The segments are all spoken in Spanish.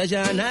دجانا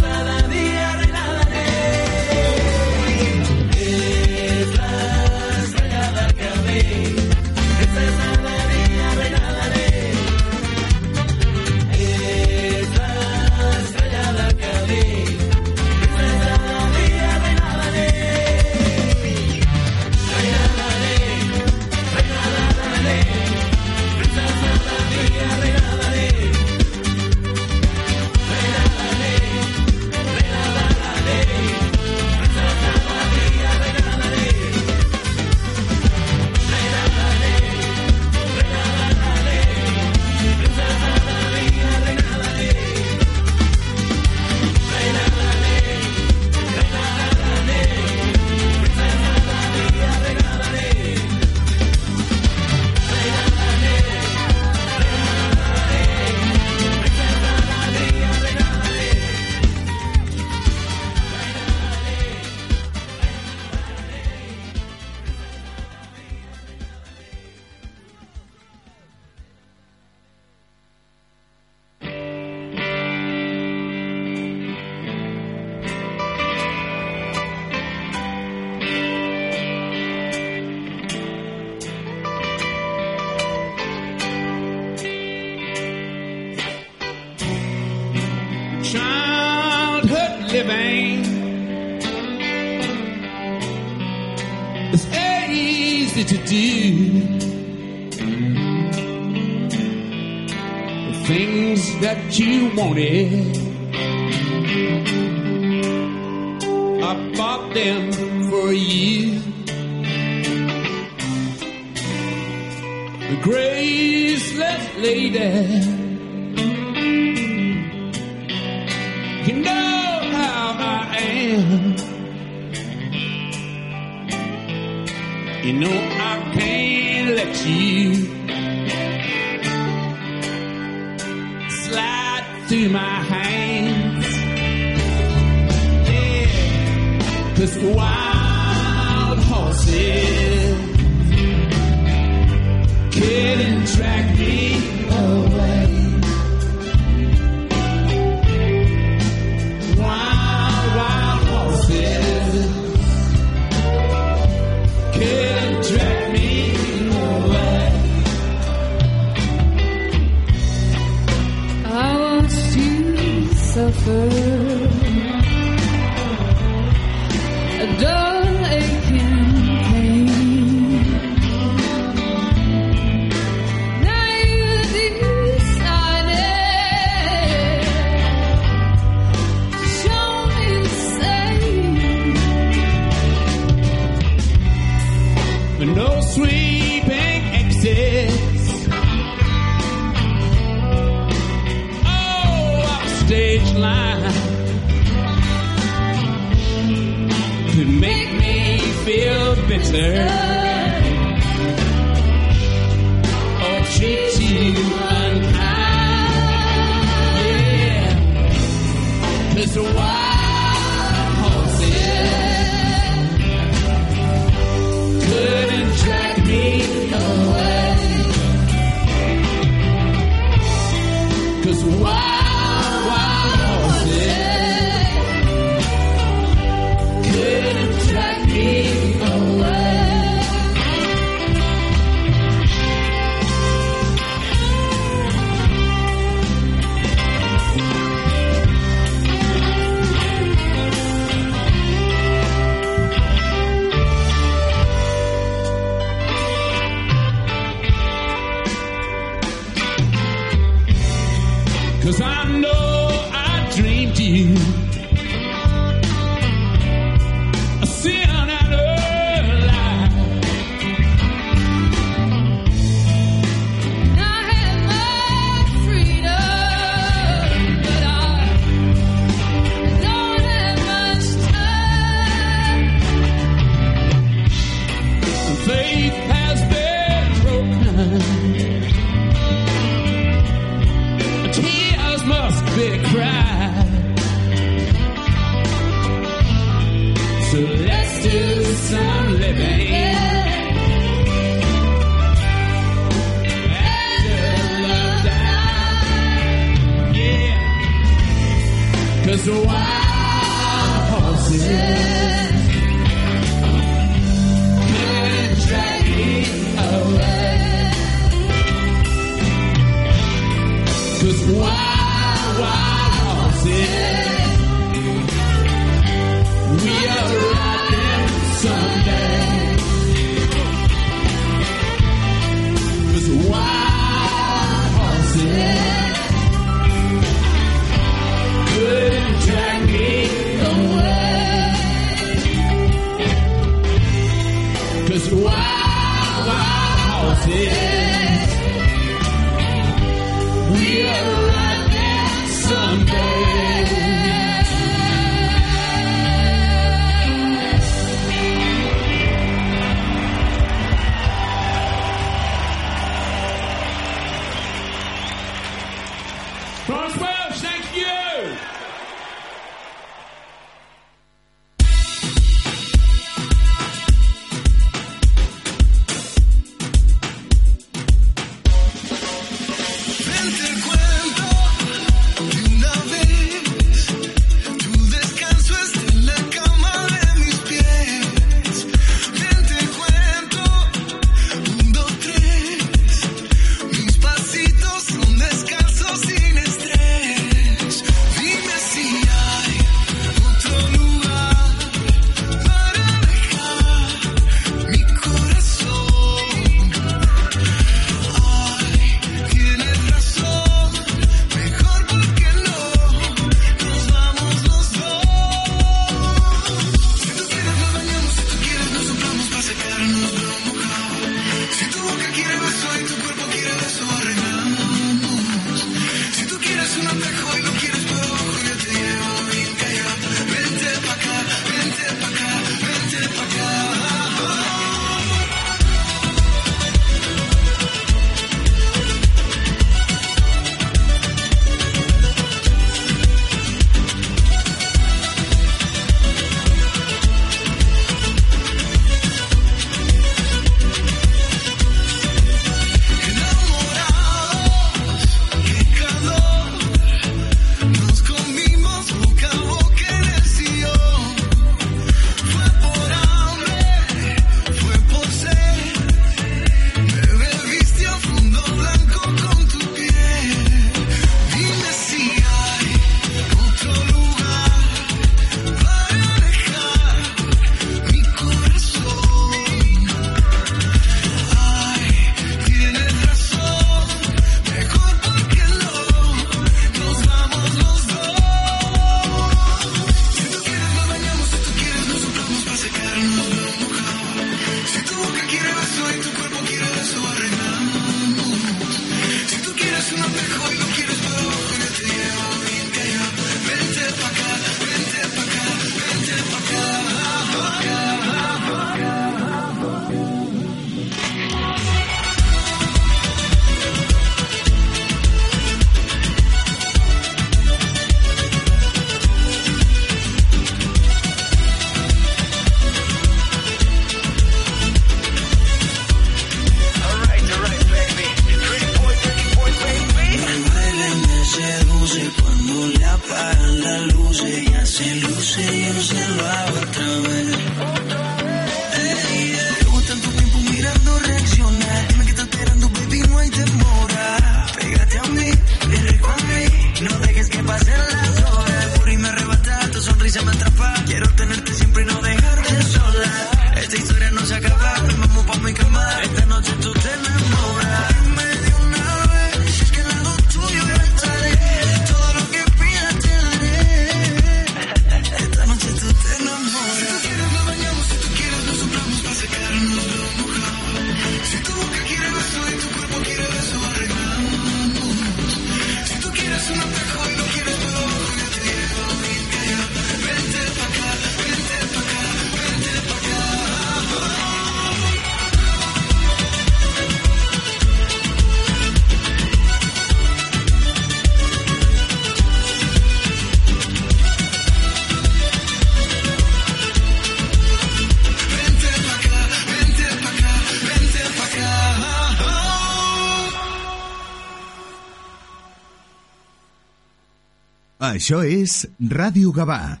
Això és Ràdio Gavà.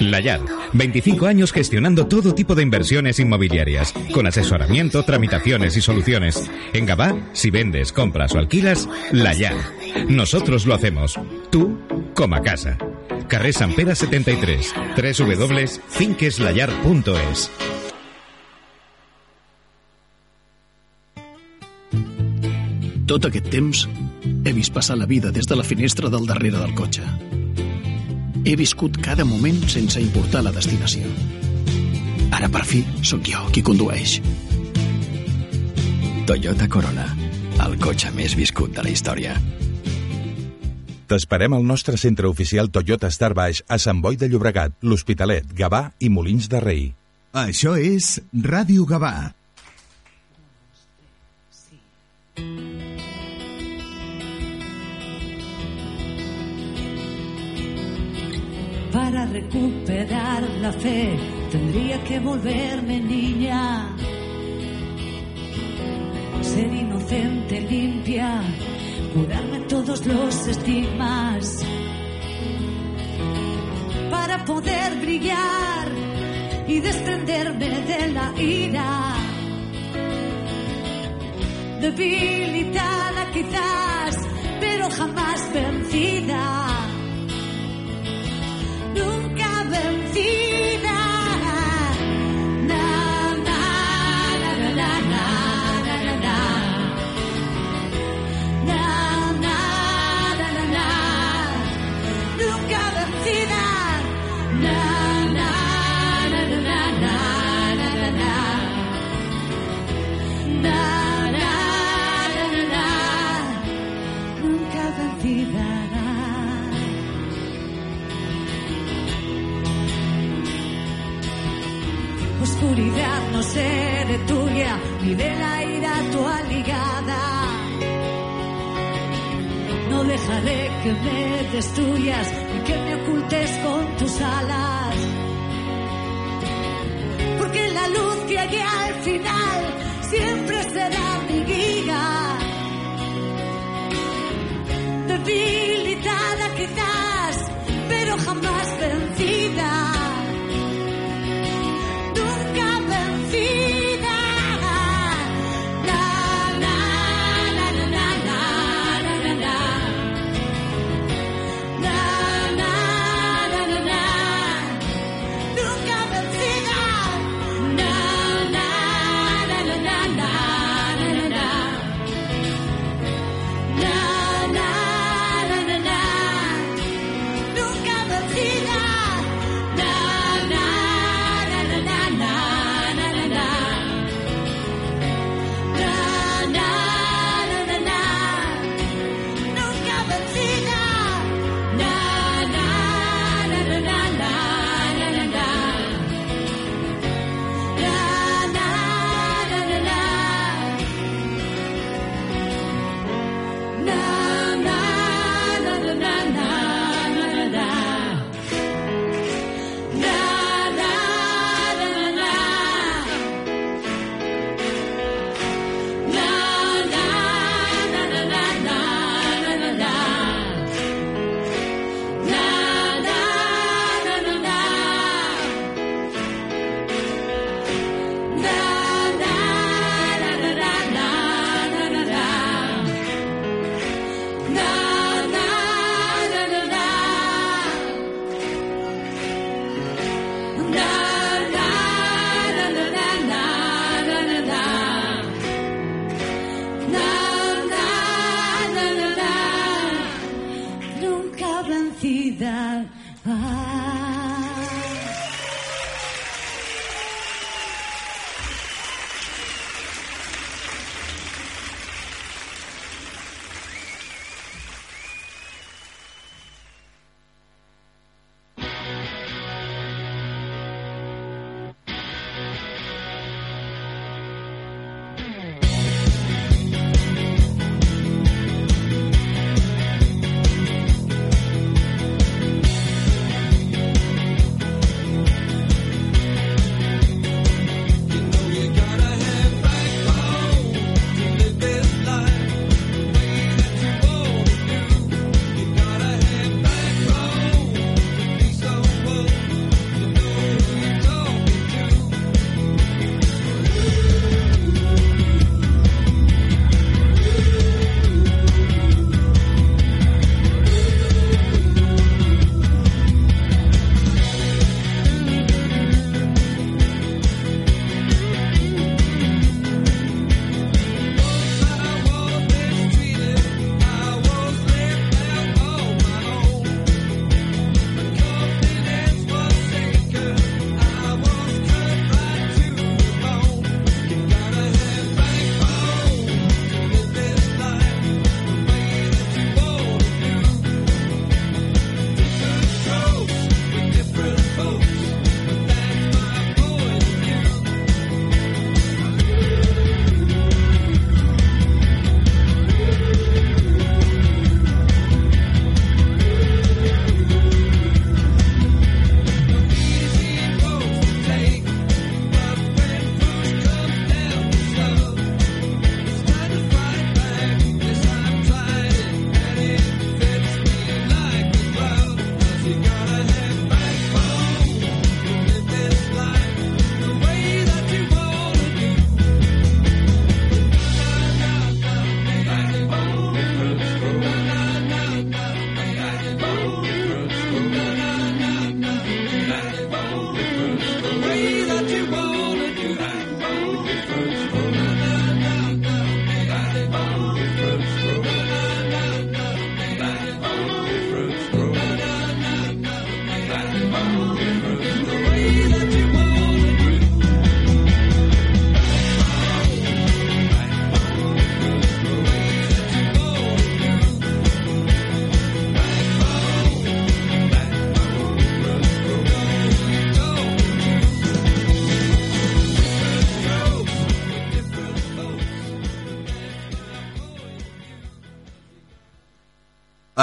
La Yad, 25 años gestionando todo tipo de inversiones inmobiliarias, con asesoramiento, tramitaciones y soluciones. En Gabá, si vendes, compras o alquilas, La Yad. Nosotros lo hacemos. Tú, como a casa. Carrer Sant Pere 73, www.finqueslayar.es. Tot aquest temps he vist passar la vida des de la finestra del darrere del cotxe. He viscut cada moment sense importar la destinació. Ara, per fi, sóc jo qui condueix. Toyota Corona, el cotxe més viscut de la història. T'esperem al nostre centre oficial Toyota Star Baix a Sant Boi de Llobregat, l'Hospitalet, Gavà i Molins de Rei. Això és Ràdio Gavà. Recuperar la fe tendría que volverme niña. Ser inocente, limpia, curarme todos los estigmas. Para poder brillar y desprenderme de la ira. Debilitada quizás, pero jamás de la ira tu aligada. No dejaré que me destruyas, ni que me ocultes con tus alas. Porque la luz que hay al final siempre será mi guía. Debilitada quizás,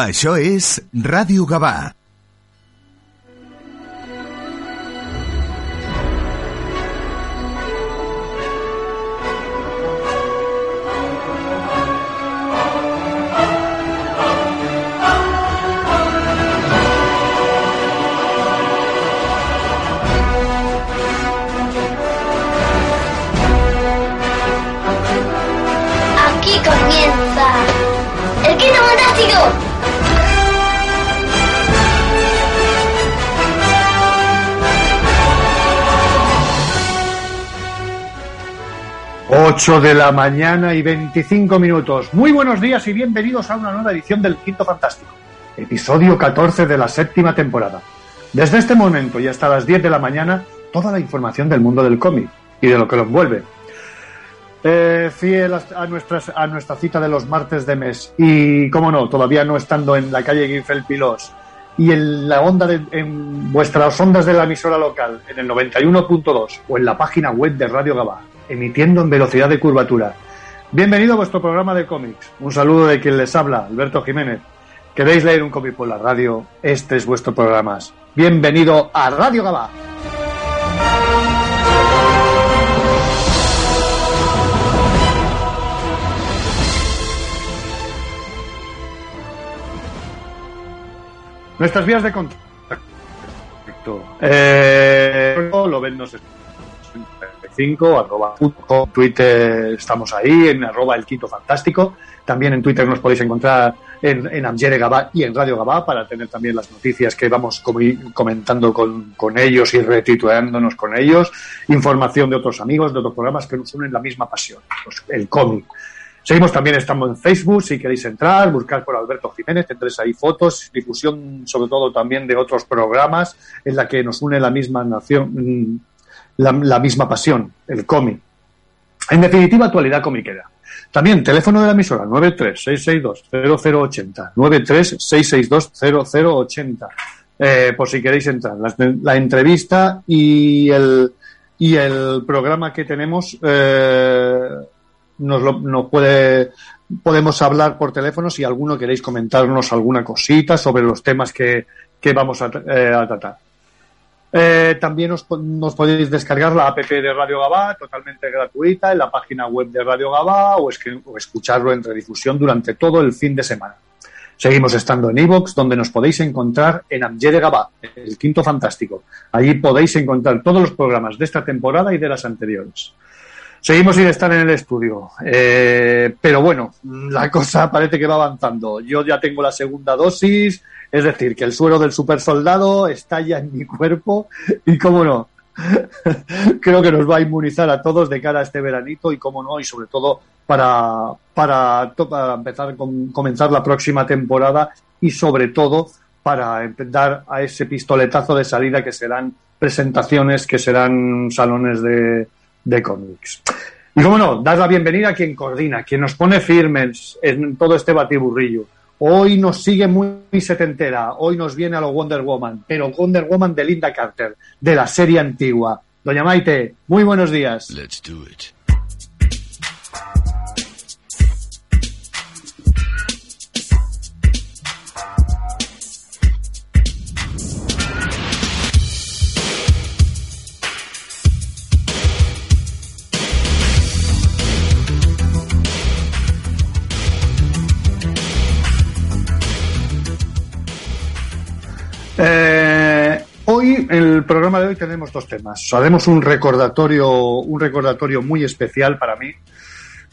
Això és Ràdio Gavà. 8 de la mañana y 25 minutos. Muy buenos días y bienvenidos a una nueva edición del Quinto Fantástico, episodio 14 de la séptima temporada. Desde este momento y hasta las 10 de la mañana, toda la información del mundo del cómic y de lo que lo envuelve. Eh, fiel a, nuestras, a nuestra cita de los martes de mes y, como no, todavía no estando en la calle Guinfel Pilos y en la onda de, en vuestras ondas de la emisora local, en el 91.2 o en la página web de Radio Gabá, emitiendo en velocidad de curvatura. Bienvenido a vuestro programa de cómics. Un saludo de quien les habla, Alberto Jiménez. ¿Queréis leer un cómic por la radio? Este es vuestro programa. Bienvenido a Radio Gabá. Nuestras vías de contacto. Eh, lo ven, no sé, 5, arroba punto, Twitter estamos ahí, en arroba el quinto fantástico. También en Twitter nos podéis encontrar en, en Amjere Gabá y en Radio Gabá para tener también las noticias que vamos comentando con, con ellos y retituándonos con ellos. Información de otros amigos, de otros programas que nos unen la misma pasión, pues, el cómic. Seguimos también, estamos en Facebook, si queréis entrar, buscar por Alberto Jiménez, tendréis ahí fotos, difusión sobre todo también de otros programas en la que nos une la misma nación, mm, la, la misma pasión, el cómic. En definitiva, actualidad comiquera. También teléfono de la emisora 936620080, 936620080, eh, por si queréis entrar. La, la entrevista y el, y el programa que tenemos eh, nos, lo, nos puede podemos hablar por teléfono si alguno queréis comentarnos alguna cosita sobre los temas que, que vamos a, eh, a tratar. Eh, también os, nos podéis descargar la app de Radio Gabá totalmente gratuita en la página web de Radio Gabá o, es que, escucharlo en redifusión durante todo el fin de semana. Seguimos estando en iVoox, donde nos podéis encontrar en Amjere Gabá, el quinto fantástico. Allí podéis encontrar todos los programas de esta temporada y de las anteriores. Seguimos sin estar en el estudio, eh, pero bueno, la cosa parece que va avanzando. Yo ya tengo la segunda dosis, es decir, que el suero del supersoldado está ya en mi cuerpo y, cómo no, creo que nos va a inmunizar a todos de cara a este veranito y, cómo no, y sobre todo para, para, para empezar con, comenzar la próxima temporada y, sobre todo, para dar a ese pistoletazo de salida que serán presentaciones, que serán salones de, de cómics. Y cómo no, dar la bienvenida a quien coordina, quien nos pone firmes en todo este batiburrillo. Hoy nos sigue muy setentera, hoy nos viene a lo Wonder Woman, pero Wonder Woman de Linda Carter, de la serie antigua. Doña Maite, muy buenos días. Eh, hoy, en el programa de hoy, tenemos dos temas. Haremos un recordatorio, un recordatorio muy especial para mí,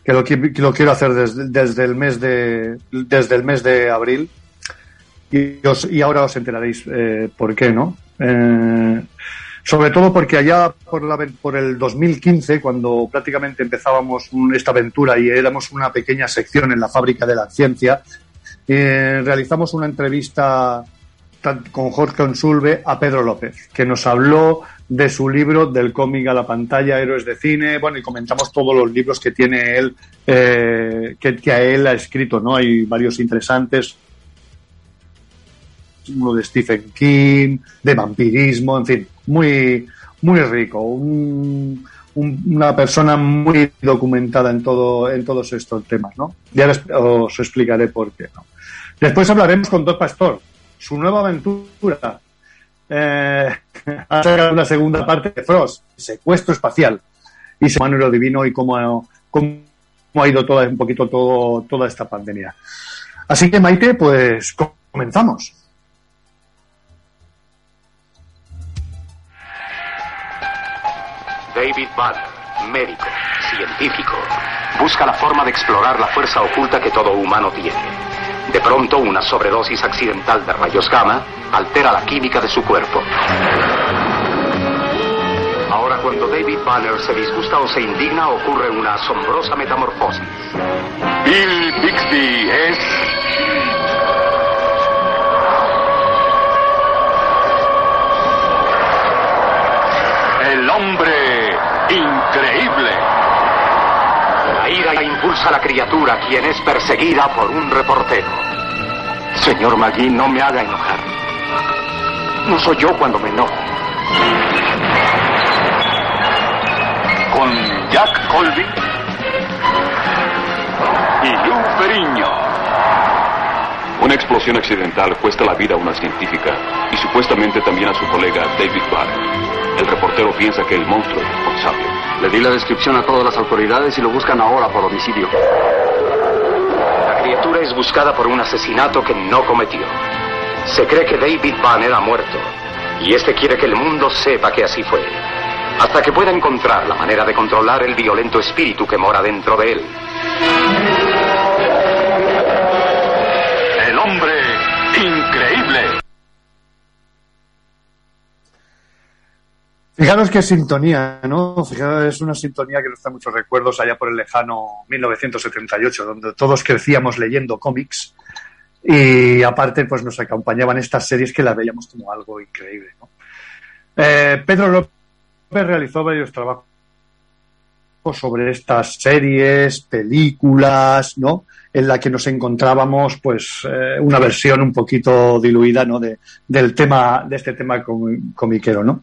que lo, quiero hacer desde, el mes de, desde el mes de abril. Y, ahora os enteraréis eh, por qué, ¿no? Eh, sobre todo porque allá por, la, por el 2015, cuando prácticamente empezábamos esta aventura y éramos una pequeña sección en la fábrica de la ciencia, realizamos una entrevista con Jorge Consulve a Pedro López, que nos habló de su libro del cómic a la pantalla, Héroes de Cine, bueno, y comentamos todos los libros que tiene él, eh, que, a él ha escrito, ¿no? Hay varios interesantes, uno de Stephen King, de vampirismo, en fin, muy, muy rico, un, un, una persona muy documentada en todo, en todos estos temas, ¿no? Ya les, os explicaré por qué. Después hablaremos con Doc Pastor, su nueva aventura. Ha sacado la segunda parte de Frost, secuestro espacial, y se lo divino y cómo, cómo ha ido toda, un poquito todo, toda esta pandemia. Así que, Maite, pues comenzamos. David Banner, médico, científico, busca la forma de explorar la fuerza oculta que todo humano tiene. De pronto, una sobredosis accidental de rayos gamma altera la química de su cuerpo. Ahora, cuando David Banner se disgusta o se indigna, ocurre una asombrosa metamorfosis. Bill Bixby es el hombre increíble. La ira impulsa la criatura, quien es perseguida por un reportero. Señor McGee, no me haga enojar. No soy yo cuando me enojo. Con Jack Colby y Lou Ferriño. Una explosión accidental cuesta la vida a una científica y supuestamente también a su colega David Barr. El reportero piensa que el monstruo es responsable. Le di la descripción a todas las autoridades y lo buscan ahora por homicidio. La criatura es buscada por un asesinato que no cometió. Se cree que David Banner ha muerto. Y este quiere que el mundo sepa que así fue. Hasta que pueda encontrar la manera de controlar el violento espíritu que mora dentro de él. Fijaros qué sintonía, ¿no? Fijaros, es una sintonía que nos trae muchos recuerdos allá por el lejano 1978, donde todos crecíamos leyendo cómics y aparte pues nos acompañaban estas series que las veíamos como algo increíble, ¿no? Eh, Pedro López realizó varios trabajos sobre estas series, películas, ¿no? En la que nos encontrábamos, pues, eh, una versión un poquito diluida, ¿no? De, del tema, de este tema com- comiquero, ¿no?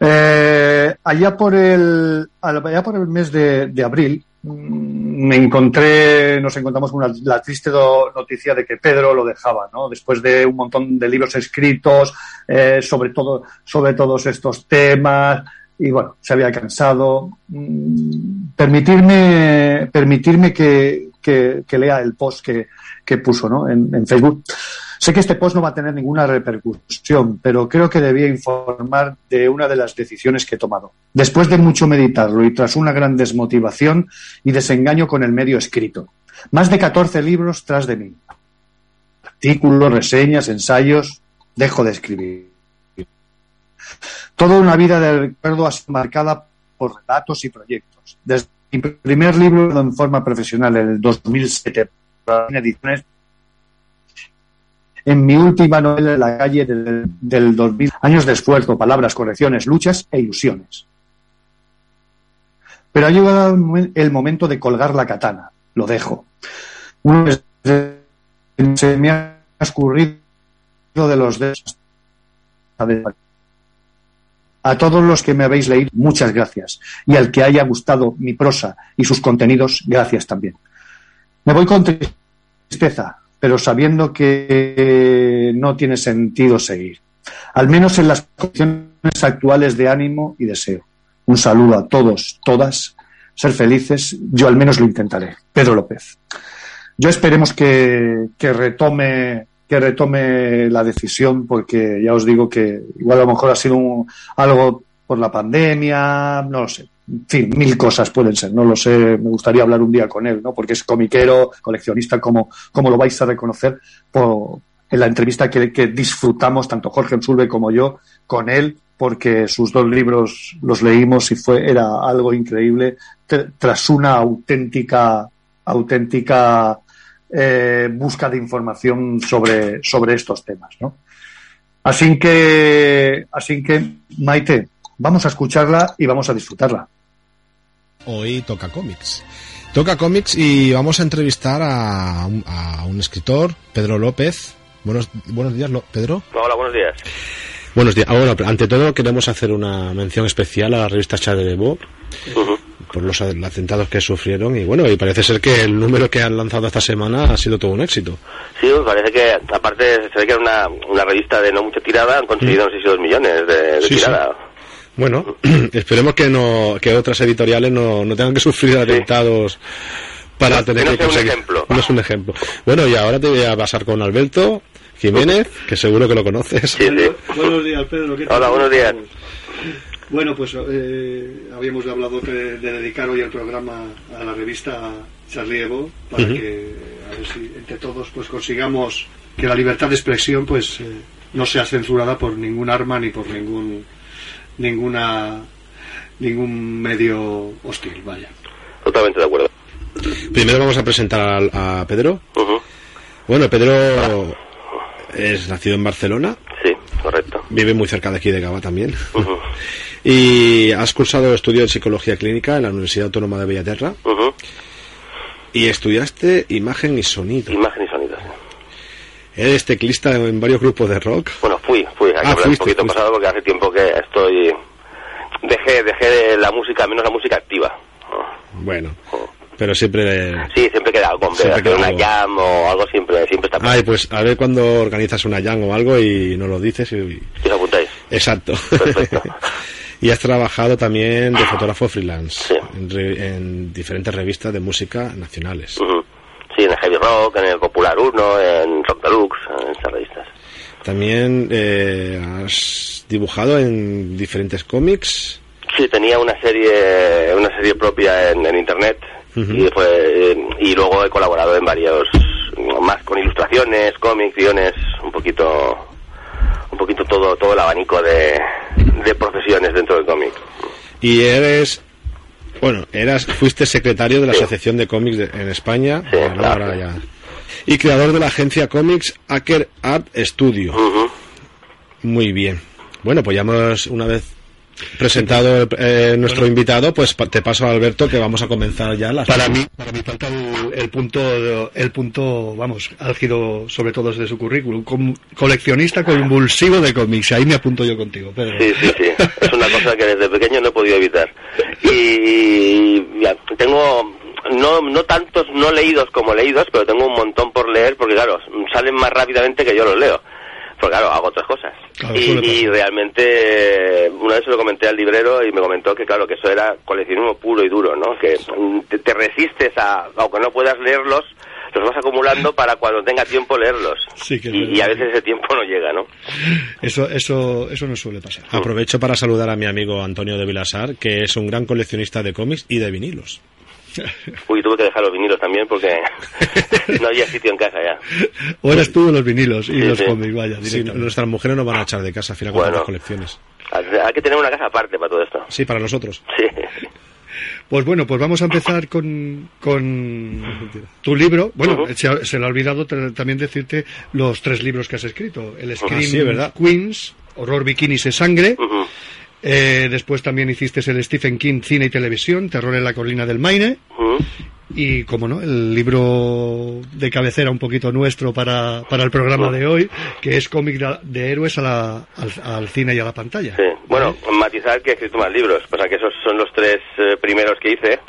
Eh, allá por el, allá por el mes de, abril, mm, me encontré, nos encontramos con una- la triste noticia de que Pedro lo dejaba, ¿no? Después de un montón de libros escritos eh, sobre todo, sobre todos estos temas, y bueno, se había cansado. Mm, Permitirme, permitirme que, que- lea el post que, que puso, ¿no? En, en Facebook. Sé que este post no va a tener ninguna repercusión, pero creo que debía informar de una de las decisiones que he tomado. Después de mucho meditarlo y tras una gran desmotivación y desengaño con el medio escrito. Más de 14 libros tras de mí. Artículos, reseñas, ensayos. Dejo de escribir. Toda una vida de recuerdo ha sido marcada por relatos y proyectos. Desde mi primer libro en forma profesional en el 2007, en ediciones en mi última novela la calle del, del 2000. Años de esfuerzo, palabras, correcciones, luchas e ilusiones. Pero ha llegado el momen- el momento de colgar la katana. Lo dejo. Vez se me ha escurrido de los dedos. A todos los que me habéis leído, muchas gracias. Y al que haya gustado mi prosa y sus contenidos, gracias también. Me voy con tristeza, pero sabiendo que no tiene sentido seguir. Al menos en las condiciones actuales de ánimo y deseo. Un saludo a todos, todas. Ser felices, yo al menos lo intentaré. Pedro López. Yo esperemos que, que retome que retome la decisión porque ya os digo que igual a lo mejor ha sido algo por la pandemia, no lo sé. En fin, mil cosas pueden ser, no lo sé, me gustaría hablar un día con él, ¿no? Porque es comiquero, coleccionista, como, como lo vais a reconocer por, en la entrevista que, disfrutamos, tanto Jorge Sulve como yo, con él, porque sus dos libros los leímos y fue, era algo increíble, tr- tras una auténtica, auténtica eh, busca de información sobre, sobre estos temas, ¿no? Así que, así que, Maite, vamos a escucharla y vamos a disfrutarla. Hoy toca cómics. Toca cómics y vamos a entrevistar a un, a un escritor, Pedro López. Buenos, buenos días, Pedro. Hola, buenos días. Buenos días. Ah, bueno, ante todo queremos hacer una mención especial a la revista Chade de Bo, por los atentados que sufrieron y bueno, y parece ser que el número que han lanzado esta semana ha sido todo un éxito. Sí, me parece que, aparte, se ve que era una, una revista de no mucha tirada, han conseguido, no sé si dos millones de, de Mm. Sí, sí. tirada. Bueno, esperemos que no que otras editoriales no, no tengan que sufrir atentados para No, tener que no que sea un conseguir- ejemplo. No es un ejemplo. Bueno, y ahora te voy a pasar con Alberto Jiménez, que seguro que lo conoces. Buenos días, Pedro. ¿qué tal? Hola, buenos días. Bueno, pues eh, habíamos hablado de, de dedicar hoy el programa a la revista Charlie Evo para que a ver si entre todos pues consigamos que la libertad de expresión pues eh, no sea censurada por ningún arma ni por ningún ninguna ningún medio hostil, vaya. Totalmente de acuerdo. Primero vamos a presentar al- a, Pedro. Bueno, Pedro es nacido en Barcelona. Sí, correcto. Vive muy cerca de aquí de Gaba también. Y has cursado estudio en psicología clínica en la Universidad Autónoma de Bellaterra. Y estudiaste imagen y sonido. Imagen y sonido. sí. Eres teclista en varios grupos de rock. Bueno, fui, fui, hay que Ah, hablar un fuiste, poquito fuiste. pasado porque hace tiempo que estoy... Dejé, dejé de la música, menos la música activa. Bueno, pero siempre... Sí, siempre queda algo, hombre, Siempre queda una algo. jam o algo siempre, siempre está Ay, pues a ver cuando organizas una jam o algo y nos lo dices. Y... Y os apuntáis. Exacto. y has trabajado también de fotógrafo freelance en, re- en diferentes revistas de música nacionales. Sí, en el Heavy Rock, en el Popular 1, en Rock Deluxe, en esas revistas. También eh, has dibujado en diferentes cómics. Sí, tenía una serie, una serie propia en, en internet y fue, y luego he colaborado en varios, más con ilustraciones, cómics, guiones, un poquito, un poquito todo, todo el abanico de, de profesiones dentro del cómic. Y eres, bueno, eras, fuiste secretario de la Asociación de Cómics de- en España. Bueno, claro. ahora ya. Y creador de la agencia Comics Hacker Art Studio. Muy bien. Bueno, pues ya hemos una vez presentado eh, nuestro invitado, pues pa- te paso a Alberto que vamos a comenzar ya las Para mí, para mí falta el, el punto, el punto, vamos, álgido sobre todo desde su currículum, com- coleccionista convulsivo de cómics. Ahí me apunto yo contigo, Pedro. Sí, sí, sí. Es una cosa que desde pequeño no he podido evitar. Y ya, tengo no, no tantos no leídos como leídos, pero tengo un montón por leer porque, claro, salen más rápidamente que yo los leo. Porque, claro, hago otras cosas. Claro, y, realmente, una vez se lo comenté al librero y me comentó que, claro, que eso era coleccionismo puro y duro, ¿no? Que te, te resistes a, aunque no puedas leerlos, los vas acumulando para cuando tenga tiempo leerlos. Sí, que es y, y a veces ese tiempo no llega, ¿no? Eso, eso, eso no suele pasar. Aprovecho para saludar a mi amigo Antonio de Vilasar, que es un gran coleccionista de cómics y de vinilos. Uy, tuve que dejar los vinilos también porque no había sitio en casa ya. O eres tú de los vinilos y Sí, los sí. cómics, vaya, Sí, nuestras mujeres nos van a echar de casa al final con las colecciones. Hay que tener una casa aparte para todo esto. Sí, para nosotros. Sí. Pues bueno, pues vamos a empezar con, con tu libro. Bueno, se, se le ha olvidado también decirte los tres libros que has escrito. El Scream sí, ¿verdad? Queens, Horror, Bikinis y Sangre. Eh, después también hiciste el Stephen King Cine y Televisión, Terror en la Colina del Maine. Y, como no, el libro de cabecera un poquito nuestro para, para el programa de hoy, que es cómic de, de héroes a la- al, al cine y a la pantalla. Sí. Bueno, matizar que he escrito más libros. Pasa que esos son los tres eh, primeros que hice.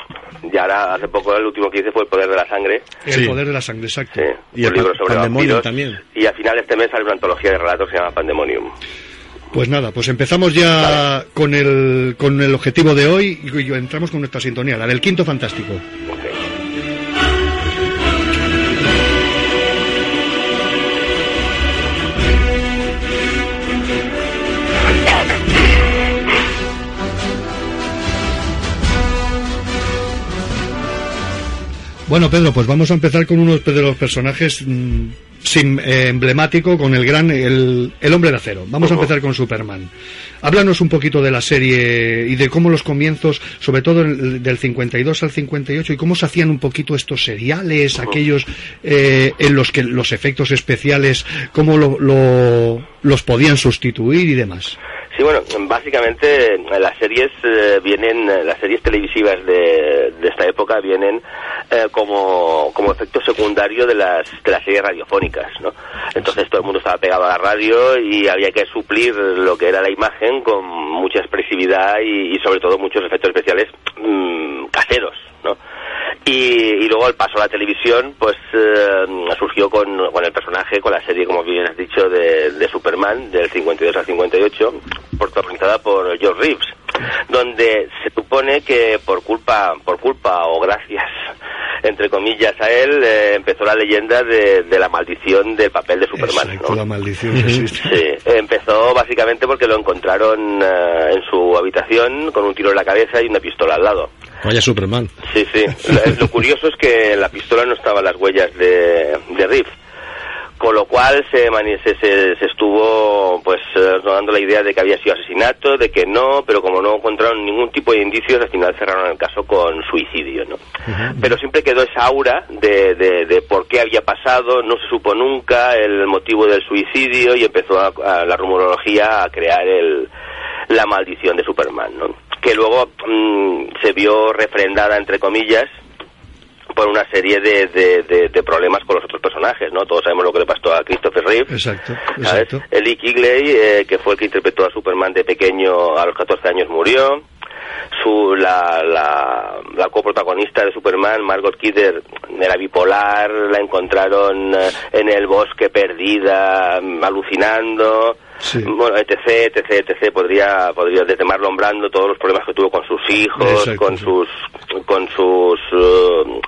Y ahora, hace poco, el último que hice fue El Poder de la Sangre. El poder de la sangre, exacto. Y un el libro sobre Pandemonium vampiros. también. Y al final de este mes sale una antología de relatos que se llama Pandemonium. Pues nada, pues empezamos ya con, el, con el objetivo de hoy y y entramos con nuestra sintonía, la del quinto fantástico. Bueno, Pedro, pues vamos a empezar con uno de los personajes mm, sim- eh, emblemático, con el gran, el, el hombre de acero. Vamos a empezar con Superman. Háblanos un poquito de la serie y de cómo los comienzos, sobre todo el- del 52 al 58, y cómo se hacían un poquito estos seriales, aquellos eh, en los que los efectos especiales, cómo lo- lo- los podían sustituir y demás. Sí, bueno, básicamente eh, las series eh, vienen, eh, las series televisivas de, de esta época vienen eh, como, como efecto secundario de las, de las series radiofónicas, ¿no? Entonces todo el mundo estaba pegado a la radio y había que suplir lo que era la imagen con mucha expresividad y, y sobre todo muchos efectos especiales mm, caseros, ¿no? Y, y luego el paso a la televisión, pues eh, surgió con, con el personaje, con la serie, como bien has dicho, de, de Superman, del 52 al 58, protagonizada por George Reeves, donde se supone que por culpa, por culpa o gracias, entre comillas, a él, eh, empezó la leyenda de, de la maldición del papel de Superman. Exacto, ¿no? la maldición que existe. Sí, empezó básicamente porque lo encontraron eh, en su habitación con un tiro en la cabeza y una pistola al lado. Vaya Superman. Sí, sí. Lo, curioso es que en la pistola no estaban las huellas de, de Riff. Con lo cual se, se, se- se estuvo pues eh, dando la idea de que había sido asesinato, de que no, pero como no encontraron ningún tipo de indicios, al final cerraron el caso con suicidio, ¿no? Pero siempre quedó esa aura de, de, de por qué había pasado, no se supo nunca el motivo del suicidio y empezó a, a la rumorología a crear el, la maldición de Superman, ¿no? Que luego mm, se vio refrendada, entre comillas, por una serie de, de, de- de problemas con los otros personajes, ¿no? Todos sabemos lo que le pasó a Christopher Reeve, Exacto, ¿sabes? exacto. Eli Kigley, eh, que fue el que interpretó a Superman de pequeño a los 14 años, murió. Su, la, la, la coprotagonista de Superman, Margot Kidder, era bipolar, la encontraron eh, en el bosque perdida, mm, Bueno, etc, etc, etc. Podría, podría desde Marlon Brando, todos los problemas que tuvo con sus hijos, Exacto, con sus, con sus, eh,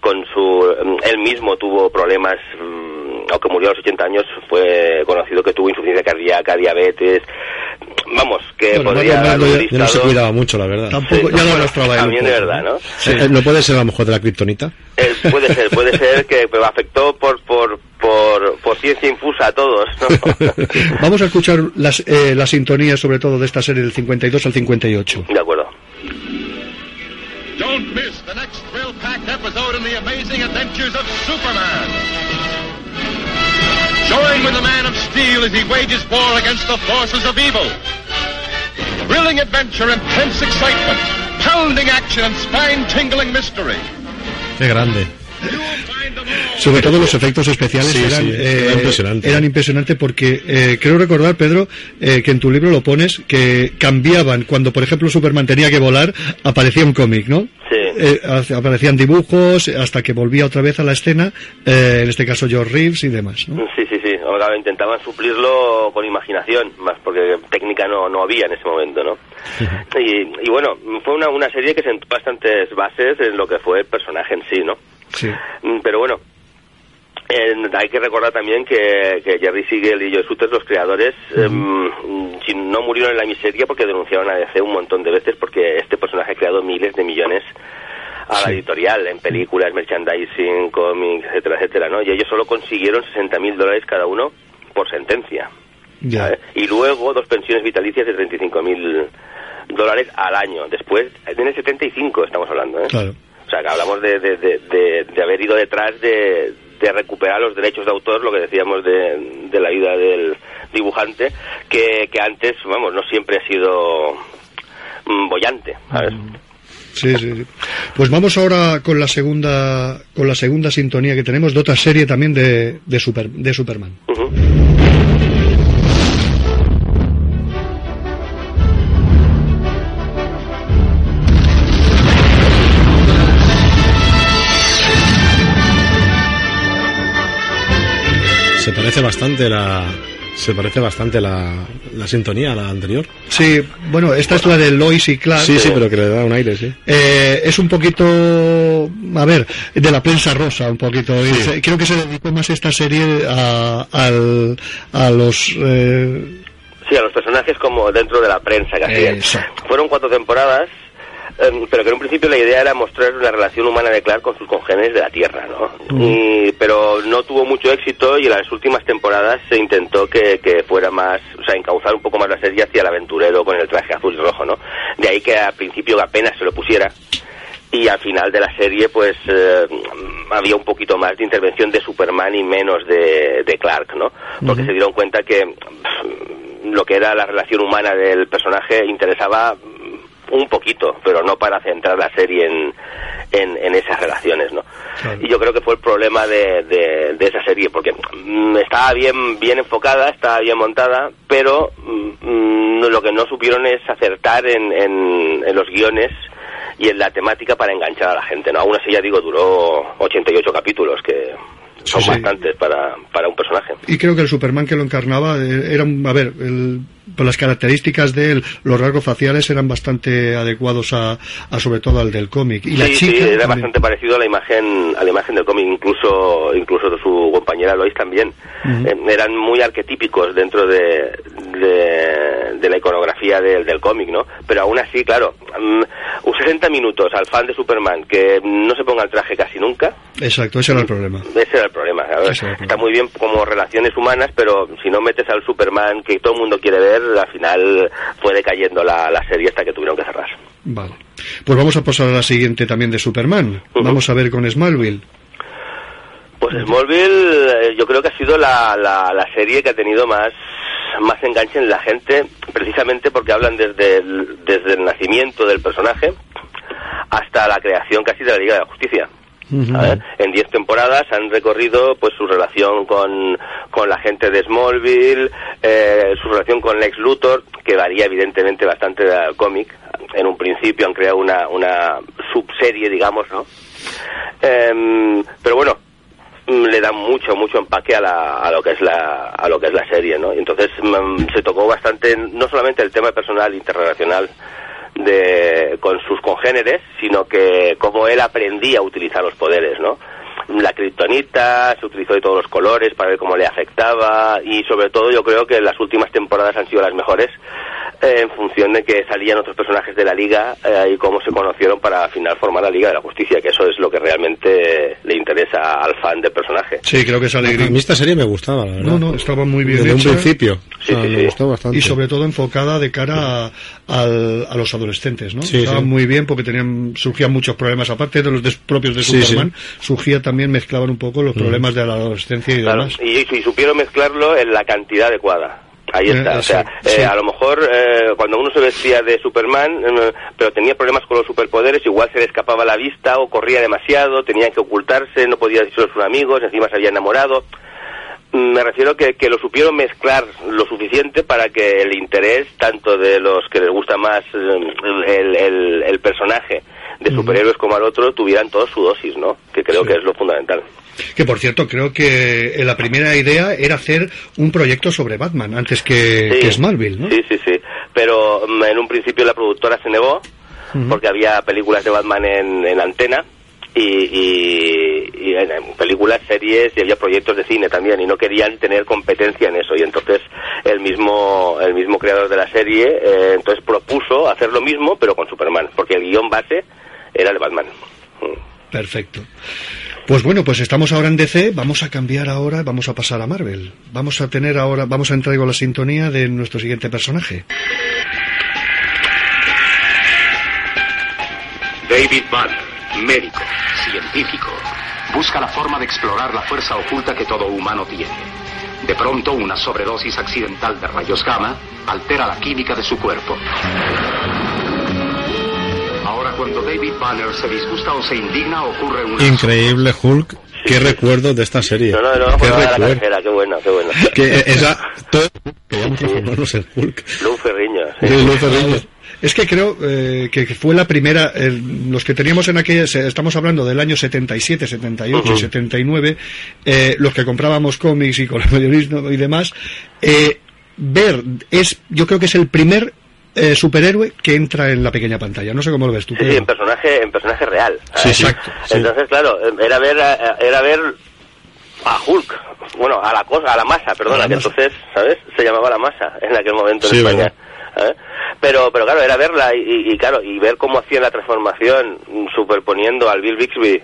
con su, mm, él mismo tuvo problemas, mm, aunque murió a los 80 años, fue conocido que tuvo insuficiencia cardíaca, diabetes, vamos, que Bueno, podría ya- ya no se listado- cuidaba mucho, la verdad. Tampoco, ya lo demostraba él un También de verdad, ¿no? Eh, ¿No puede ser a lo mejor de la kriptonita? Eh, puede ser, puede ser que pero afectó por, por, por, por ciencia infusa a todos, ¿no? Vamos a escuchar las, eh, la sintonía, sobre todo de esta serie del 52 al 58. De acuerdo. Don't miss the next thrill-packed episode in the amazing adventures of Superman. Join with the Man of Steel as he wages war against the forces of evil. Thrilling adventure, intense excitement, pounding action, and spine-tingling mystery. Qué grande. Sobre todo los efectos especiales Sí, eran, sí, eh, era impresionante. eran impresionantes porque eh, creo recordar, Pedro, eh, que en tu libro lo pones, que cambiaban cuando, por ejemplo, Superman tenía que volar, aparecía un cómic, ¿no? Sí. Eh, aparecían dibujos hasta que volvía otra vez a la escena, eh, en este caso George Reeves y demás, ¿no? Sí, sí, sí. Intentaban suplirlo con imaginación, más porque técnica no, no había en ese momento, ¿no? Y, y bueno, fue una, una serie que sentó bastantes bases en lo que fue el personaje en sí, ¿no? Sí. Mm, Pero bueno, en- hay que recordar también que, que Jerry Siegel y Joe Sutter, los creadores, em, no murieron en la miseria porque denunciaron a DC un montón de veces porque este personaje ha creado miles de millones a la editorial, en películas, merchandising, cómics, etcétera, etcétera, ¿no? Y ellos solo consiguieron 60 mil dólares cada uno por sentencia. ¿sabes? Y luego dos pensiones vitalicias de 35 mil dólares al año. Después, en el 75 estamos hablando, ¿eh? Claro. O sea, que hablamos de, de, de, haber ido detrás de, de recuperar los derechos de autor, lo que decíamos de, de la vida del dibujante, que, que antes, vamos, no siempre ha sido mm, bollante, ¿sabes? Sí, sí, sí. Pues vamos ahora con la segunda, con la segunda sintonía que tenemos de otra serie también de, de, Super, de Superman. Se parece bastante la se parece bastante la, la sintonía a la anterior. Sí, bueno, esta es la de Lois y Clark. Sí, sí, pero que le da un aire, sí. Eh, es un poquito, a ver, de la prensa rosa, un poquito. Se- Creo que se dedicó más esta serie a, al- a los... eh, Sí, a los personajes como dentro de la prensa que hacían. Exacto. Fueron cuatro temporadas, em, pero que en un principio la idea era mostrar la relación humana de Clark con sus congéneres de la Tierra, ¿no? Y- pero no tuvo mucho éxito y en las últimas temporadas se intentó que, que fuera más, o sea, encauzar un poco más la serie hacia el aventurero con el traje azul y rojo, ¿no? De ahí que al principio apenas se lo pusiera y al final de la serie pues eh, había un poquito más de intervención de Superman y menos de, de Clark, ¿no? Porque se dieron cuenta que pff, lo que era la relación humana del personaje interesaba un poquito, pero no para centrar la serie en, en, en esas relaciones, ¿no? Y yo creo que fue el problema de, de, de esa serie, porque mm, estaba bien, bien enfocada, estaba bien montada, pero mm, lo que no supieron es acertar en, en, en los guiones y en la temática para enganchar a la gente, ¿no? Aún así, ya digo, duró 88 capítulos, que son Sí, sí. bastantes para, para un personaje. Y creo que el Superman que lo encarnaba eh, era, un- a ver, el- pues las características de él, los rasgos faciales eran bastante adecuados a, a sobre todo al del cómic. Y la sí, chica sí, era también. bastante parecido a la imagen a la imagen del cómic, incluso incluso de su compañera Lois también. Ujú. Eh, eran muy arquetípicos dentro de, de, de la iconografía del, del cómic, ¿no? Pero aún así, claro, mm, un 60 minutos al fan de Superman que no se ponga el traje casi nunca, Exacto, ese era el problema. ese era el problema. era el Está muy bien como relaciones humanas, pero si no metes al Superman que todo el mundo quiere ver, al final fue decayendo la, la serie hasta que tuvieron que cerrar. Vale. Pues vamos a pasar a la siguiente también de Superman. Vamos a ver con Smallville. Pues Smallville eh, yo creo que ha sido la, la, la serie que ha tenido más más enganche en la gente, precisamente porque hablan desde el, desde el nacimiento del personaje hasta la creación casi de la Liga de la Justicia. En 10 temporadas han recorrido pues su relación con, con la gente de Smallville, eh, su relación con Lex Luthor, que varía evidentemente bastante del cómic. En un principio han creado una, una subserie, digamos, ¿no? Em, pero bueno, mm, le da mucho mucho empaque a, la, a lo que es la a lo que es la serie no y entonces mm, se tocó bastante no solamente el tema personal interrelacional de con sus congéneres sino que cómo él aprendía a utilizar los poderes no la kriptonita se utilizó de todos los colores para ver cómo le afectaba y sobre todo yo creo que las últimas temporadas han sido las mejores en función de que salían otros personajes de la liga eh, y cómo se conocieron para al final formar la Liga de la Justicia, que eso es lo que realmente le interesa al fan del personaje. Sí, creo que sale A mí esta serie me gustaba, la verdad. No, no, estaba muy bien Desde un hecha. principio. O sea, me gustó bastante. Y sobre todo enfocada de cara a, al- a los adolescentes, ¿no? Sí, Estaba sí. muy bien porque tenían surgían muchos problemas, aparte de los des- propios de Sí, Superman, surgía también, mezclaban un poco los Mm. problemas de la adolescencia y Claro, demás. y, y supieron mezclarlo en la cantidad adecuada. Ahí Eh, está, eh, o sea, sí, sí. eh, a lo mejor eh, cuando uno se vestía de Superman, eh, pero tenía problemas con los superpoderes, igual se le escapaba la vista o corría demasiado, tenía que ocultarse, no podía decirlo a sus amigos, encima se había enamorado. Mm, Me refiero que, que lo supieron mezclar lo suficiente para que el interés, tanto de los que les gusta más eh, el, el- el personaje de superhéroes como al otro, tuvieran todos su dosis, ¿no? Que creo que es lo fundamental. Que por cierto, creo que eh, la primera idea era hacer un proyecto sobre Batman antes que, Sí. que Smallville, ¿no? Sí, sí, sí. Pero mm, en un principio la productora se negó porque había películas de Batman en, en antena y, y- y en, en películas, series y había proyectos de cine también y no querían tener competencia en eso y entonces el mismo el mismo creador de la serie eh, entonces propuso hacer lo mismo pero con Superman porque el guion base era el Batman. Perfecto. Pues bueno, pues estamos ahora en DC, vamos a cambiar ahora, vamos a pasar a Marvel. Vamos a tener ahora, vamos a entrar con la sintonía de nuestro siguiente personaje. David Banner, médico, científico, busca la forma de explorar la fuerza oculta que todo humano tiene. De pronto, una sobredosis accidental de rayos gamma altera la química de su cuerpo. Cuando David Banner se disgusta o se indigna, ocurre una... Increíble Hulk. Qué recuerdos de esta serie. No, no, no, Qué recuerdo. qué bueno, qué bueno. Que esa... Todo... Que vamos a transformarnos en Hulk. Luz sí. Es que creo eh, que fue la primera, eh, los que teníamos en aquella, estamos hablando del año 77, 78 y Ujú. 79, eh, los que comprábamos cómics y coleccionismo y demás, eh, ver, es, yo creo que es el primer eh, superhéroe que entra en la pequeña pantalla. No sé cómo lo ves tú. Sí, en personaje, en personaje real. Sí, sí. Entonces, claro, era ver, a- era ver a Hulk, bueno, a la cosa, a la masa, perdona, la que masa. entonces, ¿sabes? Se llamaba la masa en aquel momento en Sí, España. ¿eh? Pero, pero claro, era verla y, y- claro, y ver cómo hacían la transformación superponiendo al Bill Bixby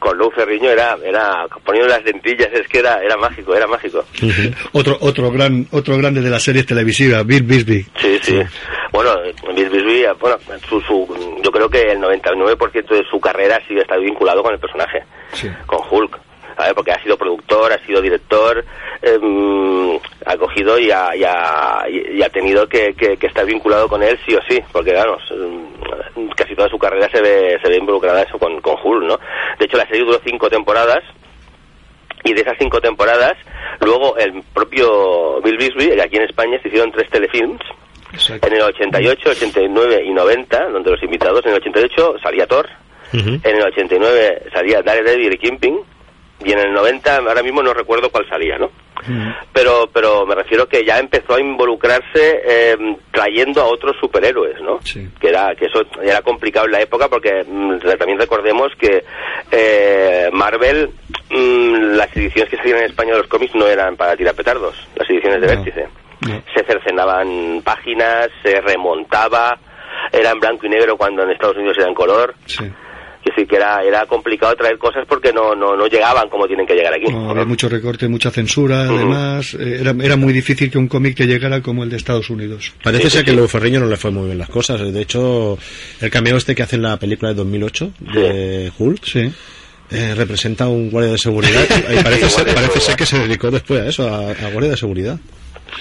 con Lou Ferriño era, era poniendo las dentillas, es que era, era mágico, era mágico. Otro, otro gran, otro grande de las series televisivas, Bill Bisbee. Sí, sí. Bueno, Bill Bixby, bueno, su, su, yo creo que el 99% de su carrera sigue estado vinculado con el personaje, con Hulk. ¿sabes? Porque ha sido productor, ha sido director, em, ha cogido y ha, y ha, y ha tenido que, que- que estar vinculado con él sí o sí, porque claro, casi toda su carrera se ve, se ve involucrada eso con, con Hulk, ¿no? De hecho, la serie duró cinco temporadas y de esas cinco temporadas, luego el propio Bill Bixby, aquí en España se hicieron tres telefilms, en el 88, 89 y 90, donde los invitados, en el 88 salía Thor, en el 89 salía Daredevil y Kingpin, y en el 90, ahora mismo no recuerdo cuál salía, ¿no? Pero, pero me refiero que ya empezó a involucrarse eh, trayendo a otros superhéroes, ¿no? Que era que eso era complicado en la época porque mm, también recordemos que eh, Marvel mm, las ediciones que salían en España de los cómics no eran para tirar petardos, las ediciones de Vértice. Se cercenaban páginas, se remontaba, era en blanco y negro cuando en Estados Unidos era en color. Que sí que era, era complicado traer cosas porque no, no, no llegaban como tienen que llegar aquí. No, había mucho recorte, mucha censura, además. eh, Era, era muy difícil que un cómic te llegara como el de Estados Unidos. Parece ser que a Lou Ferriño no le fue muy bien las cosas. De hecho, el cameo este que hace en la película de 2008 de Hulk eh, representa un guardia de seguridad. y parece, Sí, ser, parece ser que se dedicó después a eso, a, a guardia de seguridad.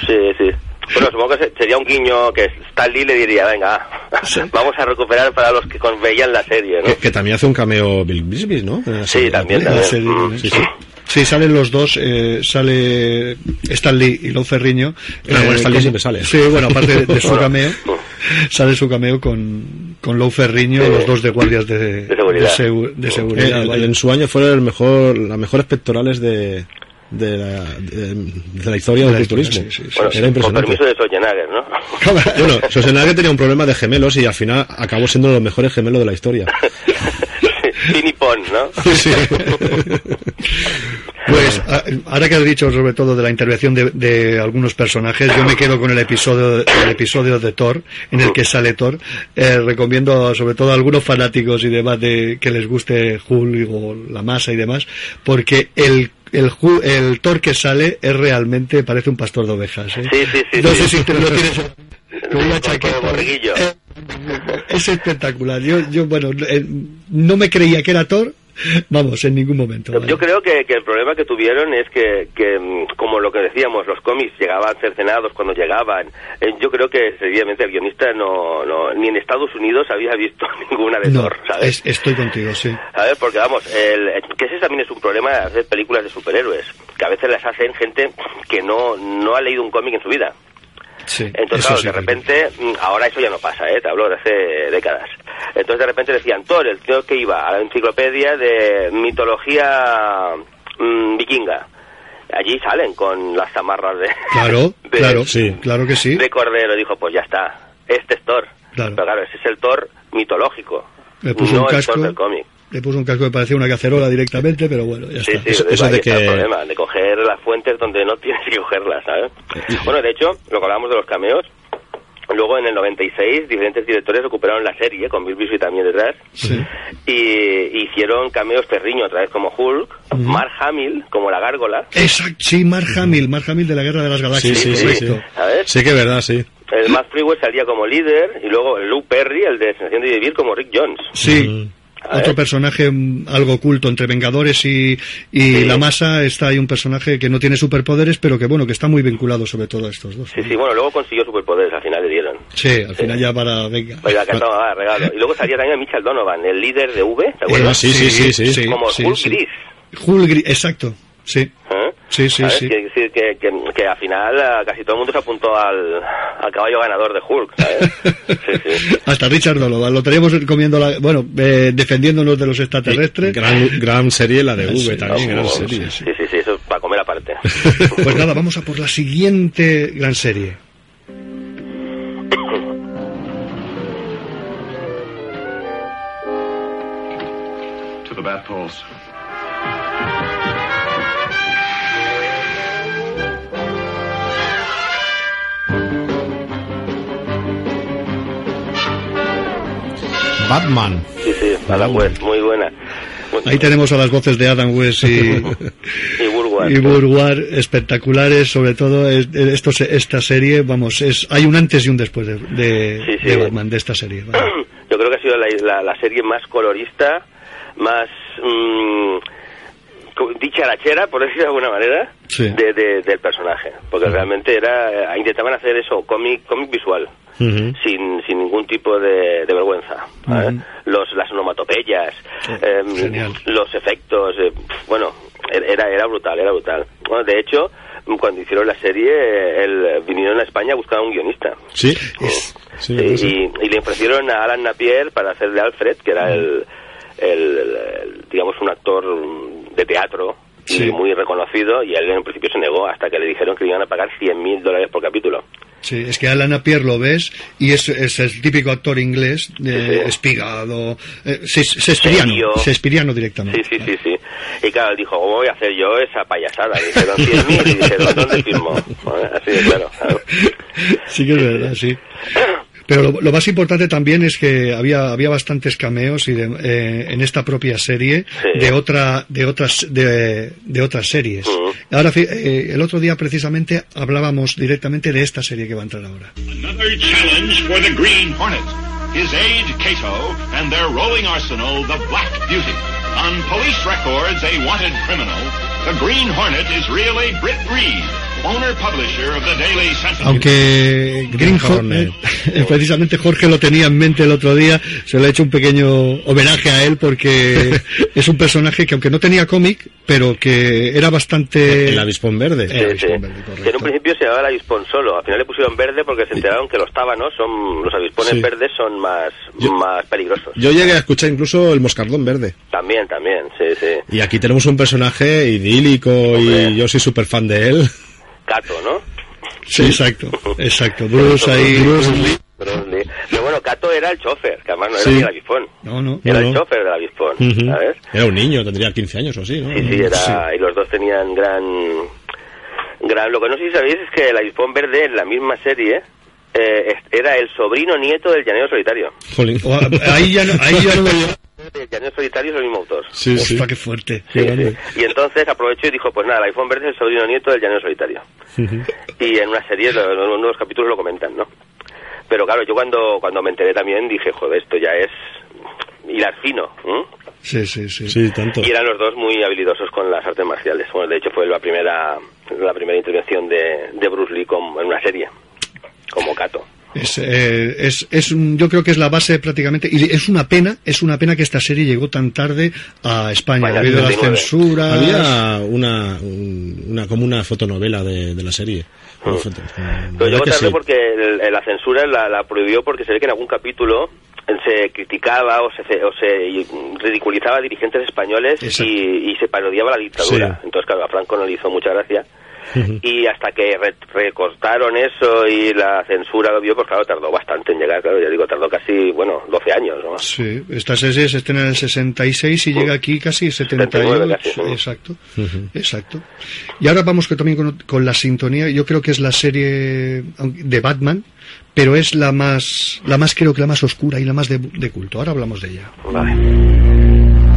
Sí, sí. Bueno, supongo que se- sería un guiño que Stan Lee le diría, venga, vamos a recuperar para los que veían la serie, ¿no? Que, que también hace un cameo Bill Bixby, ¿no? Sí, también, también. serie, Mm. sí, sí. Sí, salen los dos, eh, sale Stan Lee y Lou Ferriño. Ah, bueno, Stan Lee como- siempre sale. Sí, bueno, aparte de, de su Bueno. cameo, sale su cameo con, con Lou Ferriño, los dos de guardias de, de seguridad. segu- de Eh, seguridad, en su año fueron el mejor, las mejores pectorales de, de, la, de, de la historia del culturismo. Bueno, Era con impresionante. permiso de Schwarzenegger, ¿no? Bueno, Schwarzenegger tenía un problema de gemelos y al final acabó siendo uno de los mejores gemelos de la historia. Pin y Pon, ¿no? Pues a- ahora que has dicho sobre todo de la intervención de, de algunos personajes, yo me quedo con el episodio, el episodio de Thor, en el que sale Thor. Eh, recomiendo sobre todo a algunos fanáticos y demás de que les guste Hulk o la masa y demás, porque el el, el Thor que sale es realmente parece un pastor de ovejas. ¿eh? Sí, sí, sí. no sí. sé si te lo tienes con una chaqueta. borreguillo. Es espectacular. Yo, yo bueno, eh, no me creía que era Thor, vamos, en ningún momento. Yo creo que, que el problema que tuvieron es que, que, mm, como lo que decíamos, los cómics llegaban cercenados cuando llegaban. Eh, Yo creo que, sencillamente, el guionista no, no, ni en Estados Unidos había visto ninguna de No, Thor, ¿sabes? es- estoy contigo, sí. ¿Sabes? Porque vamos, el, que ese también es un problema de hacer películas de superhéroes, que a veces las hacen gente que no, no ha leído un cómic en su vida. Sí, Entonces, claro, sí de repente, mm, ahora eso ya no pasa, ¿eh? Te hablo de hace décadas. Entonces, de repente decían, Thor, el tío que iba a la enciclopedia de mitología mm, vikinga. Allí salen con las zamarras de, Claro, de- claro, sí, claro que sí. de Cordero. Dijo, pues ya está, este es Thor. Claro. Pero claro, ese es el Thor mitológico, Le puso no un el casco, Thor del cómic. Le puso un casco que parecía una cacerola directamente, pero bueno, ya Sí, está. sí, ahí está el problema, de coger las fuentes donde no tienes que cogerlas, ¿sabes? Bueno, de hecho, lo que hablábamos de los cameos, luego en el 96 diferentes directores recuperaron la serie, con Bill Bixby también detrás, Sí. y hicieron cameos Ferriño otra vez como Hulk. Mark Hamill como la gárgola, Exacto, sí, Mark Hamill, Mark Hamill de la Guerra de las Galaxias. Sí, sí, sí, sí. ¿sabes? Sí que es verdad, sí. El Matt Freewer salía como líder, y luego el Lou Perry, el de Sensación de Vivir, como Rick Jones. Sí. Otro personaje mm, algo oculto entre Vengadores y, y la masa está ahí un personaje que no tiene superpoderes pero que bueno que está muy vinculado sobre todo a estos dos Sí, sí, bueno, luego consiguió superpoderes, al final le dieron. sí al final ya para venga Pues la que estaba regalo. Y luego salía también Mitchell Donovan, el líder de V, ¿te acuerdas? Eh, sí, sí, sí, sí, sí, Como sí, Hulk sí. Gris. Hulk Gris, exacto sí ¿eh? sí sí ¿Sabes? sí Que, que, que, que- que al final eh, casi todo el mundo se apuntó al, al caballo ganador de Hulk, ¿sabes? Sí, sí. hasta Richard Donovan lo teníamos comiendo la, bueno eh, defendiéndonos de los extraterrestres Gran, gran serie la de V Sí, también, gran serie. sí, sí, sí, eso es para comer aparte. pues nada vamos a por la siguiente gran serie To the Batman. Sí, sí, Adam West, muy buena. ahí tenemos a las voces de Adam West y Y Burwell. y Burwar espectaculares sobre todo es- esto esta serie vamos es hay un antes y un después de, de, Sí, sí. de Batman de esta serie vale. Yo creo que ha sido la, la- la serie más colorista, más mm, dicha dicharachera, por decirlo de alguna manera, Sí. de, de- del personaje. Porque realmente era eh, intentaban hacer eso, cómic, cómic visual, sin, sin ningún tipo de, de vergüenza. Los, las onomatopeyas, em, los efectos, eh, bueno, era, era brutal, era brutal. Bueno, de hecho, cuando hicieron la serie, el, vinieron a España a buscar a un guionista. Sí. Sí, me Sí, pasa. y, y le ofrecieron a Alan Napier para hacer de Alfred, que era el, el- el- el, digamos, un actor de teatro y Sí. muy reconocido, y él en principio se negó hasta que le dijeron que le iban a pagar 100 mil dólares por capítulo. Sí, es que Alan Napier lo ves y es, es el típico actor inglés, de espigado, eh, sespiriano, directamente. Sí, sí, sí, sí. Y claro, él dijo, ¿cómo voy a hacer yo esa payasada? Y dijeron 100 mil, y dijeron, ¿dónde firmo? Bueno, Así de claro. claro. Sí que es verdad, sí. Pero lo, lo más importante también es que había había bastantes cameos y de- eh, en esta propia serie de otra de otras de, de otras series. Ahora eh, el otro día precisamente hablábamos directamente de esta serie que va a entrar ahora. Another challenge for the Green Hornet. His aide, Cato, and their rolling arsenal, the Black Beauty. On police records, a wanted criminal, the Green Hornet is really Britt Reed, Aunque Green Hornet. Hornet, precisamente Jorge lo tenía en mente el otro día, se le ha hecho un pequeño homenaje a él porque es un personaje que aunque no tenía cómic, pero que era bastante... El avispón verde. El Sí, sí. verde. Que en un principio se llamaba el avispón solo, al final le pusieron verde porque se enteraron que los tábanos son, los avispones Sí. verdes son más, más peligrosos. Yo llegué a escuchar incluso el moscardón verde. También, también, sí, sí. Y aquí tenemos un personaje idílico y yo soy súper fan de él. Cato, ¿no? Sí, exacto, exacto. Bruce ahí... Bruce Lee. Pero bueno, Cato era el chofer, que además no era Sí. ni el avispón. No, no. Era No, el no. chofer del avispón, Ujú. ¿sabes? Era un niño, tendría 15 años o así, ¿no? Sí, sí, era, y los dos tenían gran, gran... Lo que no sé si sabéis es que el avispón verde en la misma serie eh, era el sobrino nieto del llanero solitario. Jolín. Ahí ya no, ahí ya no El llanero solitario es el mismo autor. Sí, sí. Ostras, qué fuerte. Sí, sí. Y entonces aprovechó y dijo, pues nada, el iPhone verde es el sobrino nieto del llanero solitario. Y en una serie, lo- uno de los capítulos lo comentan, ¿no? Pero claro, yo cuando, cuando me enteré también dije, joder, esto ya es hilar fino. Sí, sí, sí. Sí, tanto. Y eran los dos muy habilidosos con las artes marciales. Bueno, de hecho fue la primera la primera intervención de, de Bruce Lee con- en una serie, como Kato. Es, eh, es, es un- yo creo que es la base prácticamente y es una pena es una pena que esta serie llegó tan tarde a España Vaya, debido a las 79. censuras Había una, un- una como una fotonovela de, de la serie. Una foto- la Pero llegó tarde sí. porque el- la censura la, la prohibió porque se ve que en algún capítulo se criticaba o se, o se ridiculizaba a dirigentes españoles y, y se parodiaba la dictadura. Sí. Entonces, claro, a Franco no le hizo mucha gracia. Y hasta que re- recortaron eso y la censura lo vio, pues claro, tardó bastante en llegar, claro, ya digo, tardó casi, bueno, 12 años, ¿no? Sí, esta serie se estrena en el 66 y llega aquí casi 78. 79 casi, sí. Exacto, exacto. Y ahora vamos que también con, con la sintonía. Yo creo que es la serie de Batman, pero es la más, la más creo que la más oscura y la más de, de culto. Ahora hablamos de ella. Vale.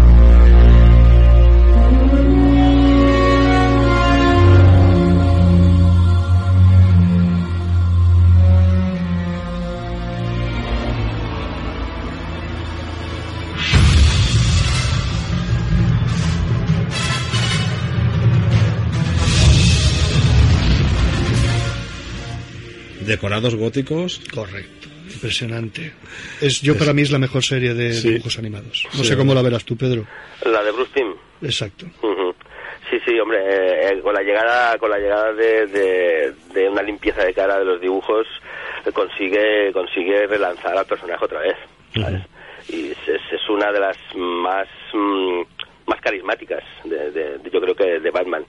Decorados góticos. Correcto. Impresionante. Es, yo para mí es la mejor serie de Sí. dibujos animados. No Sí, sé cómo la verás tú, Pedro. La de Bruce Timm. Exacto. Sí, sí, hombre, eh, eh, con la llegada, con la llegada de, de, de una limpieza de cara de los dibujos eh, consigue consigue relanzar al personaje otra vez. ¿sabes? Y es, es- una de las más mm, más carismáticas, de, de- de- yo creo que de Batman,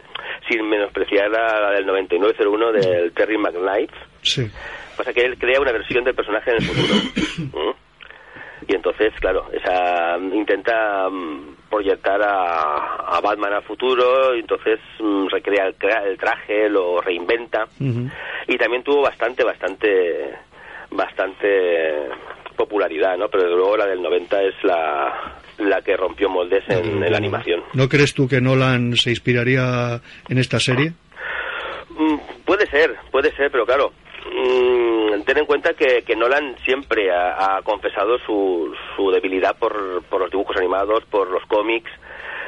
sin menospreciar la, la del 9901 del Terry McKnight. Sí. Pasa que él crea una versión del personaje en el futuro. ¿Mm? Y entonces, claro, esa intenta mm, proyectar a, a Batman al futuro, y entonces mm, recrea el, el traje, lo reinventa y también tuvo bastante, bastante, bastante popularidad, ¿no? Pero luego la del 90 es la, la que rompió moldes en, en la animación. ¿No crees tú que Nolan se inspiraría en esta serie? Mm, Puede ser, puede ser, pero claro, mm, ten en cuenta que, que Nolan siempre ha, ha confesado su, su debilidad por, por los dibujos animados, por los cómics.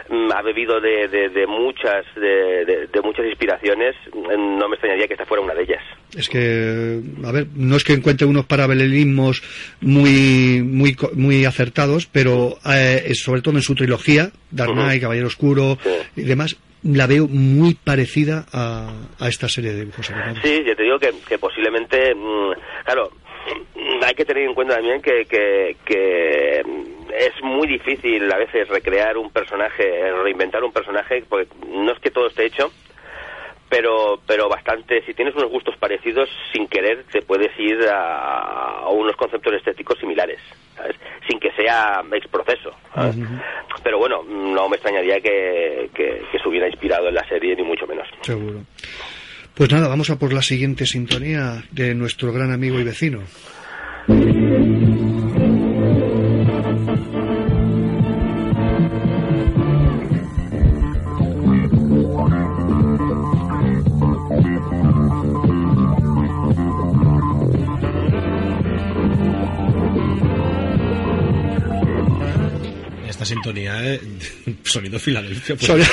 mm, ha bebido de, de, de muchas de, muchas inspiraciones, mm, no me extrañaría que esta fuera una de ellas. Es que, a ver, no es que encuentre unos paralelismos muy, muy, muy acertados, pero eh, sobre todo en su trilogía, Dark Knight, Caballero Oscuro y demás, la veo muy parecida a, a esta serie de dibujos animados. Sí, yo te digo que, posiblemente, mm, claro, mm, hay que tener en cuenta también que, que, mm, es muy difícil a veces recrear un personaje, reinventar un personaje, porque no es que todo esté hecho, pero pero bastante, si tienes unos gustos parecidos, sin querer te puedes ir a unos conceptos estéticos similares, ¿sabes? sin que sea ex proceso. ¿sabes? Pero bueno, no me extrañaría que, que, que se hubiera inspirado en la serie, ni mucho menos. Seguro. Pues nada, vamos a por la siguiente sintonía de nuestro gran amigo y vecino. Esta sintonía, eh, sonido Filadelfia. pues. Sonido-.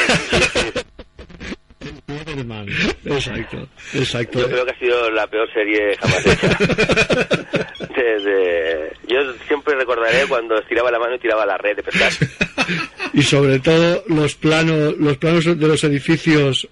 Exacto, exacto. Yo creo que ha sido la peor serie jamás hecha. De- de- Yo siempre recordaré cuando estiraba la mano y tiraba la red de pescar. Y sobre todo los planos, los planos de los edificios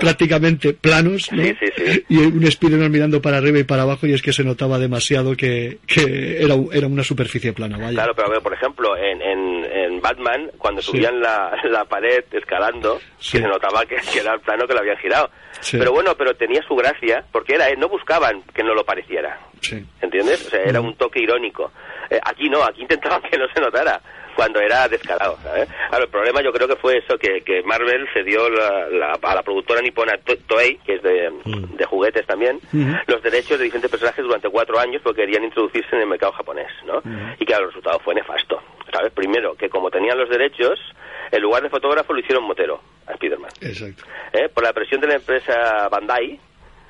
prácticamente planos, ¿no? Sí, sí, sí. Y un Spiderman mirando para arriba y para abajo y es que se notaba demasiado que, que era, era una superficie plana, vaya. Claro, pero a ver, por ejemplo, en, en Batman, cuando Sí. subían la, la pared escalando, Sí. que se notaba que, que era el plano que lo habían girado. Sí. Pero bueno, pero tenía su gracia, porque era, eh, no buscaban que no lo pareciera. Sí. ¿Entiendes? O sea, era un toque irónico. Eh, aquí no, aquí intentaban que no se notara cuando era descarado, ¿sabes? Claro, el problema yo creo que fue eso, que, que Marvel cedió la- la- a la productora nipona To- Toei, que es de, de juguetes también, los derechos de diferentes personajes durante cuatro años porque querían introducirse en el mercado japonés, ¿no? Y claro, el resultado fue nefasto, ¿sabes? Primero, que como tenían los derechos, en lugar de fotógrafo lo hicieron motero a Spiderman. Exacto. ¿eh? Por la presión de la empresa Bandai,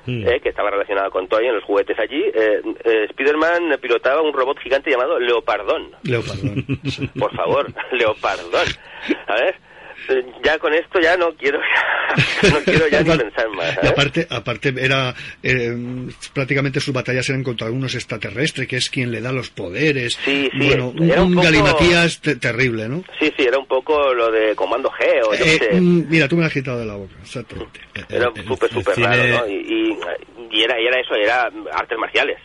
eh, que estaba relacionada con Toy en los juguetes allí, eh, eh, Spiderman pilotaba un robot gigante llamado Leopardón. Leopardón. Por favor, Leopardón. A ver, ya con esto ya no quiero, no quiero ya ni pensar más. Aparte, aparte era eh, prácticamente sus batallas eran contra unos extraterrestres, que es quien le da los poderes. Sí, sí, bueno, un, era un poco- galimatías te- terrible, ¿no? Sí, sí, era un poco lo de Comando G o yo Eh, sé. mm, mira, tú me has quitado de la boca, exactamente. Era súper, súper cine- raro, ¿no? Y, y, y era, y era eso, era artes marciales.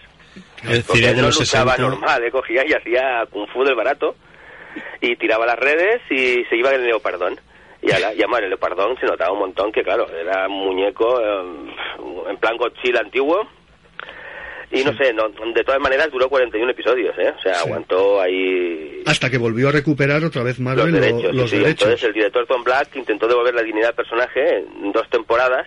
El cine de los luchaba 60. normal, ¿eh? cogía y hacía kung fu del barato y tiraba las redes y se iba en el leopardón. Y a la, y leopardón se notaba un montón que, claro, era un muñeco eh, en plan Godzilla antiguo. Y no sé, no, de todas maneras duró 41 episodios, ¿eh? O sea, aguantó ahí Hasta que volvió a recuperar otra vez Marvel los lo- derechos. los sí, derechos. Entonces el director Tom Black intentó devolver la dignidad al personaje en dos temporadas.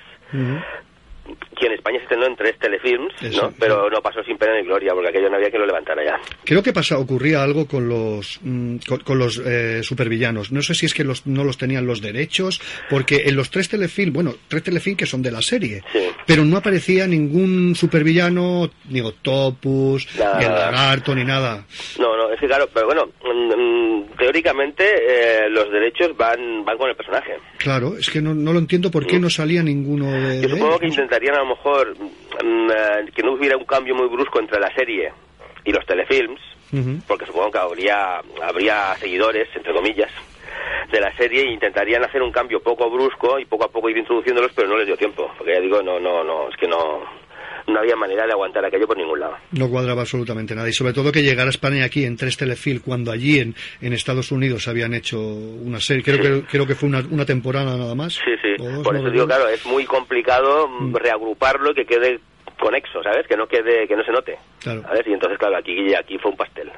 Que en España se estrenó en tres telefilms, Eso, ¿no? Pero no pasó sin pena ni gloria, porque aquello no había que lo levantara ya. Creo que pasa, ocurría algo con los mm, con, con los eh, supervillanos. No sé si es que los, no los tenían los derechos, porque en los tres telefilm, bueno, tres telefilm que son de la serie, pero no aparecía ningún supervillano, ni Octopus, Nada. ni el lagarto, ni nada. No, no, es que claro, pero bueno, mm, mm, teóricamente eh, los derechos van van con el personaje. Claro, es que no, no lo entiendo por qué no salía ninguno de, Yo supongo que intentarían a lo mejor mm, eh, que no hubiera un cambio muy brusco entre la serie y los telefilms, porque supongo que habría, habría seguidores, entre comillas, de la serie e intentarían hacer un cambio poco brusco y poco a poco ir introduciéndolos, pero no les dio tiempo, porque ya digo, no, no, no, es que no, no había manera de aguantar aquello por ningún lado. No cuadraba absolutamente nada. Y sobre todo que llegara a España aquí en tres telefilm, cuando allí en, en Estados Unidos habían hecho una serie, creo, que, creo que fue una, una temporada nada más. Sí, sí, dos, por eso digo, claro, es muy complicado mm, reagruparlo y que quede conexo, ¿sabes? Que no quede, que no se note, Claro. ¿sabes? Y entonces, claro, aquí, aquí fue un pastel.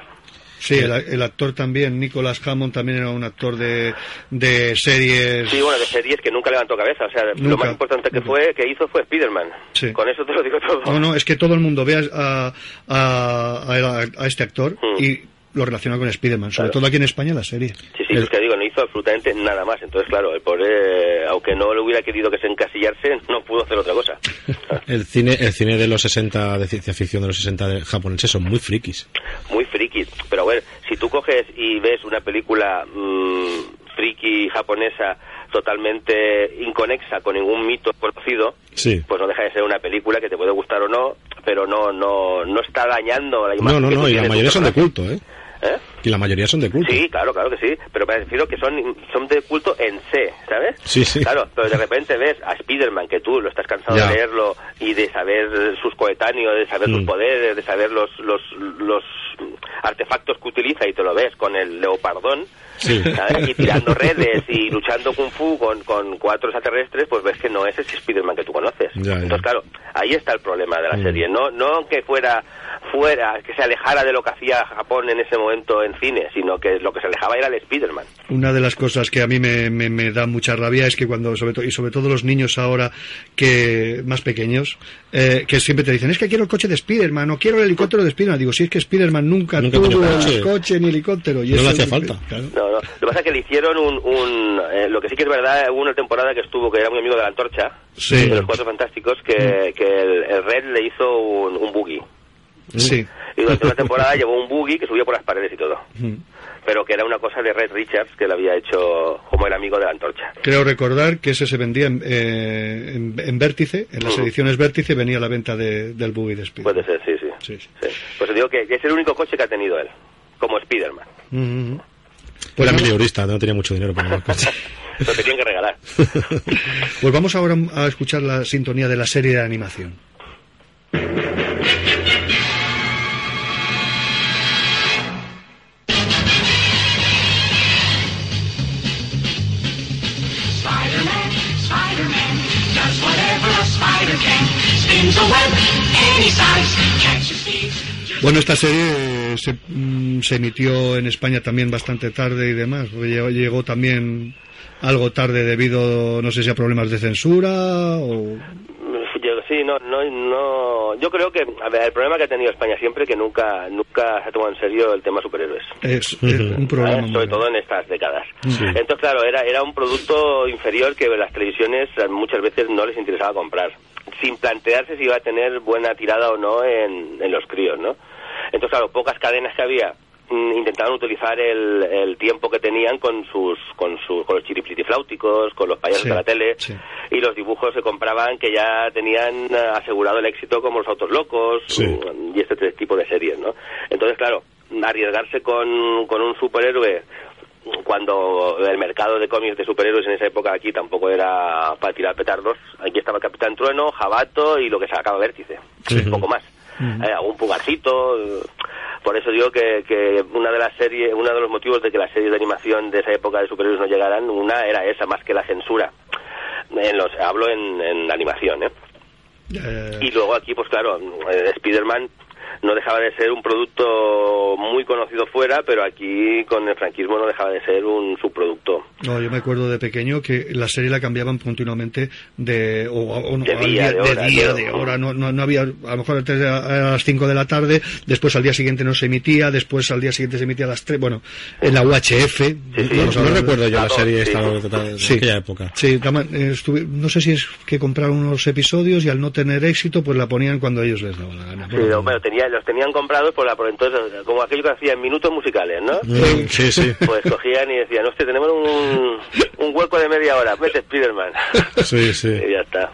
Sí, el, el actor también, Nicholas Hammond también era un actor de, de series. Sí, bueno, de series que nunca levantó cabeza. O sea, lo más importante que fue que hizo fue Spider-Man. Sí. Con eso te lo digo todo. No, no, es que todo el mundo ve a, a, a- a este actor Mm. y lo relaciona con Spider-Man, sobre todo aquí en España la serie. Sí, sí, es que digo, no hizo absolutamente nada más. Entonces, claro, el pobre, aunque no le hubiera querido que se encasillarse, no pudo hacer otra cosa. El cine, el cine de los 60, de ciencia ficción de los 60 de- japoneses son muy frikis. Muy friki. Pero a ver, si tú coges y ves una película mm, friki japonesa totalmente inconexa con ningún mito conocido, Sí. pues no deja de ser una película que te puede gustar o no, pero no no no está dañando la imagen. No, no, que no, y la mayoría son de culto, ¿eh? ¿Eh? Y la mayoría son de culto. Sí, claro, claro que sí, pero me refiero que son, son de culto en C, ¿sabes? Sí, sí. Claro, pero de repente ves a Spider-Man, que tú lo estás cansado Ya. de leerlo y de saber sus coetáneos, de saber sus Mm. poderes, de saber los, los, los artefactos que utiliza y te lo ves con el leopardón, Sí. ¿sabes? Y tirando redes y luchando kung fu con, con cuatro extraterrestres, pues ves que no es ese Spider-Man que tú conoces. Ya, ya. Entonces, claro, ahí está el problema de la Mm. serie. No, no que fuera fuera, que se alejara de lo que hacía Japón en ese momento en cine, sino que lo que se alejaba era el Spider-Man. Una de las cosas que a mí me, me- me da mucha rabia es que cuando, sobre todo, y sobre todo los niños ahora que más pequeños, eh, que siempre te dicen, es que quiero el coche de Spiderman o quiero el helicóptero de Spiderman. Digo, si es que Spiderman nunca, Nunca tuvo coche. coche ni helicóptero. Y No le hacía es- falta. claro. No, no. Lo que pasa es que le hicieron un... un, eh, lo que sí que es verdad, hubo una temporada que estuvo, que era muy amigo de la antorcha, Sí. de los Cuatro Fantásticos, que, que el, el Red le hizo un, un buggy. Sí. Y durante una temporada llevó un buggy que subía por las paredes y todo. Mm. Pero que era una cosa de Red Richards que le había hecho como el amigo de la antorcha. Creo recordar que ese se vendía en, eh, en, en Vértice, en las ediciones Vértice venía la venta de- del buggy de Spiderman. Puede ser, sí, sí. Sí. Pues digo que, que es el único coche que ha tenido él, como Spider-Man. Mm. Pues era miliurista, no tenía mucho dinero para el coche. Lo tenían que regalar. Pues vamos ahora a escuchar la sintonía de la serie de animación. Spider-Man, Spider-Man, does whatever a spider can. Spins a web any size, catches thieves. Bueno, esta serie se, mm, se emitió en España también bastante tarde y demás. Llegó, llegó también algo tarde debido, no sé si a problemas de censura o... Yo, sí, no, no, no. Yo creo que, a ver, el problema que ha tenido España siempre que nunca, nunca se ha tomado en serio el tema superhéroes. Es, es un problema. ¿eh? sobre todo en estas décadas. Sí. Entonces, claro, era, era un producto inferior que las televisiones eh, muchas veces no les interesaba comprar, sin plantearse si iba a tener buena tirada o no en, en los críos, ¿no? Entonces, claro, pocas cadenas que había mm, intentaban utilizar el, el tiempo que tenían con sus con sus con los chiriplitifláuticos, con los payasos Sí, de la tele sí. y los dibujos se compraban que ya tenían eh, asegurado el éxito como los autos locos Sí. y este tipo de series, ¿no? Entonces, claro, arriesgarse con, con un superhéroe cuando el mercado de cómics de superhéroes en esa época aquí tampoco era para tirar petardos, aquí estaba Capitán Trueno, Jabato y lo que sacaba Vértice, un poco más. Eh, algún pugarcito, eh, por eso digo que, que una de las series, uno de los motivos de que las series de animación de esa época de superhéroes no llegaran, una era esa más que la censura. En los, hablo en, en animación, ¿eh? Eh, Y luego aquí, pues claro, eh, Spider-Man no dejaba de ser un producto muy conocido fuera, pero aquí con el franquismo no dejaba de ser un subproducto. No, yo me acuerdo de pequeño que la serie la cambiaban continuamente de, o, o no, De día, de hora, de hora. No, no, no había, a lo mejor antes a, a las 5 de la tarde, después al día siguiente no se emitía, después al día siguiente se emitía a las 3, bueno, en la UHF. No, no recuerdo yo la serie esta de, de Sí. aquella época. Sí, daban- eh, estuve- no sé si es que compraron unos episodios y al no tener éxito, pues la ponían cuando ellos les daba la gana. Sí, lo- bueno, tenía, los tenían comprados por, la, por entonces, como aquello que hacían minutos musicales, ¿no? Sí, sí. Pues cogían y decían, hostia, tenemos un, un hueco de media hora, mete Spiderman. Sí, sí. y ya está.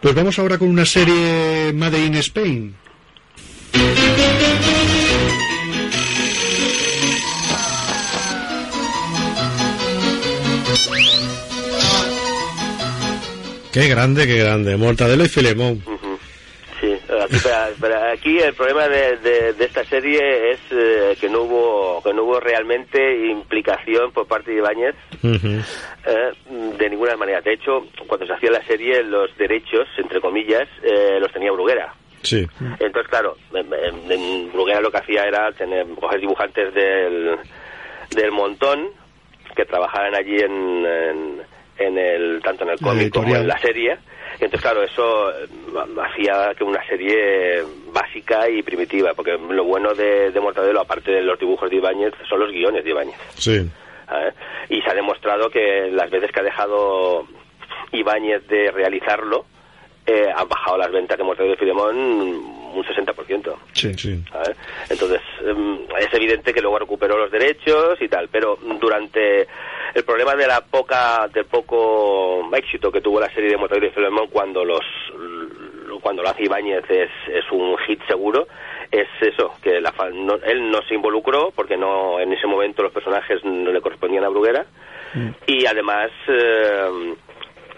Pues vamos ahora con una serie Made in Spain. Qué grande, qué grande. Mortadelo y Filemón. Aquí, el problema de, de- de esta serie es eh, que no hubo que no hubo realmente implicación por parte de Ibáñez eh, de ninguna manera. De hecho, cuando se hacía la serie, los derechos, entre comillas, eh, los tenía Bruguera. Sí. Entonces, claro, en, en- en Bruguera lo que hacía era tener, coger dibujantes del, del montón que trabajaran allí en, en, el tanto en el cómic como en la serie. Entonces, claro, eso eh, hacía que una serie básica y primitiva, porque lo bueno de, de Mortadelo, aparte de los dibujos de Ibáñez, son los guiones de Ibáñez. Sí. ¿eh? Y se ha demostrado que las veces que ha dejado Ibáñez de realizarlo, eh, han bajado las ventas de Mortadelo y Filemón un 60%. Sí, sí. ¿sabes? Entonces, em, es evidente que luego recuperó los derechos y tal, pero durante el problema de la poca, del poco éxito que tuvo la serie de Motor y Filemón cuando los cuando lo hace Ibáñez es, es un hit seguro, es eso, que la, fa- no- él no se involucró porque no en ese momento los personajes no le correspondían a Bruguera y además eh,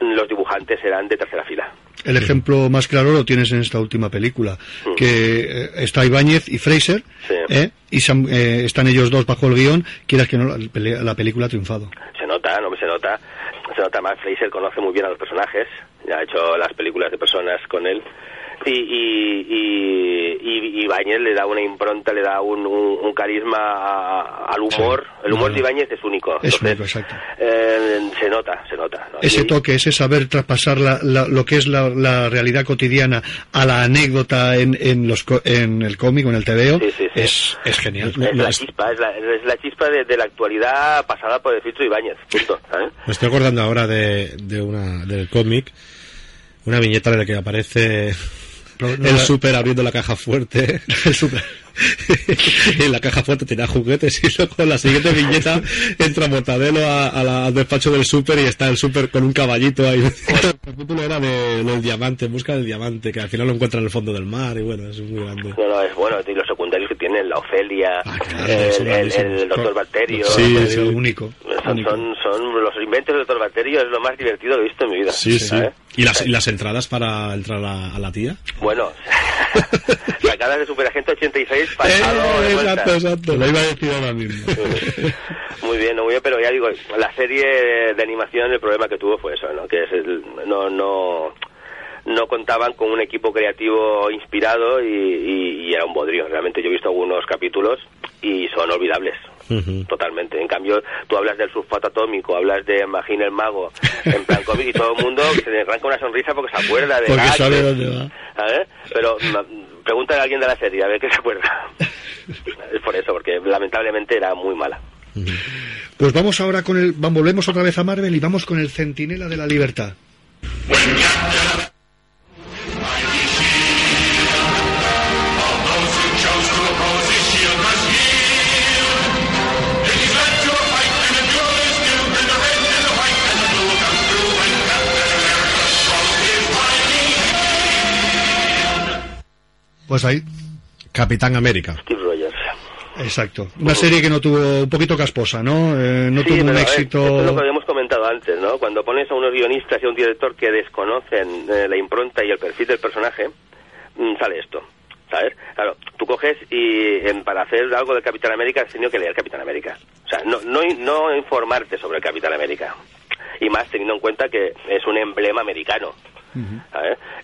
los dibujantes eran de tercera fila. El ejemplo más claro lo tienes en esta última película, que eh, está Ibáñez y Fraser, ¿eh? y eh, están ellos dos bajo el guion, quieras que no, la película ha triunfado. Se nota, no se nota. Se nota más. Fraser conoce muy bien a los personajes. Ya ha hecho las películas de personas con él. Y, y, y, y Ibáñez le da una impronta, le da un, un, un carisma a- al humor. El humor No, de. Ibáñez es único. Es Entonces, único, exacto. eh, se nota, se nota. ¿no? Ese toque, ese saber traspasar la- la- lo que es la, la realidad cotidiana a la anécdota en, en, los, en el cómic o en el TVO, Es, es genial. es la chispa, es la, es chispa de, de la actualidad pasada por el filtro Ibáñez. Punto. ¿sabes? Me estoy acordando ahora de, de una del cómic, una viñeta en la que aparece no el super abriendo la caja fuerte. El super. y en la caja fuerte tenía juguetes y luego en la siguiente viñeta entra Mortadelo a- a la- al despacho del super y está el super con un caballito ahí. El capítulo era de, del diamante, en busca del diamante, que al final lo encuentra en el fondo del mar y bueno, es muy grande. No, no, es bueno. Y los secundarios que tienen, la Ofelia, son el, el, grandísimos. el doctor Bacterio. Sí, el- sí. único. Son, son, son los inventos del doctor Bacterio, es lo más divertido que he visto en mi vida. Sí, sí. ¿sabes? ¿Y las, y las entradas para entrar a, a la tía? Bueno, sacadas de Superagente 86 pasado de vuelta. exacto, exacto. Lo iba a decir ahora mismo. Muy bien, muy bien, pero ya digo, la serie de animación el problema que tuvo fue eso, ¿no? Que es el- no no no contaban con un equipo creativo inspirado y, y- y era un bodrio. Realmente yo he visto algunos capítulos y son olvidables. Totalmente. En cambio, tú hablas del sulfato atómico, hablas de Magine el mago, en plan cómic, y todo el mundo se le arranca una sonrisa porque se acuerda de Porque sabe dónde va. ¿sabes? Pero pregúntale a alguien de la serie a ver qué se acuerda. es por eso, porque lamentablemente era muy mala. Pues vamos ahora con el. Vamos, volvemos otra vez a Marvel y vamos con el Centinela de la Libertad. Pues ahí. Capitán América. Steve Rogers. Exacto. Una serie que no tuvo un poquito casposa, ¿no? Eh, no Sí, tuvo un a ver, éxito. esto es lo que habíamos comentado antes, ¿no? Cuando pones a unos guionistas y a un director que desconocen eh, la impronta y el perfil del personaje, mm, sale esto, ¿sabes? Claro, tú coges y en- para hacer algo del Capitán América has tenido que leer Capitán América. O sea, no, no, no informarte sobre el Capitán América. Y más teniendo en cuenta que es un emblema americano.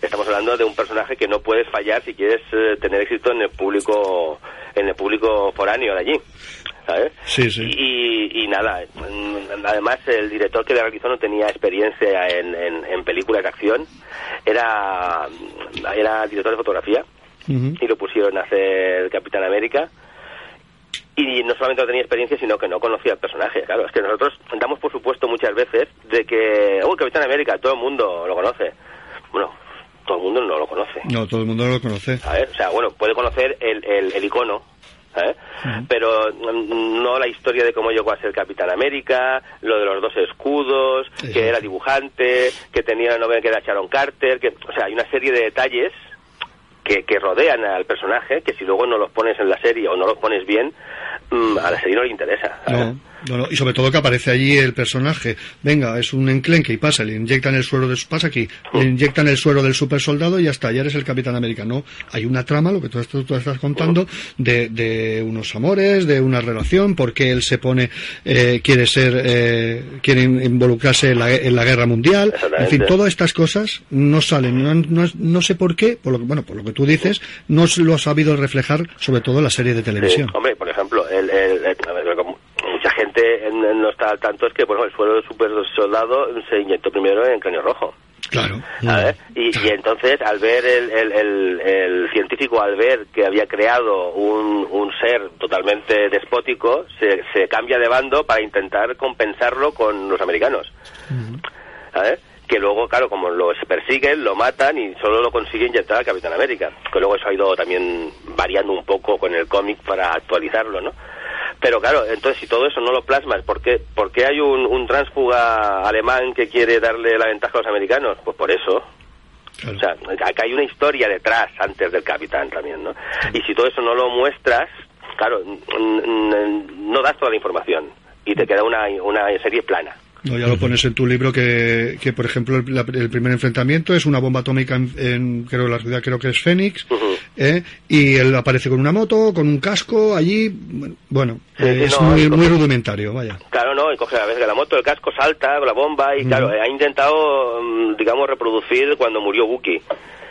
Estamos hablando de un personaje que no puedes fallar si quieres eh, tener éxito en el público en el público foráneo de allí. ¿sabes? Sí, sí. Y, y nada, mm, además el director que le realizó no tenía experiencia en, en, en películas de acción, era, era director de fotografía y lo pusieron a hacer Capitán América. Y no solamente no tenía experiencia, sino que no conocía el personaje. Claro, es que nosotros damos por supuesto muchas veces de que, oh, Capitán América, todo el mundo lo conoce. Bueno, todo el mundo no lo conoce. No, todo el mundo lo conoce. ¿sabes? O sea, bueno, puede conocer el, el, el icono, ¿sabes? Pero mm, no la historia de cómo llegó a ser Capitán América, lo de los dos escudos, que era dibujante, que tenía la novela que era Sharon Carter, que, o sea, hay una serie de detalles que, que rodean al personaje que si luego no los pones en la serie o no los pones bien, mm, a la serie no le interesa. No, no, no, y sobre todo que aparece allí el personaje. Venga, es un enclenque y pasa, le inyectan el suero de su, pasa aquí, le inyectan el suero del super soldado y ya está, ya eres el Capitán América. No, hay una trama, lo que tú, tú- tú estás contando, de, de unos amores, de una relación, porque él se pone, eh, quiere ser, eh, quiere in- involucrarse en la, en la guerra mundial. En fin, todas estas cosas no salen, no, no, no sé por qué, por lo que, bueno, por lo que tú dices, no lo ha sabido reflejar, sobre todo en la serie de televisión. Sí, hombre, por ejemplo, el, el- el- a ver, como mucha gente en- en no está al tanto es que bueno, el suelo super soldado se inyectó primero en cráneo rojo. Claro. ¿sabes? Y, y entonces, al ver el, el, el- el científico, al ver que había creado un, un ser totalmente despótico, se, se cambia de bando para intentar compensarlo con los americanos. ¿sabes? que luego, claro, como lo persiguen, lo matan y solo lo consiguen inyectar al Capitán América. Que luego eso ha ido también variando un poco con el cómic para actualizarlo, ¿no? Pero claro, entonces si todo eso no lo plasmas, ¿por qué, por qué hay un, un tránsfuga alemán que quiere darle la ventaja a los americanos? Pues por eso. O sea, acá hay una historia detrás antes del capitán también, ¿no? Y si todo eso no lo muestras, claro, no das toda la información y te queda una, una serie plana. No, ya lo pones en tu libro que, que por ejemplo, el, la- el primer enfrentamiento es una bomba atómica en, en, creo la ciudad creo que es Fénix, ¿eh? y él aparece con una moto, con un casco allí, bueno, Sí, eh, sí, es no, muy, muy rudimentario, vaya. Claro, no, y coge a veces la moto, el casco salta, la bomba, y claro, ha intentado, mm, digamos, reproducir cuando murió Wookiee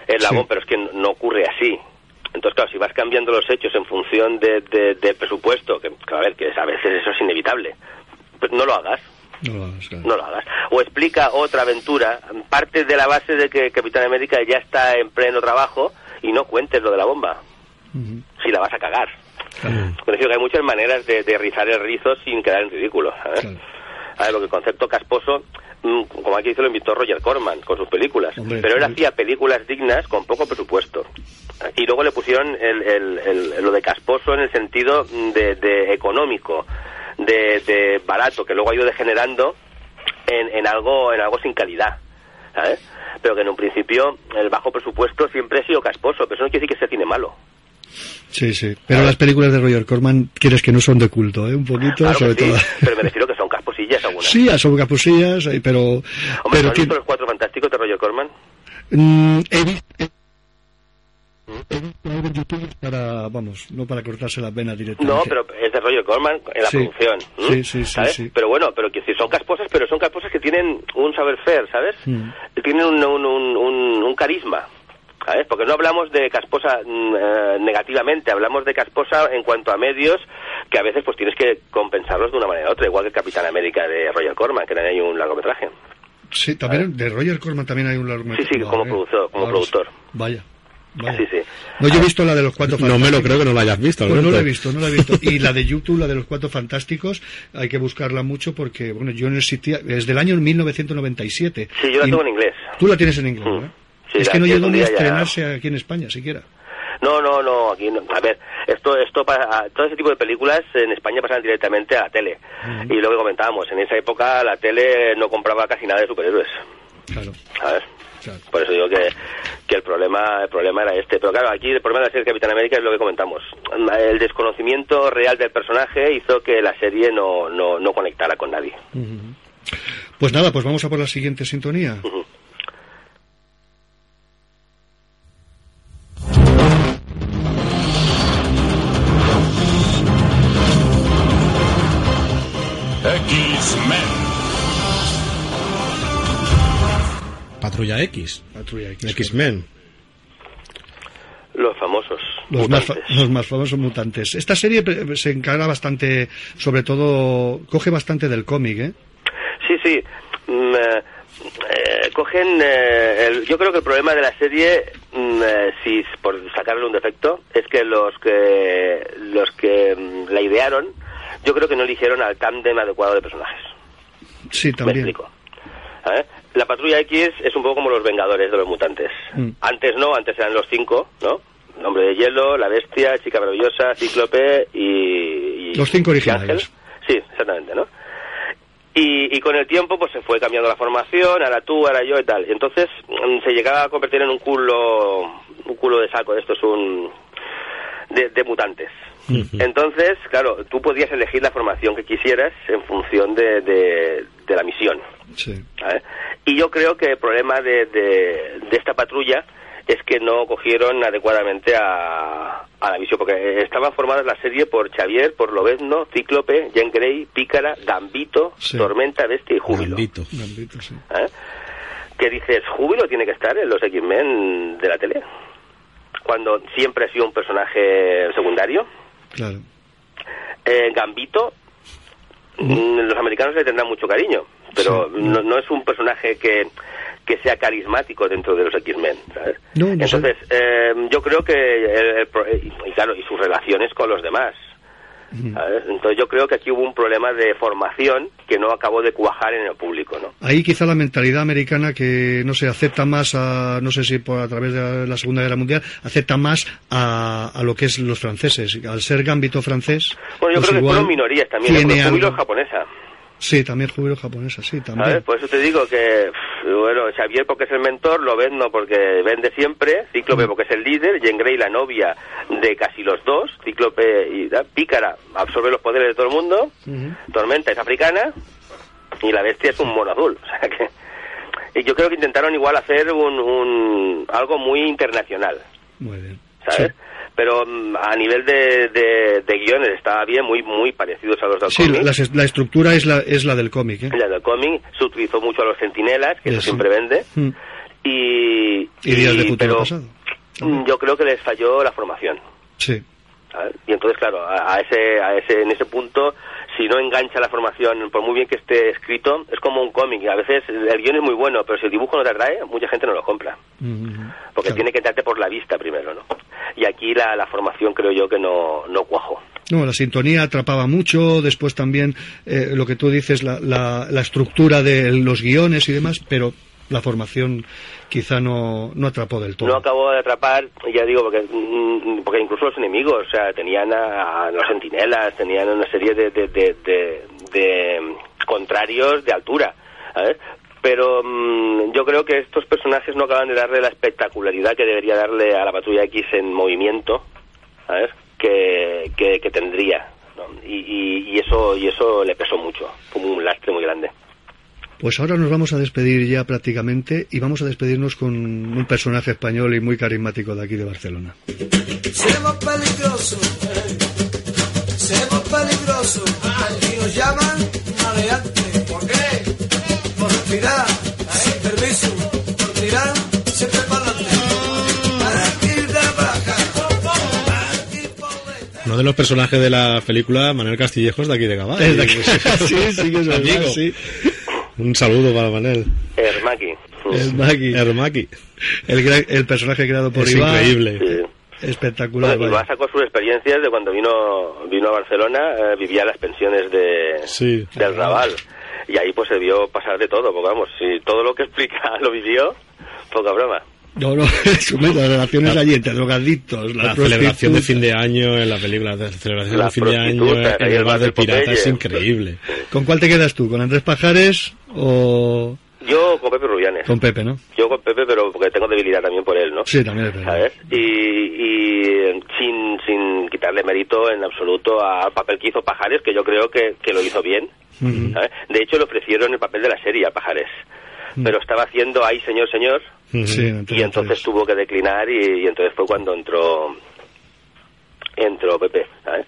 en la Sí. bomba, pero es que no ocurre así. Entonces, claro, si vas cambiando los hechos en función de, de- del presupuesto, que, que, a ver, que a veces eso es inevitable, pues no lo hagas. No lo hagas, claro. No lo hagas. O explica otra aventura, parte de la base de que Capitán América ya está en pleno trabajo y no cuentes lo de la bomba, si la vas a cagar. Me refiero que hay muchas maneras de, de rizar el rizo sin quedar en ridículo. ¿sabes? A ver, lo que el concepto casposo, mm, como aquí dice, lo invitó Roger Corman con sus películas. Hombre, pero él hacía películas dignas con poco presupuesto. Y luego le pusieron el, el- el- lo de casposo en el sentido de, de económico, de, de barato, que luego ha ido degenerando en, en algo en algo sin calidad. ¿sabes? Pero que en un principio el bajo presupuesto siempre ha sido casposo, pero eso no quiere decir que sea cine malo. Sí, sí. Pero las películas de Roger Corman, quieres que no son de culto, ¿eh? Un poquito, Claro sobre sí, todo. pero me refiero que son casposillas algunas. Sí, son capusillas, eh, pero... Hombre, pero ¿no has que- visto los cuatro fantásticos de Roger Corman? Mm, he visto... en YouTube para, vamos, no para cortarse las venas directamente. No, pero es de Roger Corman en la Sí. producción. Sí, sí, sí, ¿sabes? sí. Pero bueno, pero que si son casposas, pero son casposas que tienen un saber faire, ¿sabes? Mm. Tienen un, un, un, un- un carisma. ¿Sabes? Porque no hablamos de casposa mm, eh, negativamente, hablamos de casposa en cuanto a medios que a veces pues tienes que compensarlos de una manera u otra, igual que Capitán América de Roger Corman, que era ahí un largometraje. Sí, también de Roger Corman también hay un Sí, largometraje. sí, como Vale. productor. Como productor. Vaya. Vaya. Sí, sí. No, yo he visto la de los cuatro No me lo creo que no la hayas visto, Pues no la he visto, no la he visto. Y la de YouTube, la de los cuatro fantásticos, hay que buscarla mucho porque, bueno, yo no existía, es del año 1997. Sí, yo la Y- tengo en inglés. Tú la tienes en inglés. Mm. Sí, es que no llegó ni a día ya- estrenarse aquí en España siquiera. No, no, no, aquí no. A ver, esto, esto para, todo ese tipo de películas en España pasan directamente a la tele. Y lo que comentábamos, en esa época la tele no compraba casi nada de superhéroes. Claro. Por eso digo que, que el problema el problema era este. Pero claro, aquí el problema de la serie Capitán América es lo que comentamos. El desconocimiento real del personaje hizo que la serie no, no, no conectara con nadie. Pues nada, pues vamos a por la siguiente sintonía. X-Men. Patrulla X. Patrulla X. X-Men. Los famosos. Los más, fa- mutantes. los más famosos mutantes. Esta serie eh, se encarga bastante, sobre todo, coge bastante del cómic, ¿eh? Sí, sí. Mm, eh, eh, cogen. eh, el- yo creo que el problema de la serie, mm, eh, si por sacarle un defecto, es que los que los que mm, la idearon, yo creo que no eligieron al tándem adecuado de personajes. Sí, Me también. explico. ¿Eh? La Patrulla X es un poco como los Vengadores de los mutantes. Mm. Antes no, antes eran los cinco, ¿no? El Hombre de Hielo, La Bestia, Chica Maravillosa, Cíclope y... y- Los cinco originales. Ángel. Sí, exactamente, ¿no? Y, y con el tiempo pues se fue cambiando la formación, ahora tú, ahora yo y tal. Y entonces mm, se llegaba a convertir en un culo, un culo de saco, esto es un... de, de mutantes. Entonces, claro, tú podías elegir la formación que quisieras en función de, de, de la misión. Sí. ¿vale? Y yo creo que el problema de, de, de esta patrulla es que no cogieron adecuadamente a, a la misión, porque estaban formadas la serie por Xavier, por Lobezno, Cíclope, Jean Grey, Pícara, Gambito, Sí. Tormenta, Bestia y Júbilo. Gambito. Gambito, sí. ¿eh? Que dices, Júbilo tiene que estar en los X-Men de la tele, cuando siempre ha sido un personaje secundario. Claro. Eh, Gambito, mm, los americanos le tendrán mucho cariño, pero Sí. no, no es un personaje que, que sea carismático dentro de los X-Men. Entonces, eh, yo creo que, el- el y claro, y sus relaciones con los demás. ¿Sabes? Entonces yo creo que aquí hubo un problema de formación que no acabó de cuajar en el público, ¿no? Ahí quizá la mentalidad americana que, no sé, acepta más a, no sé si por a través de la, la Segunda Guerra Mundial, acepta más a, a lo que es los franceses. Al ser gambito francés, Bueno, yo pues creo que fueron minorías también, algo- japonesa. Sí, también júbilo japonesa, sí, también. ¿Sabes? Por eso te digo que, bueno, Xavier porque es el mentor, lo no porque vende siempre, Cíclope porque es el líder, Jean Grey la novia de casi los dos, Cíclope y da, Pícara absorbe los poderes de todo el mundo, Tormenta es africana y la bestia es un mono azul. O sea que, y yo creo que intentaron igual hacer un, un algo muy internacional, Muy bien. ¿sabes? Pero mm, a nivel de, de, de guiones estaba bien, muy muy parecidos a los del Sí, cómic. la, la estructura es la, es la del cómic, ¿eh? La del cómic se utilizó mucho a los centinelas, que eso siempre vende. Mm. Y, Y días de futuro pero, pasado. mm, Yo creo que les falló la formación. Sí. ¿sabes? Y entonces, claro, a, a ese, a ese, en ese punto, si no engancha la formación, por muy bien que esté escrito, es como un cómic. A veces el guion es muy bueno, pero si el dibujo no te atrae, mucha gente no lo compra. Porque tiene que entrarte por la vista primero, ¿no? Y aquí la, la formación creo yo que no, no cuajó. No, la sintonía atrapaba mucho, después también eh, lo que tú dices, la, la, la estructura de los guiones y demás, pero la formación quizá no, no atrapó del todo. No acabó de atrapar, ya digo, porque, mm, porque incluso los enemigos, o sea, tenían a, los sentinelas, tenían una serie de, de, de, contrarios de altura. Pero mm, yo creo que estos personajes no acaban de darle la espectacularidad que debería darle a la Patrulla X en movimiento, ¿sabes? Que, que, que tendría, y, y eso y eso le pesó mucho, como un lastre muy grande. Pues ahora nos vamos a despedir ya prácticamente y vamos a despedirnos con un personaje español y muy carismático de aquí de Barcelona. Seremos peligrosos, seremos peligrosos. Y nos llaman maleantes. ¿Por qué? Por respirar, sin permiso, por tirar, siempre para adelante. Uno de los personajes de la película, Manuel Castillejos, de aquí de Gabá. Es de aquí. Sí, sí que es verdad, Amigo. sí. Un saludo para Manel. Hermaki. El Maki. Hermaki. El, gran- el personaje creado por Es Iván. increíble. Espectacular. Bueno. Iván sacó sus experiencias de cuando vino vino a Barcelona, eh, vivía las pensiones de Sí. del Raval. Y ahí pues se vio pasar de todo, porque vamos, si todo lo que explica lo vivió, poca broma. No, no, es un- las relaciones allí entre drogadictos, La celebración de fin de año en la película, la celebración La de fin de año en el bar del de pirata es increíble. ¿Con cuál te quedas tú? ¿Con Andrés Pajares o Yo con Pepe Rubianes. con Pepe, no? Yo con Pepe, pero porque tengo debilidad también por él, ¿no? Sí, también es verdad. ¿Sabes? Y, y sin, sin quitarle mérito en absoluto al papel que hizo Pajares, que yo creo que, que lo hizo bien. De hecho, le ofrecieron el papel de la serie a Pajares. Pero estaba haciendo Ay, señor, señor. Sí, y entonces tuvo que declinar y, y entonces fue cuando entró entró Pepe ¿sabes?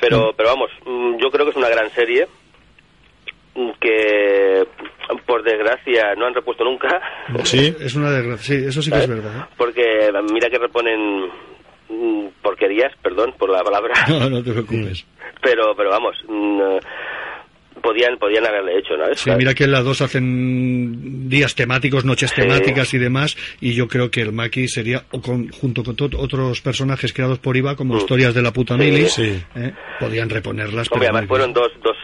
pero pero vamos mm, yo creo que es una gran serie mm, que por desgracia no han repuesto nunca Sí. Es una desgracia. Sí, eso sí que es verdad. ¿eh? porque mira que reponen mm, porquerías perdón por la palabra No, no te preocupes. pero pero vamos mm, podían podían haberle hecho no Sí, mira que en la 2 hacen días temáticos, noches Sí. temáticas y demás, y yo creo que el Maki sería, o con- junto con otros personajes creados por Iva, como Mm. historias de la puta Sí. Mili, Sí. ¿eh? podían reponerlas. Hombre, pero además fueron dos, dos,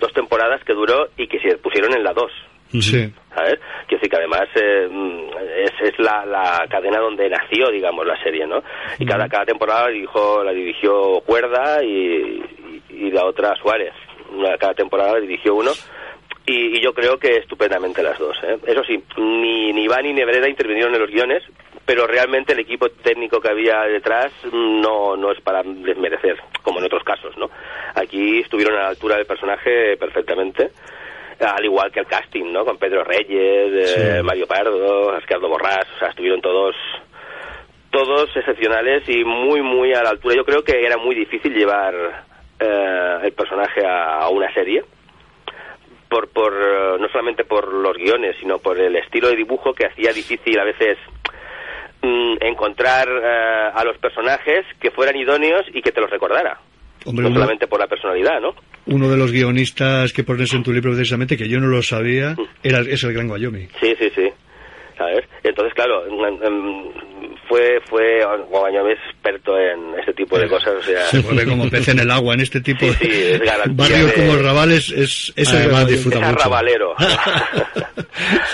dos temporadas que duró y que se pusieron en la 2 bien. Sí. ¿sabes? Quiero decir que además eh, mm, es, es la, la cadena donde nació, digamos, la serie, ¿no? Y cada, cada temporada dirigió, la dirigió Cuerda y, y, y la otra Suárez. Una- Cada temporada dirigió uno. Y, y yo creo que estupendamente las dos. ¿eh? Eso sí, ni, ni Iván ni Nebreda intervinieron en los guiones, pero realmente el equipo técnico que había detrás no, no es para desmerecer, como en otros casos, ¿no? Aquí estuvieron a la altura del personaje perfectamente al igual que el casting, ¿no? Con Pedro Reyes, eh, Sí. Mario Pardo, Ascardo Borrás, o sea, estuvieron todos todos excepcionales y muy muy a la altura. Yo creo que era muy difícil llevar eh, el personaje a, a una serie por por eh, no solamente por los guiones, sino por el estilo de dibujo que hacía difícil a veces mm, encontrar eh, a los personajes que fueran idóneos y que te los recordara. Hombre, no solamente por la personalidad, ¿no? Uno de los guionistas que pones en tu libro precisamente, que yo no lo sabía, era, es el Gran Guayomi. Sí, sí, sí. ¿Sabes? Entonces, claro, mm, mm, fue, fue, Guañame es experto en este tipo de cosas. O sea, Se mueve como pez en el agua en este tipo Sí, sí, es de garantía barrios de- como Rabales es, es Además, disfruta es mucho. arrabalero.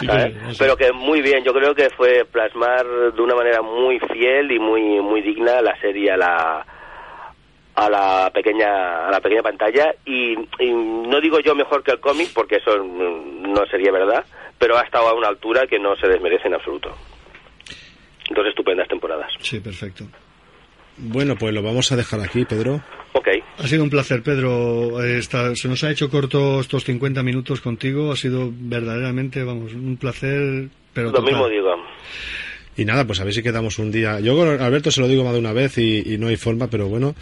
Pero que muy bien, yo creo que fue plasmar de una manera muy fiel y muy muy digna la serie a la a la pequeña a la pequeña pantalla y, y no digo yo mejor que el cómic porque eso no sería verdad, pero ha estado a una altura que no se desmerece en absoluto. Dos estupendas temporadas. Sí, perfecto. Bueno, pues lo vamos a dejar aquí, Pedro. Ok. Ha sido un placer, Pedro. Eh, está- se nos ha hecho corto estos 50 minutos contigo. Ha sido verdaderamente, vamos, un placer. Pero Lo total. mismo digo. Y nada, pues a ver si quedamos un día. Yo con Alberto se lo digo más de una vez y, y no hay forma, pero bueno,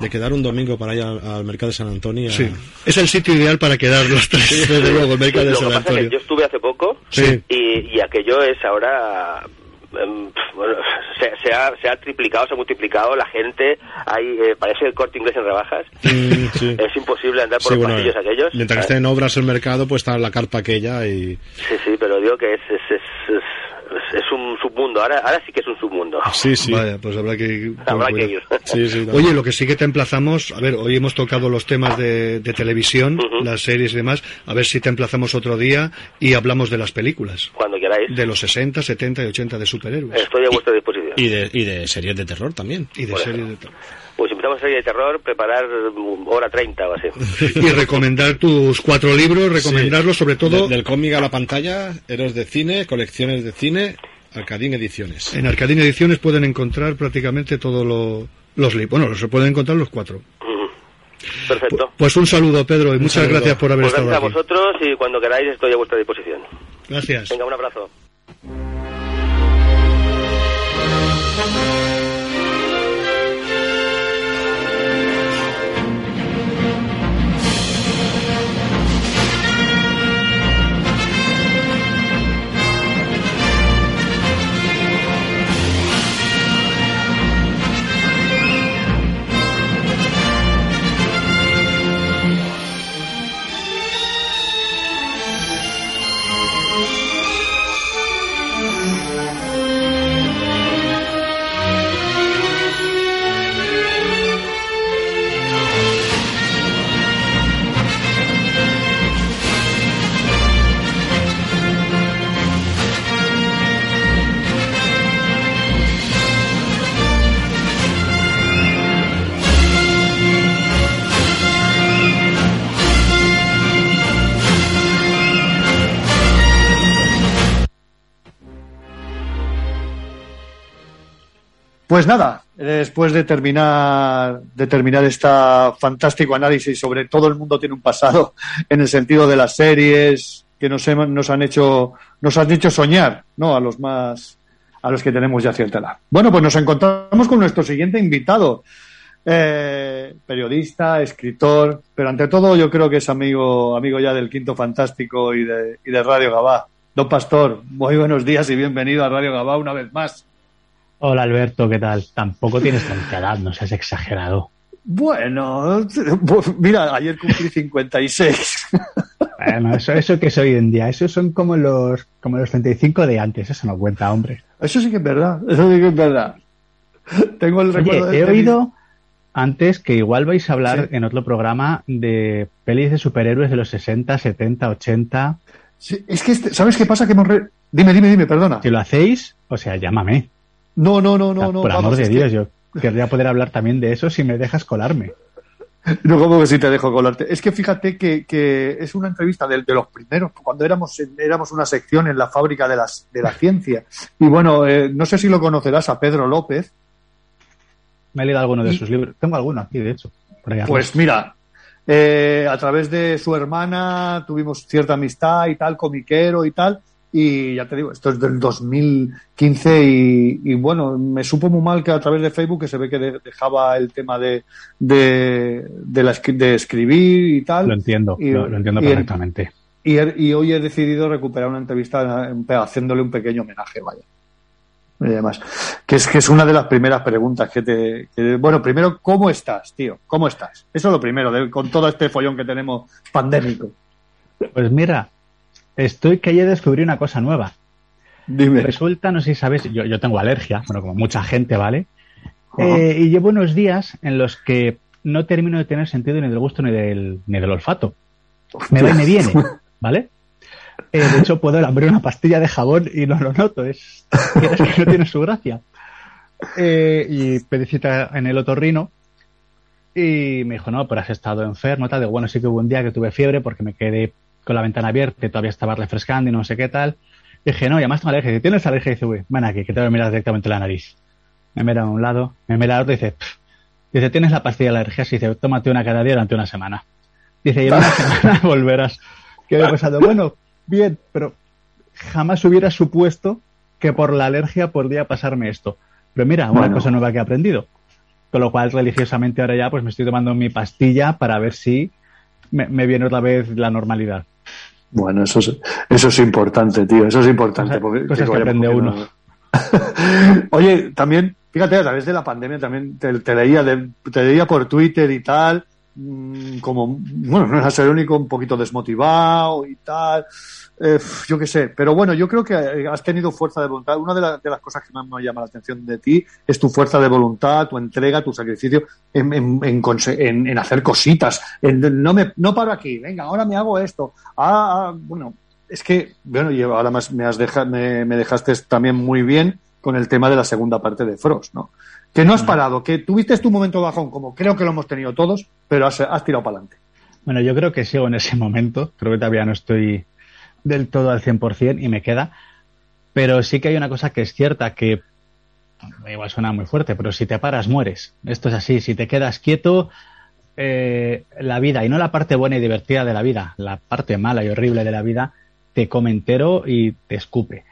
de quedar un domingo para ir al, al mercado de San Antonio. a- Sí, es el sitio ideal para quedar los tres, desde luego, el mercado de Lo que San pasa es que Antonio. yo estuve hace poco Sí. y, y aquello es ahora bueno, se, se ha, se ha triplicado, se ha multiplicado la gente, hay, eh, parece el corte inglés en rebajas, Mm, sí. es imposible andar por Sí, los bueno, pasillos aquellos. Mientras que esté en obras el mercado, pues está la carpa aquella y... Sí, sí, pero digo que es, es, es, es, es- es un submundo, ahora, ahora sí que es un submundo. Sí, sí. Vaya, pues habrá que Habrá que ir. Oye, lo que sí que te emplazamos, a ver, hoy hemos tocado los temas de, de televisión, las series y demás, a ver si te emplazamos otro día y hablamos de las películas. Cuando queráis. De los 60, 70 y 80 de superhéroes. Estoy a vuestra disposición. Y de, y de series de terror también. Y de Por series ejemplo. de terror. Pues si empezamos serie de terror, preparar hora 30 o así. Y recomendar tus cuatro libros, recomendarlos sobre todo De- del cómic a la pantalla, héroes de cine, colecciones de cine, Alcadín Ediciones. en Arcadín Ediciones pueden encontrar prácticamente todos lo- los libros. Bueno, se pueden encontrar los cuatro. Perfecto. Pues un saludo, Pedro, y muchas saludo. gracias por haber Pues estado gracias a aquí. vosotros y cuando queráis estoy a vuestra disposición. Gracias. Venga, un abrazo. Pues nada, después de terminar, de terminar este fantástico análisis sobre todo el mundo tiene un pasado en el sentido de las series que nos, hem- nos han hecho, nos han hecho soñar, ¿no? A los más, a los que tenemos ya cierta edad. Bueno, pues nos encontramos con nuestro siguiente invitado, eh, periodista, escritor, pero ante todo yo creo que es amigo, amigo ya del Quinto Fantástico y de, y de Radio Gabá. Don Pastor, muy buenos días y bienvenido a Radio Gabá una vez más. Hola Alberto, ¿qué tal? Tampoco tienes tanta edad, no seas exagerado. Bueno, mira, ayer cumplí 56. Bueno, eso, eso que es hoy en día, esos son como los, como los 35 de antes, eso no cuenta, hombre. Eso sí que es verdad, eso sí que es verdad. Tengo el Oye, recuerdo he de- oído antes que igual vais a hablar en otro programa de pelis de superhéroes de los 60, 70, 80. Sí, es que, este- ¿sabes qué pasa? Que hemos re- Dime, dime, dime, perdona. Si lo hacéis, o sea, llámame. No, no, no, no, O sea, no. por vamos, amor de que- Dios, yo querría poder hablar también de eso si me dejas colarme. No, como que si te dejo colarte. Es que fíjate que, que es una entrevista de, de los primeros, cuando éramos, en- éramos una sección en la fábrica de, las, de la ciencia. Y bueno, eh, no sé si lo conocerás a Pedro López. Me he leído alguno de Y- sus libros. Tengo alguno aquí, de hecho. por ahí Pues mira, eh, a través de su hermana tuvimos cierta amistad y tal, comiquero y tal. Y ya te digo, esto es del 2015 y, y bueno, me supo muy mal que a través de Facebook que se ve que de- dejaba el tema de, de, de, la de escribir y tal. Lo entiendo, Y- lo, lo entiendo perfectamente. Y, he- y hoy he decidido recuperar una entrevista haciéndole un pequeño homenaje, vaya. Y demás. Que es que es una de las primeras preguntas que te. que- bueno, primero, ¿cómo estás, tío? ¿Cómo estás? Eso es lo primero, de- con todo este follón que tenemos pandémico. Pues mira, estoy que ayer descubrí una cosa nueva. Dime. Resulta, no sé si sabes, yo, yo tengo alergia, bueno, como mucha gente, ¿vale? Eh, y llevo unos días en los que no termino de tener sentido ni del gusto ni del, ni del olfato. Me va y me viene, ¿vale? Eh, de hecho, puedo abrir una pastilla de jabón y no lo noto. Es, es que no tiene su gracia. Eh, y pedí cita en el otorrino y me dijo, no, pero has estado enfermo, tal. De bueno, sí que hubo un día que tuve fiebre porque me quedé con la ventana abierta y todavía estaba refrescando y no sé qué tal. Dije, no, y además tengo alergia. Dice, ¿tienes alergia? Y dice, uy, ven aquí, que te voy a mirar directamente la nariz. Me mira a un lado, me mira a otro y dice, "Pff". dice, ¿tienes la pastilla de la alergia? Y dice, tómate una cada día durante una semana. Dice, y en una semana volverás. Quedé pensando, bueno, bien, pero jamás hubiera supuesto que por la alergia podría pasarme esto. Pero mira, una Bueno. cosa nueva que he aprendido. Con lo cual, religiosamente ahora ya, pues me estoy tomando mi pastilla para ver si me, me viene otra vez la normalidad. Bueno, eso es, eso es importante, tío. Eso es importante. Cosas- porque- cosas que aprende uno. no- Oye, también, fíjate, a través de la pandemia también te, te leía, de- te leía por Twitter y tal, mm, como, bueno, no eras el único, un poquito desmotivado y tal, eh, yo qué sé, pero bueno, yo creo que has tenido fuerza de voluntad. Una de, la- de las cosas que más me llama la atención de ti es tu fuerza de voluntad, tu entrega, tu sacrificio en, en, en en- hacer cositas. En- no, me, no paro aquí, venga, ahora me hago esto. Ah, ah, bueno, es que, bueno, y ahora más me, has deja- me, me dejaste también muy bien con el tema de la segunda parte de Frost, ¿no? Que no has parado, que tuviste tu momento bajón, como creo que lo hemos tenido todos, pero has, has tirado para adelante. Bueno, yo creo que sigo en ese momento. Creo que todavía no estoy del todo al 100% y me queda. Pero sí que hay una cosa que es cierta, que igual suena muy fuerte, pero si te paras, mueres. Esto es así. Si te quedas quieto, eh, la vida, y no la parte buena y divertida de la vida, la parte mala y horrible de la vida, te come entero y te escupe.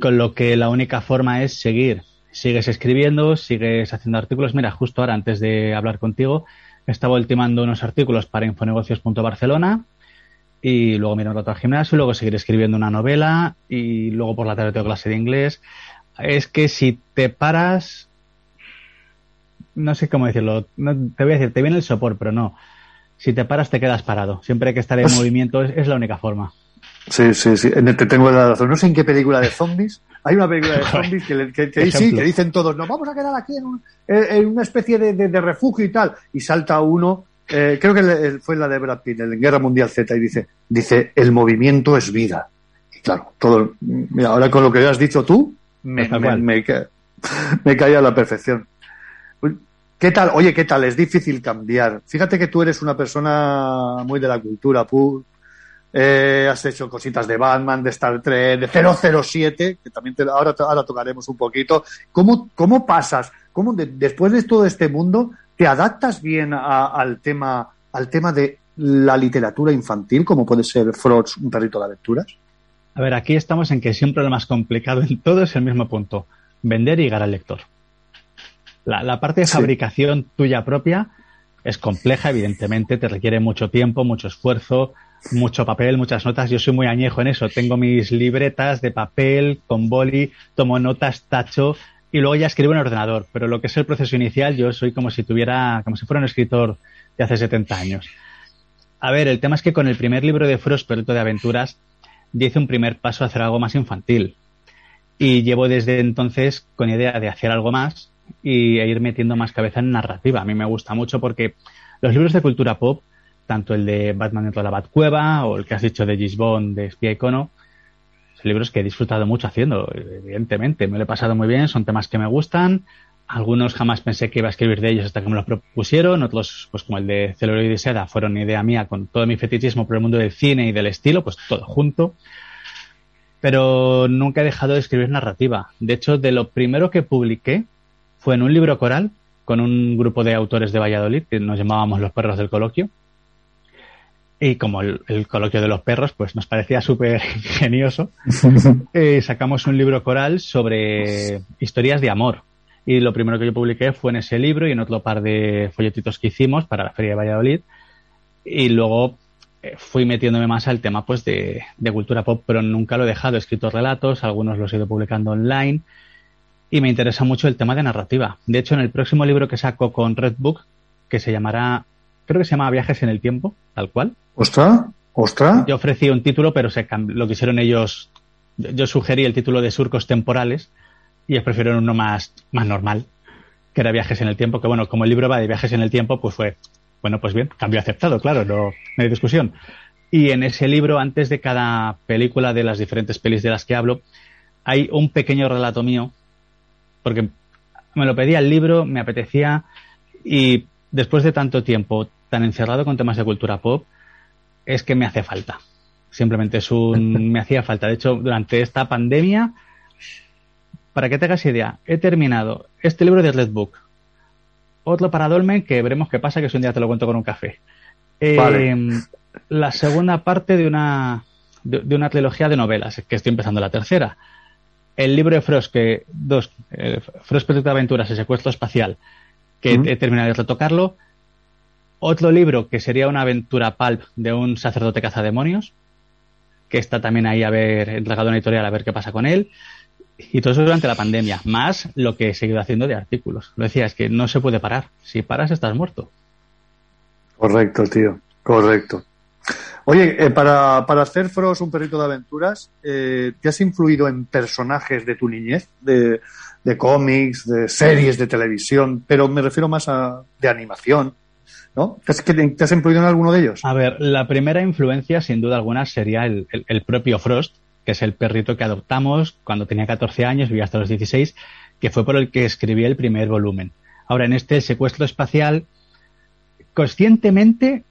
Con lo que la única forma es seguir. Sigues escribiendo, sigues haciendo artículos. Mira, justo ahora, antes de hablar contigo, estaba ultimando unos artículos para infonegocios.barcelona y luego rato al gimnasio, luego seguiré escribiendo una novela y luego por la tarde tengo clase de inglés. Es que si te paras, no sé cómo decirlo, no, te voy a decir, te viene el sopor, pero no. Si te paras te quedas parado. Siempre hay que estar en Pues- movimiento, es, es la única forma. Sí, sí, sí, te tengo la razón. No sé en qué película de zombies. Hay una película de zombies que, que- que- sí, que dicen todos, nos vamos a quedar aquí en, un- eh, en una especie de, de- de refugio y tal. Y salta uno, eh, creo que le- fue la de Brad Pitt, en Guerra Mundial Z, y dice, dice, el movimiento es vida. Y claro, todo, mira, ahora con lo que has dicho tú, me, me, cae a la perfección. ¿Qué tal? Oye, ¿qué tal? Es difícil cambiar. Fíjate que tú eres una persona muy de la cultura. Eh, has hecho cositas de Batman, de Star Trek, de 007, que también te- ahora, ahora tocaremos un poquito. ¿Cómo, cómo pasas? ¿Cómo de- después de todo este mundo te adaptas bien a- al tema al tema de la literatura infantil, como puede ser Frost, un perrito de aventuras? A ver, aquí estamos en que siempre lo más complicado en todo es el mismo punto, vender y llegar al lector. La, la parte de Sí. fabricación tuya propia es compleja, evidentemente, te requiere mucho tiempo, mucho esfuerzo, mucho papel, muchas notas. Yo soy muy añejo en eso. Tengo mis libretas de papel, con boli, tomo notas, tacho y luego ya escribo en ordenador. Pero lo que es el proceso inicial, yo soy como si tuviera, como si fuera un escritor de hace 70 años. A ver, el tema es que con el primer libro de Frost, Perrito de Aventuras, hice un primer paso a hacer algo más infantil. Y llevo desde entonces con idea de hacer algo más y e ir metiendo más cabeza en narrativa. A mí me gusta mucho porque los libros de cultura pop, tanto el de Batman dentro de la Batcueva o el que has dicho de Gisbon de Espía Icono, libros que he disfrutado mucho haciendo, evidentemente. Me lo he pasado muy bien, son temas que me gustan. Algunos jamás pensé que iba a escribir de ellos hasta que me los propusieron. Otros, pues como el de Celuloide y Seda, fueron idea mía con todo mi fetichismo por el mundo del cine y del estilo, pues todo junto pero nunca he dejado de escribir narrativa. De hecho, de lo primero que publiqué fue en un libro coral con un grupo de autores de Valladolid que nos llamábamos los perros del coloquio. Y como el, el coloquio de los perros, pues nos parecía súper ingenioso, eh, sacamos un libro coral sobre historias de amor. Y lo primero que yo publiqué fue en ese libro y en otro par de folletitos que hicimos para la Feria de Valladolid. Y luego eh, fui metiéndome más al tema pues de, de cultura pop, pero nunca lo he dejado. He escrito relatos, algunos los he ido publicando online y me interesa mucho el tema de narrativa. De hecho, en el próximo libro que saco con Redbook, que se llamará, creo que se llama Viajes en el Tiempo, tal cual. ¡Ostras! ¡Ostras! Yo ofrecí un título, pero se lo quisieron ellos. Yo yo sugerí el título de Surcos Temporales y ellos prefirieron uno más, más normal. que era Viajes en el Tiempo, que bueno, como el libro va de viajes en el tiempo, pues fue, bueno, pues bien, cambio aceptado, claro, no, no hay discusión. Y en ese libro, antes de cada película de las diferentes pelis de las que hablo, hay un pequeño relato mío, porque me lo pedía el libro, me apetecía, y después de tanto tiempo tan encerrado con temas de cultura pop, es que me hace falta. Simplemente es un. me hacía falta. De hecho, durante esta pandemia, para que te hagas idea, he terminado este libro de Red Book. Otro para Dolmen, que veremos qué pasa, que es un día te lo cuento con un café. Eh, Vale. La segunda parte de una, de, de una trilogía de novelas, que estoy empezando la tercera. El libro de Frost, que dos, eh, Frost Aventuras, el secuestro espacial, que he terminado de retocarlo. Otro libro que sería una aventura pulp de un sacerdote cazademonios, que está también ahí a ver, entregado en editorial a ver qué pasa con él. Y todo eso durante la pandemia, más lo que he seguido haciendo de artículos. Lo decía, es que no se puede parar. Si paras, estás muerto. Correcto, tío. Correcto. Oye, eh, para, para hacer Frost un perrito de aventuras, eh, ¿te has influido en personajes de tu niñez? De, de cómics, de series de televisión, pero me refiero más a de animación, ¿no? ¿Te has, te, influido en alguno de ellos? A ver, la primera influencia, sin duda alguna, sería el, el- el propio Frost, que es el perrito que adoptamos cuando tenía 14 años, vivía hasta los 16, que fue por el que escribí el primer volumen. Ahora, en este, secuestro espacial, conscientemente,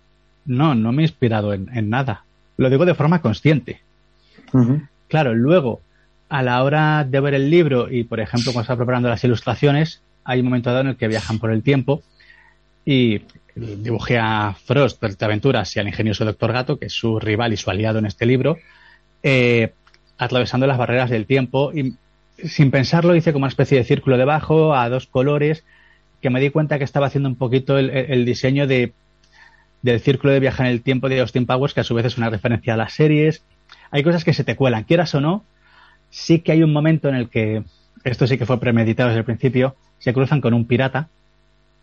no, no me he inspirado en, en nada. Lo digo de forma consciente. Claro, luego, a la hora de ver el libro y, por ejemplo, cuando está preparando las ilustraciones, hay un momento dado en el que viajan por el tiempo y dibujé a Frost, Aventuras, y al ingenioso Doctor Gato, que es su rival y su aliado en este libro, eh, atravesando las barreras del tiempo y sin pensarlo hice como una especie de círculo debajo a dos colores que me di cuenta que estaba haciendo un poquito el, el diseño de del círculo de viaje en el tiempo de Austin Powers, que a su vez es una referencia a las series. Hay cosas que se te cuelan, quieras o no. Sí que hay un momento en el que, esto sí que fue premeditado desde el principio, se cruzan con un pirata,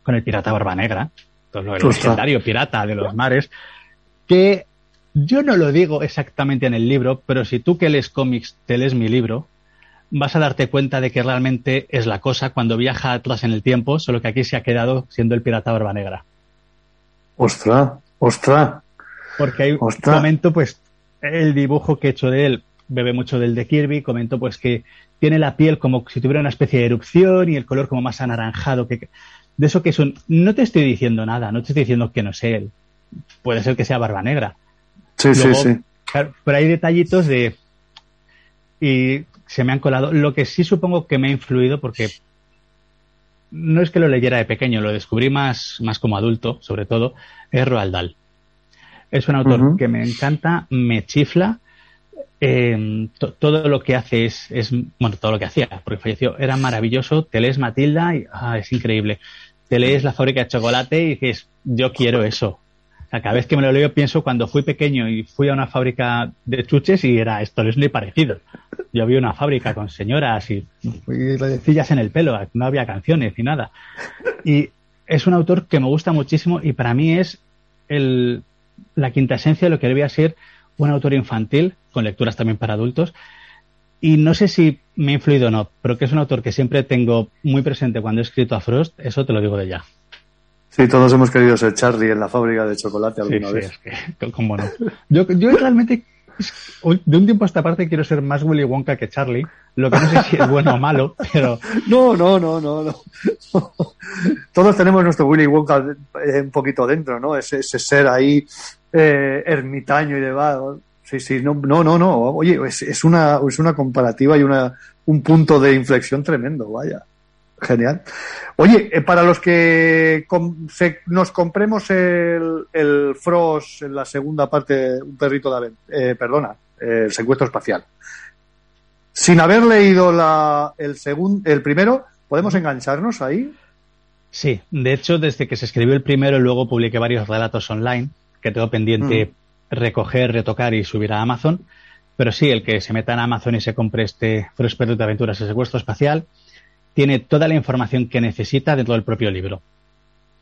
con el pirata Barba Negra, todo lo- el legendario pirata de los mares, que yo no lo digo exactamente en el libro, pero si tú que lees cómics te lees mi libro, vas a darte cuenta de que realmente es la cosa cuando viaja atrás en el tiempo, solo que aquí se ha quedado siendo el pirata Barba Negra. Ostras, ostras. Porque hay un momento, pues, el dibujo que he hecho de él bebe mucho del de Kirby, comento pues que tiene la piel como si tuviera una especie de erupción y el color como más anaranjado que de eso que es un no te estoy diciendo nada, no te estoy diciendo que no es él. Puede ser que sea barba negra. Sí, sí, Luego, sí. claro, pero hay detallitos de y se me han colado. Lo que sí supongo que me ha influido porque no es que lo leyera de pequeño, lo descubrí más, más como adulto, sobre todo, es Roald Dahl. Es un autor que me encanta, me chifla. To- todo lo que hace es, bueno, todo lo que hacía, porque falleció, era maravilloso. Te lees Matilda y ah, es increíble. Te lees La fábrica de chocolate y dices, yo quiero eso. Cada vez que me lo leo pienso cuando fui pequeño y fui a una fábrica de chuches y era esto es ni parecido. Yo vi una fábrica con señoras y, redecillas en el pelo, no había canciones ni nada. Y es un autor que me gusta muchísimo y para mí es el, la quinta esencia de lo que debía ser un autor infantil, con lecturas también para adultos. Y no sé si me ha influido o no, pero que es un autor que siempre tengo muy presente cuando he escrito a Frost, eso te lo digo de ya. Sí, todos hemos querido ser Charlie en la fábrica de chocolate Sí, alguna sí, vez. es que, cómo no. Yo, yo realmente, de un tiempo a esta parte, quiero ser más Willy Wonka que Charlie. Lo que no sé si es bueno o malo, pero No, no, no, no, no. Todos tenemos nuestro Willy Wonka eh, un poquito dentro, ¿no? Ese, ese ser ahí eh, ermitaño y. ¿no? Sí, sí, no, no, no, no. Oye, es, es una, es una comparativa y una, un punto de inflexión tremendo, vaya. Genial. Oye, eh, para los que com- se- nos compremos el, el Frost en la segunda parte, un perrito de aven- eh, perdona, eh, el secuestro espacial. Sin haber leído la, el, segun- el primero, ¿podemos engancharnos ahí? Sí, de hecho, desde que se escribió el primero, luego publiqué varios relatos online que tengo pendiente recoger, retocar y subir a Amazon. Pero sí, el que se meta en Amazon y se compre este Frost Perdido de Aventuras, el secuestro espacial, tiene toda la información que necesita dentro del propio libro.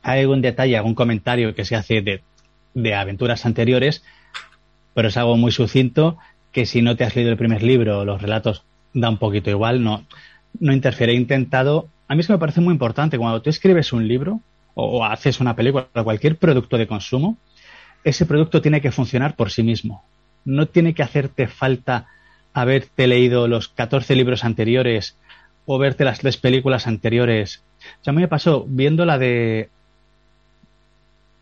Hay algún detalle, algún comentario que se hace de, de aventuras anteriores, pero es algo muy sucinto que si no te has leído el primer libro los relatos da un poquito igual, no, no interfiere. He intentado a mí es que me parece muy importante. Cuando tú escribes un libro o, o haces una película o cualquier producto de consumo, ese producto tiene que funcionar por sí mismo. No tiene que hacerte falta haberte leído los 14 libros anteriores o verte las tres películas anteriores. O sea, a mí me pasó viendo la de.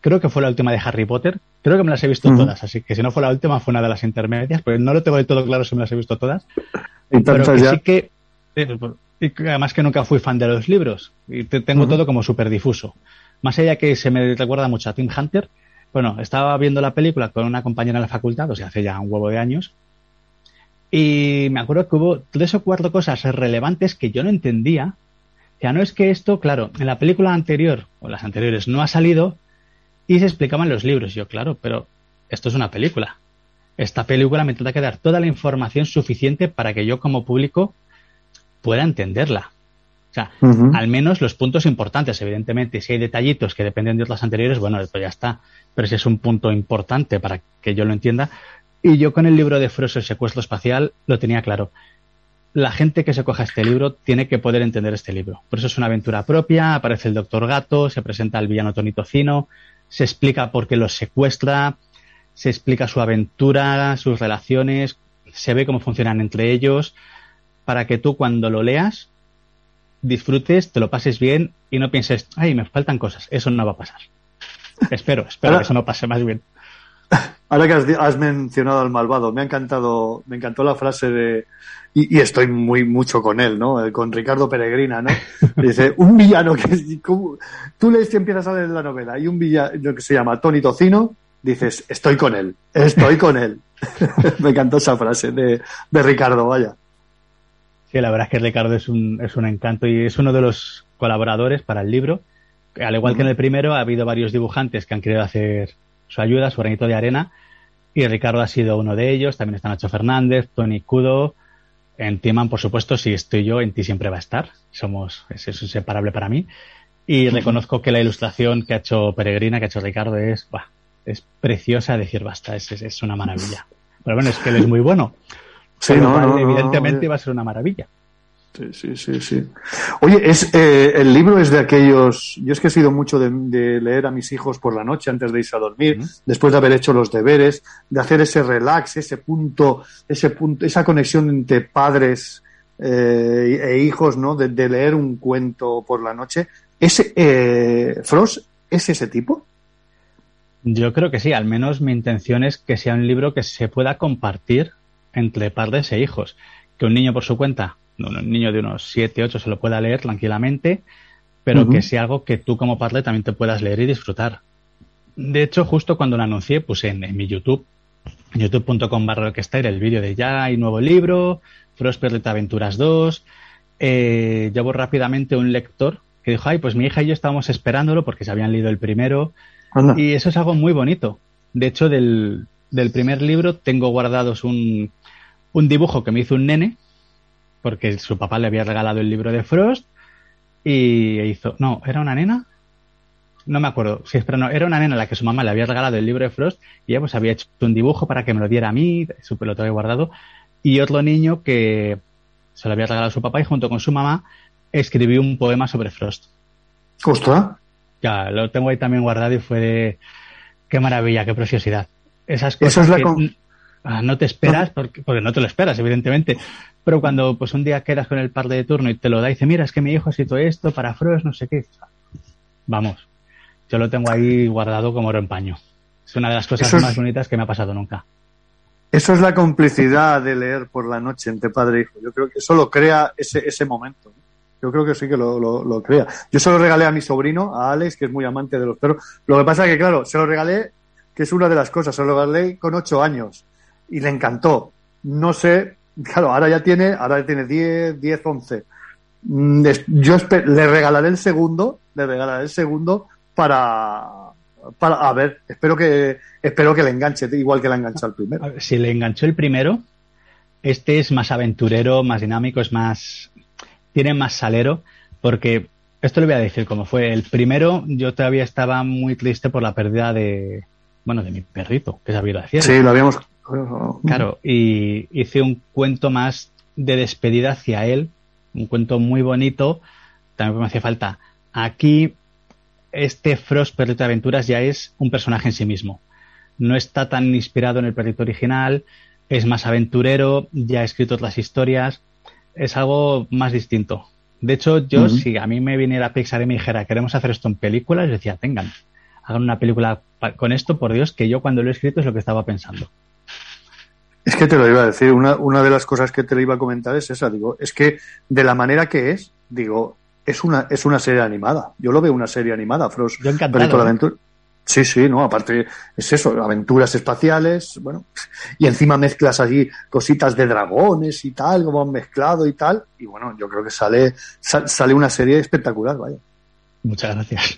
Creo que fue la última de Harry Potter. Creo que me las he visto todas, así que si no fue la última, fue una de las intermedias, porque no lo tengo del todo claro si me las he visto todas. Y Pero que ya. sí que. y además que nunca fui fan de los libros. Y te- tengo todo como súper difuso. Más allá que se me recuerda mucho a Tim Hunter. Bueno, estaba viendo la película con una compañera en la facultad, o sea, hace ya un huevo de años. Y me acuerdo que hubo tres o cuatro cosas relevantes que yo no entendía. Ya no es que esto, claro, en la película anterior, o las anteriores, no ha salido y se explicaban los libros. Yo, claro, pero esto es una película. Esta película me tendrá que dar toda la información suficiente para que yo como público pueda entenderla. O sea, al menos los puntos importantes, evidentemente, si hay detallitos que dependen de otras anteriores, bueno, pues ya está. Pero si es un punto importante para que yo lo entienda. Y yo con el libro de Frost, el secuestro espacial, lo tenía claro. La gente que se coja este libro tiene que poder entender este libro. Por eso es una aventura propia, aparece el Doctor Gato, se presenta el villano Tony Tocino, se explica por qué los secuestra, se explica su aventura, sus relaciones, se ve cómo funcionan entre ellos, para que tú cuando lo leas disfrutes, te lo pases bien y no pienses, ay, me faltan cosas. Eso no va a pasar. espero, espero Ahora- que eso no pase más bien. Ahora que has, has mencionado al malvado, me ha encantado, me encantó la frase de, y, y estoy muy mucho con él, ¿no? Eh, Con Ricardo Peregrina, ¿no? Dice, un villano que, como- tú lees que empiezas a leer la novela y un villano que se llama Tony Tocino, dices, estoy con él, estoy con él. me encantó esa frase de, de Ricardo, vaya. Sí, la verdad es que Ricardo es un, es un encanto y es uno de los colaboradores para el libro. Al igual que en el primero, ha habido varios dibujantes que han querido hacer su ayuda, su granito de arena, y Ricardo ha sido uno de ellos. También está Nacho Fernández, Tony Cudo. En Timan, por supuesto, si estoy yo, en ti siempre va a estar. Somos, es, es inseparable para mí. Y reconozco que la ilustración que ha hecho Peregrina, que ha hecho Ricardo, es, buah, es preciosa decir basta, es, es, es una maravilla. Pero bueno, es que él es muy bueno. Sí, no, cual, no, evidentemente no, va a ser una maravilla. Sí, sí, sí, sí. Oye, es, eh, el libro es de aquellos. Yo es que he sido mucho de, de leer a mis hijos por la noche antes de irse a dormir, después de haber hecho los deberes, de hacer ese relax, ese punto, ese punto, esa conexión entre padres eh, e hijos, ¿no? De, de leer un cuento por la noche. Ese eh, Frost es ese tipo. Yo creo que sí, al menos mi intención es que sea un libro que se pueda compartir entre padres e hijos. Que un niño por su cuenta, un niño de unos 7, 8 se lo pueda leer tranquilamente, pero que sea algo que tú como padre también te puedas leer y disfrutar. De hecho, justo cuando lo anuncié, puse en, en mi YouTube, youtube.com barra el vídeo de ya hay nuevo libro, Frostpierrita Aventuras 2. Eh, llevo rápidamente un lector que dijo, ay, pues mi hija y yo estábamos esperándolo porque se habían leído el primero. Anda. Y eso es algo muy bonito. De hecho, del, del primer libro tengo guardados un, un dibujo que me hizo un nene, porque su papá le había regalado el libro de Frost y hizo, no, ¿era una nena? No me acuerdo, sí, pero no, era una nena a la que su mamá le había regalado el libro de Frost y ella pues había hecho un dibujo para que me lo diera a mí, su lo tengo guardado, y otro niño que se lo había regalado a su papá y junto con su mamá escribió un poema sobre Frost. Ostras. Ya, lo tengo ahí también guardado y fue de qué maravilla, qué preciosidad. Esas Esa es la que no te esperas, porque, porque no te lo esperas, evidentemente. Pero cuando pues un día quedas con el par de turno y te lo da y dice, mira, es que mi hijo ha escrito esto para Frost, no sé qué. Vamos, yo lo tengo ahí guardado como oro en paño. Es una de las cosas es- más bonitas que me ha pasado nunca. Eso es la complicidad de leer por la noche entre padre e hijo. Yo creo que eso lo crea ese, ese momento. Yo creo que sí que lo, lo, lo crea. Yo se lo regalé a mi sobrino, a Alex, que es muy amante de los perros. Lo que pasa es que, claro, se lo regalé, que es una de las cosas, se lo regalé con ocho años y le encantó. No sé, claro, ahora ya tiene, ahora ya tiene 10, 10, 11. Mm, des- Yo le regalaré el segundo, le regalaré el segundo para, para, a ver, espero que, espero que le enganche, igual que le enganchó al primero. A ver, Si le enganchó el primero, este es más aventurero, más dinámico, es más. tiene más salero, porque esto le voy a decir como fue. El primero, yo todavía estaba muy triste por la pérdida de. bueno, de mi perrito, que se había ido cielo. Sí, lo habíamos. Claro, y hice un cuento más de despedida hacia él, un cuento muy bonito, también me hacía falta. Aquí, este Frost Perrito de Aventuras ya es un personaje en sí mismo. No está tan inspirado en el perrito original, es más aventurero, ya ha escrito otras historias, es algo más distinto. De hecho, yo, si a mí me viniera Pixar y me dijera, queremos hacer esto en películas, yo decía, tengan, hagan una película con esto, por Dios, que yo cuando lo he escrito es lo que estaba pensando. Es que te lo iba a decir, una, una de las cosas que te lo iba a comentar es esa, digo, es que de la manera que es, digo, es una, es una serie animada. Yo lo veo una serie animada, Frost. Yo encantado, ¿eh? Aventura. Sí, sí, no, aparte es eso, aventuras espaciales, bueno, y encima mezclas allí cositas de dragones y tal, como han mezclado y tal, y bueno, yo creo que sale, sal- sale una serie espectacular, vaya. Muchas gracias.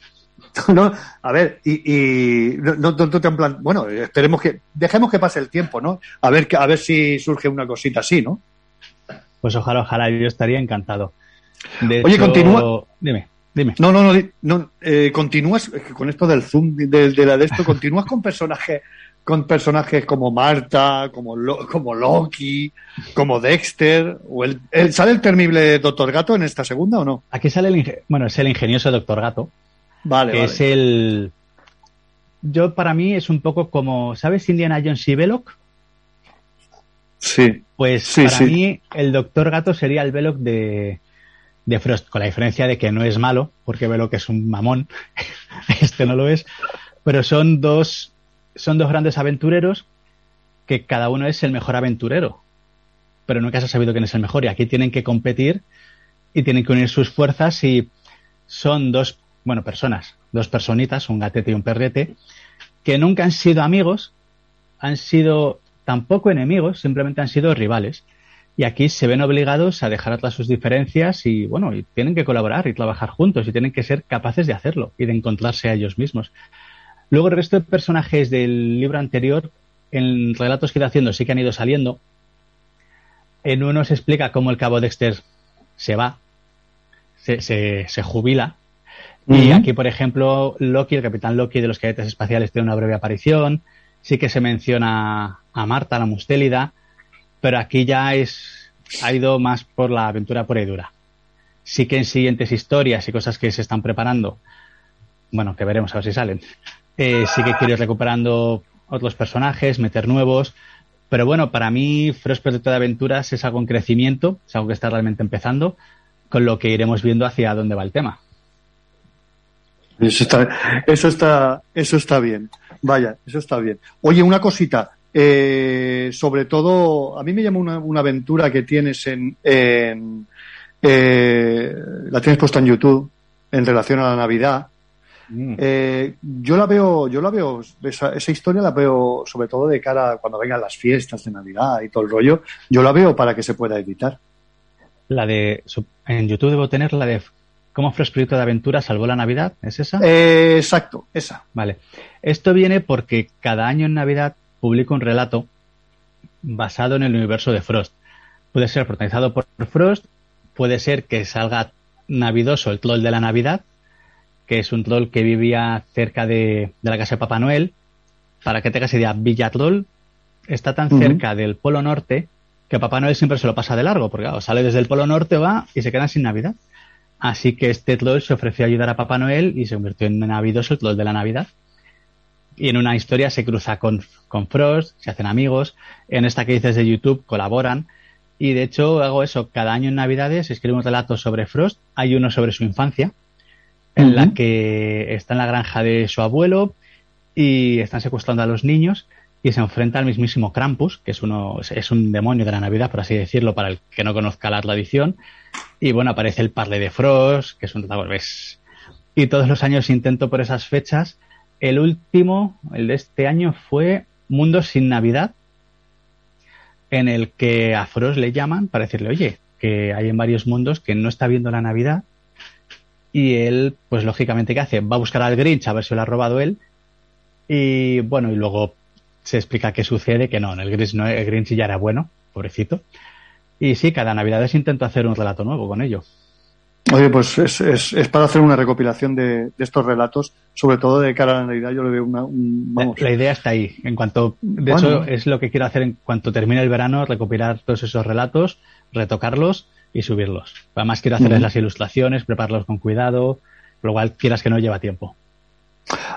No, a ver, y, y no, no, no te han plan- bueno, esperemos que, dejemos que pase el tiempo, ¿no? A ver, que- a ver si surge una cosita así, ¿no? Pues ojalá, ojalá, yo estaría encantado. De Oye, hecho- continúa. Dime, dime. No, no, no, no eh, continúas con esto del zoom de, de la de esto, continúas con personajes con personajes como Marta, como Lo- como Loki, como Dexter, o el, el- ¿sale el temible Doctor Gato en esta segunda o no? Aquí sale el, bueno, es el ingenioso Doctor Gato. Vale, que vale. es el. Yo, para mí, es un poco como. ¿Sabes Indiana Jones y Belloc? Sí. Pues Sí, para sí. mí, el Doctor Gato sería el Belloc de, de Frost, con la diferencia de que no es malo, porque Belloc es un mamón, este no lo es, pero son dos, son dos grandes aventureros que cada uno es el mejor aventurero, pero nunca se ha sabido quién es el mejor, y aquí tienen que competir y tienen que unir sus fuerzas y son dos, bueno, personas, dos personitas, un gatete y un perrete, que nunca han sido amigos, han sido tampoco enemigos, simplemente han sido rivales. Y aquí se ven obligados a dejar atrás sus diferencias y, bueno, y tienen que colaborar y trabajar juntos y tienen que ser capaces de hacerlo y de encontrarse a ellos mismos. Luego el resto de personajes del libro anterior, en relatos que ido haciendo, sí que han ido saliendo. En uno se explica cómo el cabo Dexter se va, se, se, se jubila. Y aquí, por ejemplo, Loki, el capitán Loki de los cadetes espaciales, tiene una breve aparición. Sí que se menciona a Marta, la mustélida, pero aquí ya es ha ido más por la aventura pura y dura. Sí que en siguientes historias y cosas que se están preparando, bueno, que veremos a ver si salen, eh, sí que quiero ir recuperando otros personajes, meter nuevos, pero bueno, para mí Frost Protector de Aventuras es algo en crecimiento, es algo que está realmente empezando, con lo que iremos viendo hacia dónde va el tema. Eso está, eso está, eso está bien. Vaya, eso está bien. Oye, una cosita. eh, sobre todo, a mí me llama una, una aventura que tienes en, en eh, la tienes puesta en YouTube en relación a la Navidad. Eh, yo la veo, yo la veo, esa, esa historia la veo sobre todo de cara a cuando vengan las fiestas de Navidad y todo el rollo. Yo la veo para que se pueda editar. La de en YouTube debo tener la de cómo Frost Proyecto de Aventura salvó la Navidad, ¿es esa? Eh, exacto, esa. Vale. Esto viene porque cada año en Navidad publico un relato basado en el universo de Frost. Puede ser protagonizado por Frost, puede ser que salga navidoso el troll de la Navidad, que es un troll que vivía cerca de, de la casa de Papá Noel. Para que tengas idea, Villa Troll está tan cerca del Polo Norte que Papá Noel siempre se lo pasa de largo, porque claro, sale desde el Polo Norte, va y se quedan sin Navidad. Así que este troll se ofreció a ayudar a Papá Noel y se convirtió en navidoso el troll de la Navidad. Y en una historia se cruza con, con Frost, se hacen amigos. En esta que dices de YouTube colaboran. Y de hecho hago eso. Cada año en Navidades escribo un relato sobre Frost. Hay uno sobre su infancia, en la que está en la granja de su abuelo y están secuestrando a los niños y se enfrenta al mismísimo Krampus, que es uno es un demonio de la Navidad, por así decirlo, para el que no conozca la tradición. Y bueno, aparece el Parle de Frost, que es un es- Y todos los años intento por esas fechas. El último, el de este año, fue Mundos sin Navidad, en el que a Frost le llaman para decirle, oye, que hay en varios mundos que no está viendo la Navidad. Y él, pues lógicamente, ¿qué hace? Va a buscar al Grinch a ver si lo ha robado él. Y bueno, y luego se explica qué sucede, que no, en el Grinch, no, el Grinch ya era bueno, pobrecito. Y sí, cada Navidad intento hacer un relato nuevo con ello. Oye, pues es, es, es para hacer una recopilación de, de estos relatos, sobre todo de cara a la Navidad. Yo le veo una. un- vamos. La idea está ahí. En cuanto, de Bueno. hecho, es lo que quiero hacer en cuanto termine el verano, recopilar todos esos relatos, retocarlos y subirlos. Además quiero hacerles Ujú. las ilustraciones, prepararlos con cuidado, lo cual quieras que no lleva tiempo.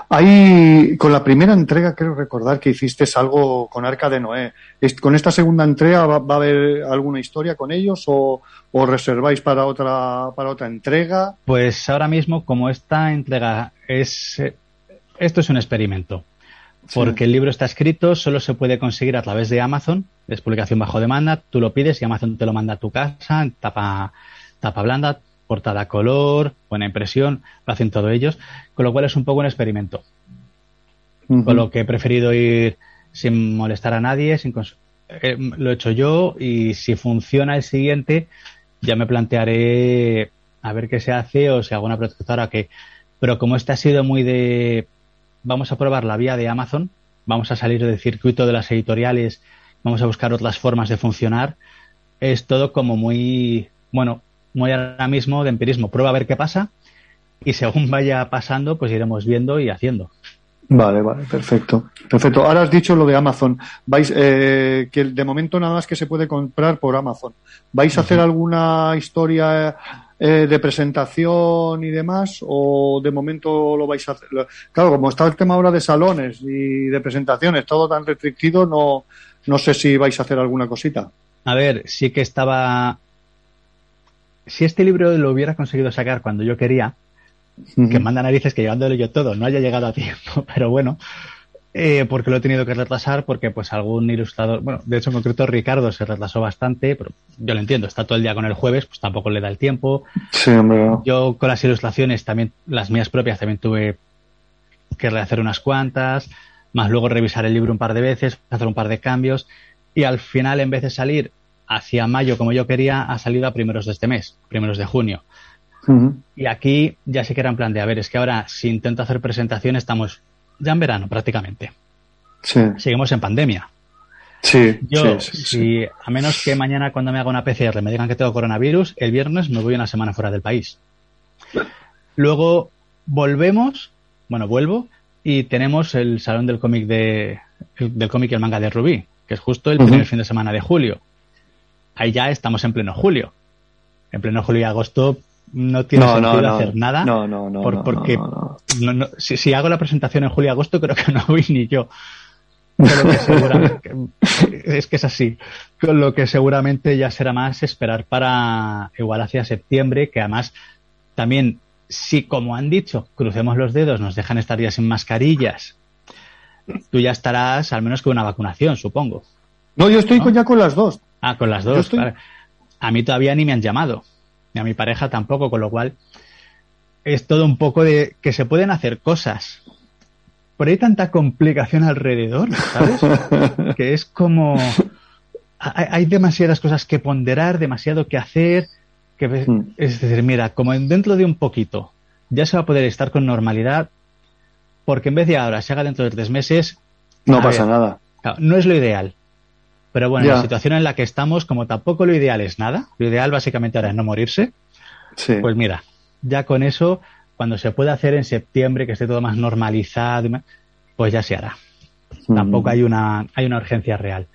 Hay, con la primera entrega creo recordar que hiciste algo con Arca de Noé. ¿Con esta segunda entrega va, va a haber alguna historia con ellos o, o reserváis para otra, para otra entrega? Pues ahora mismo, como esta entrega es... eh, Esto es un experimento. Porque el libro está escrito, solo se puede conseguir a través de Amazon, es publicación bajo demanda, tú lo pides y Amazon te lo manda a tu casa, en tapa, tapa blanda, portada a color, buena impresión, lo hacen todos ellos, con lo cual es un poco un experimento. Con lo que he preferido ir sin molestar a nadie, sin cons- eh, lo he hecho yo y si funciona el siguiente, ya me plantearé a ver qué se hace o si hago una protectora que. Pero como este ha sido muy de. Vamos a probar la vía de Amazon, vamos a salir del circuito de las editoriales, vamos a buscar otras formas de funcionar, es todo como muy. Bueno, muy ahora mismo de empirismo. Prueba a ver qué pasa y según vaya pasando, pues iremos viendo y haciendo. Vale, vale, perfecto. Perfecto. Ahora has dicho lo de Amazon. Vais, eh, que de momento nada más que se puede comprar por Amazon. ¿Vais a hacer alguna historia eh, de presentación y demás? ¿O de momento lo vais a hacer? Claro, como está el tema ahora de salones y de presentaciones, todo tan restrictido, no, no sé si vais a hacer alguna cosita. A ver, sí que estaba. Si este libro lo hubiera conseguido sacar cuando yo quería, que manda narices que llevándolo yo todo no haya llegado a tiempo, pero bueno, eh, porque lo he tenido que retrasar, porque pues algún ilustrador, bueno, de hecho en concreto Ricardo se retrasó bastante, pero yo lo entiendo, está todo el día con el jueves, pues tampoco le da el tiempo. Sí, hombre. Yo con las ilustraciones también, las mías propias también tuve que rehacer unas cuantas, más luego revisar el libro un par de veces, hacer un par de cambios, y al final en vez de salir hacia mayo como yo quería, ha salido a primeros de este mes, primeros de junio. Y aquí ya sí que era en plan de, a ver, es que ahora si intento hacer presentación estamos ya en verano prácticamente. Sí. Seguimos en pandemia. Sí, Yo, sí, sí, si a menos que mañana cuando me haga una PCR me digan que tengo coronavirus, el viernes me voy una semana fuera del país. Luego volvemos, bueno, vuelvo y tenemos el salón del cómic de del cómic y el manga de Rubí, que es justo el primer fin de semana de julio. Ahí ya estamos en pleno julio. En pleno julio y agosto no tiene No, no, sentido no. hacer nada. No, no, no, por- no, porque no, no, no, si, si hago la presentación en julio y agosto, creo que no voy ni yo. Que seguramente, es que es así. Con lo que seguramente ya será más esperar para igual hacia septiembre, que además también, si como han dicho, crucemos los dedos, nos dejan estar ya sin mascarillas, tú ya estarás al menos con una vacunación, supongo. No, yo estoy con- ya con las dos. Ah, con las dos. estoy- vale. A mí todavía ni me han llamado, ni a mi pareja tampoco, con lo cual es todo un poco de que se pueden hacer cosas. Pero hay tanta complicación alrededor, ¿sabes? que es como... Hay, demasiadas cosas que ponderar, demasiado que hacer, que ves- es decir, mira, como en- dentro de un poquito ya se va a poder estar con normalidad, porque en vez de ahora se haga dentro de tres meses, No pasa ver, nada. Claro, no es lo ideal. Pero bueno, Ya. la situación en la que estamos, como tampoco lo ideal es nada, lo ideal básicamente ahora es no morirse, Sí. pues mira, ya con eso, cuando se pueda hacer en septiembre, que esté todo más normalizado, pues ya se hará. Tampoco hay una, hay una urgencia real.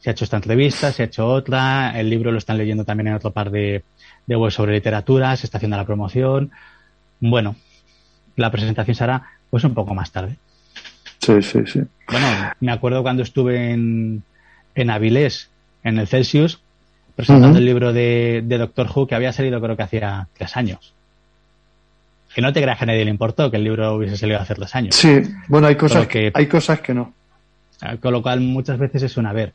Se ha hecho esta entrevista, se ha hecho otra, el libro lo están leyendo también en otro par de, de webs sobre literatura, se está haciendo la promoción. Bueno, la presentación se hará pues un poco más tarde. Sí, sí, sí. Bueno, me acuerdo cuando estuve en, en Avilés, en el Celsius, presentando el libro de, de Doctor Who que había salido creo que hacía tres años. Que no te creas que a nadie le importó que el libro hubiese salido hace tres años. Sí, bueno, hay cosas, que- hay cosas que no. Ah, Con lo cual muchas veces es un haber.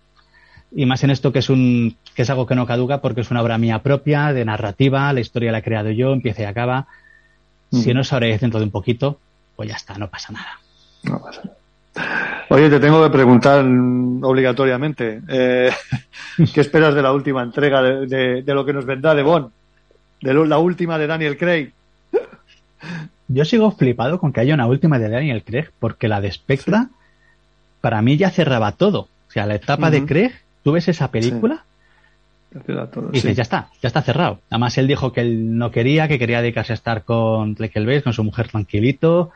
Y más en esto que es un que es algo que no caduca porque es una obra mía propia, de narrativa, la historia la he creado yo, empieza y acaba. Si no sabréis dentro de un poquito, pues ya está, no pasa nada. No pasa nada. Oye, te tengo que preguntar obligatoriamente, eh, ¿qué esperas de la última entrega de, de- de lo que nos vendrá de Bond? De lo- la última de Daniel Craig. Yo sigo flipado con que haya una última de Daniel Craig, porque la de Spectra, para mí ya cerraba todo. O sea, la etapa de. Craig, tú ves esa película y dices, Sí. ya está, ya está cerrado. Además, él dijo que él no quería, que quería dedicarse a estar con Base, con su mujer tranquilito,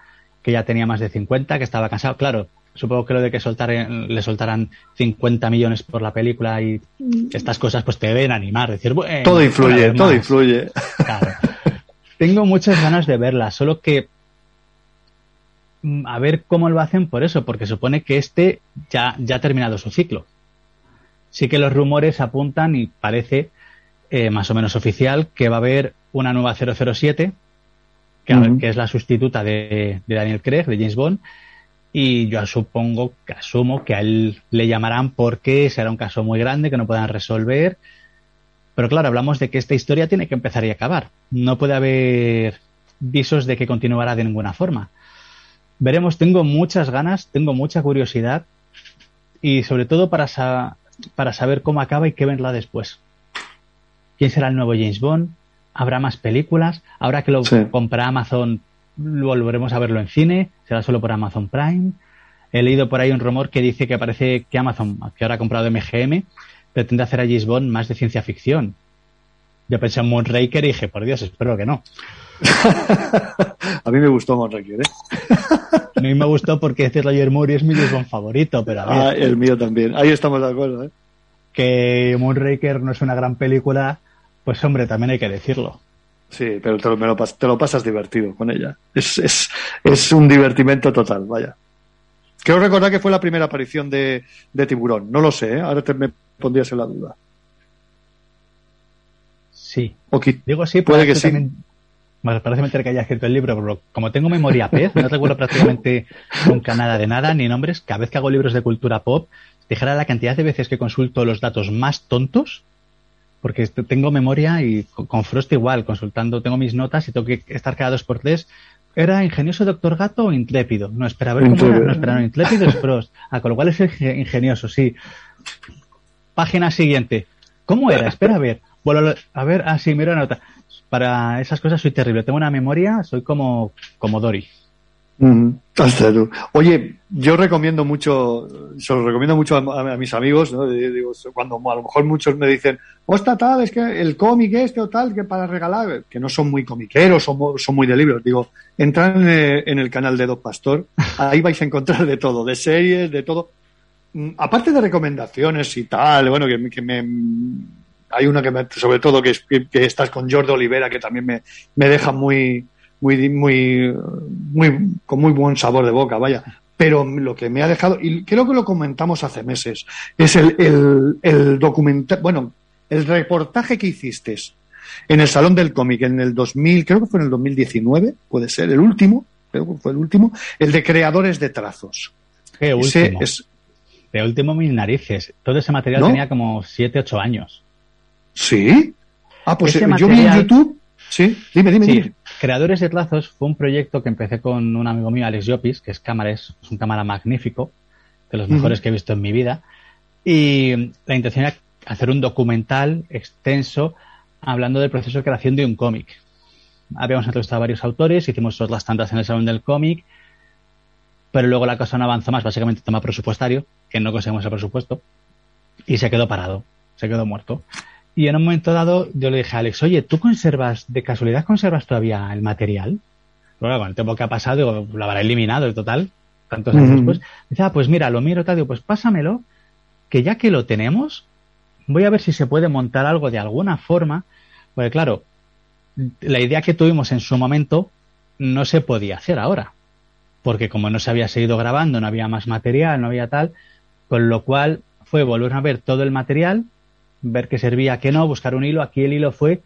que ya tenía más de 50, que estaba cansado. Claro, Supongo que lo de que soltaren- le soltaran 50 millones por la película y estas cosas pues te deben animar, decir, bueno, todo influye, todo influye. Tengo muchas ganas de verla, solo que mm, a ver cómo lo hacen por eso, porque supone que este ya, ya ha terminado su ciclo. Sí que los rumores apuntan y parece eh, más o menos oficial que va a haber una nueva 007, que, es la sustituta de, de Daniel Craig, de James Bond, y yo supongo que asumo que a él le llamarán porque será un caso muy grande que no puedan resolver. Pero claro, hablamos de que esta historia tiene que empezar y acabar. No puede haber visos de que continuará de ninguna forma. Veremos, tengo muchas ganas, tengo mucha curiosidad y sobre todo para, sa- para saber cómo acaba y qué verla después. ¿Quién será el nuevo James Bond? ¿Habrá más películas? Ahora que lo compra Amazon, volveremos a verlo en cine. ¿Será solo por Amazon Prime? He leído por ahí un rumor que dice que parece que Amazon, que ahora ha comprado MGM, pretende hacer a Bond más de ciencia ficción. Yo pensé en Moonraker y dije, por Dios, espero que no. A mí me gustó Monraker, ¿eh? A mí me gustó porque este Roger Moore es mi Bond favorito, pero a ver, Ah, el mío también. Ahí estamos de acuerdo, ¿eh? que Moonraker no es una gran película, pues hombre, también hay que decirlo. Sí, pero te lo, me lo pas- te lo pasas divertido con ella. Es, es, es un divertimento total, vaya. Quiero recordar que fue la primera aparición de, de Tiburón. No lo sé, ¿eh? ahora te me pondrías en la duda. Sí. O Digo sí, puede que sí. también- Bueno, parece mentira que haya escrito el libro, pero como tengo memoria pez, no recuerdo prácticamente nunca nada de nada, ni nombres. Cada vez que hago libros de cultura pop, dijera la cantidad de veces que consulto los datos más tontos, porque tengo memoria y con Frost igual, consultando, tengo mis notas y tengo que estar cada dos por tres. ¿Era ingenioso Doctor Gato o intrépido? No, espera, a ver cómo era. Intrépido. No, espera, no, intrépido es Frost. Ah, con lo cual es inge- ingenioso, sí. Página siguiente. ¿Cómo era? Espera a ver. Vuelvo a ver, ah, sí, miro la nota. Para esas cosas soy terrible. Tengo una memoria, soy como, como Dory. Ujú. Hasta tú. Oye, yo recomiendo mucho, se lo recomiendo mucho a, mis amigos, ¿no? Cuando a lo mejor muchos me dicen, hostia, tal, es que el cómic este o tal, que para regalar, que no son muy comiqueros, son, mu- son muy de libros. Digo, entran en, el canal de Doc Pastor, ahí vais a encontrar de todo, de series, de todo. Mm, Aparte de recomendaciones y tal, bueno, que, que me, hay una que me, sobre todo que, que, que estás con Jordi Olivera, que también me, me deja muy, muy, muy, muy, con muy buen sabor de boca, vaya. Pero lo que me ha dejado, y creo que lo comentamos hace meses, es el, el, el documental, bueno, el reportaje que hiciste en el Salón del Cómic en el 2000, creo que fue en el 2019, puede ser, el último, creo que fue el último, el de creadores de trazos. Qué Ese último. es- De último mis narices. Todo ese material ¿No? tenía como 7, 8 años. ¿Sí? Ah, pues Ese eh, yo vi en YouTube. Sí, dime, dime, Sí, dime. Creadores de Trazos fue un proyecto que empecé con un amigo mío, Alex Llopis, que es cámara, es, un cámara magnífico, de los mejores que he visto en mi vida. Y la intención era hacer un documental extenso hablando del proceso de creación de un cómic. Habíamos entrevistado a varios autores, hicimos otras tantas en el Salón del Cómic, pero luego la cosa no avanzó más, básicamente tema presupuestario, que no conseguimos el presupuesto, y se quedó parado, se quedó muerto. Y en un momento dado yo le dije a Alex, oye, ¿tú conservas, de casualidad conservas todavía el material? Bueno, con el tiempo que ha pasado, digo, lo habrá eliminado el total, tantos años después. Dice, ah, pues mira, lo miro, tal, digo, pues pásamelo, que ya que lo tenemos, voy a ver si se puede montar algo de alguna forma, porque claro, la idea que tuvimos en su momento no se podía hacer ahora, porque como no se había seguido grabando, no había más material, no había tal, con lo cual fue volver a ver todo el material, ver qué servía, qué no, buscar un hilo. Aquí el hilo fue,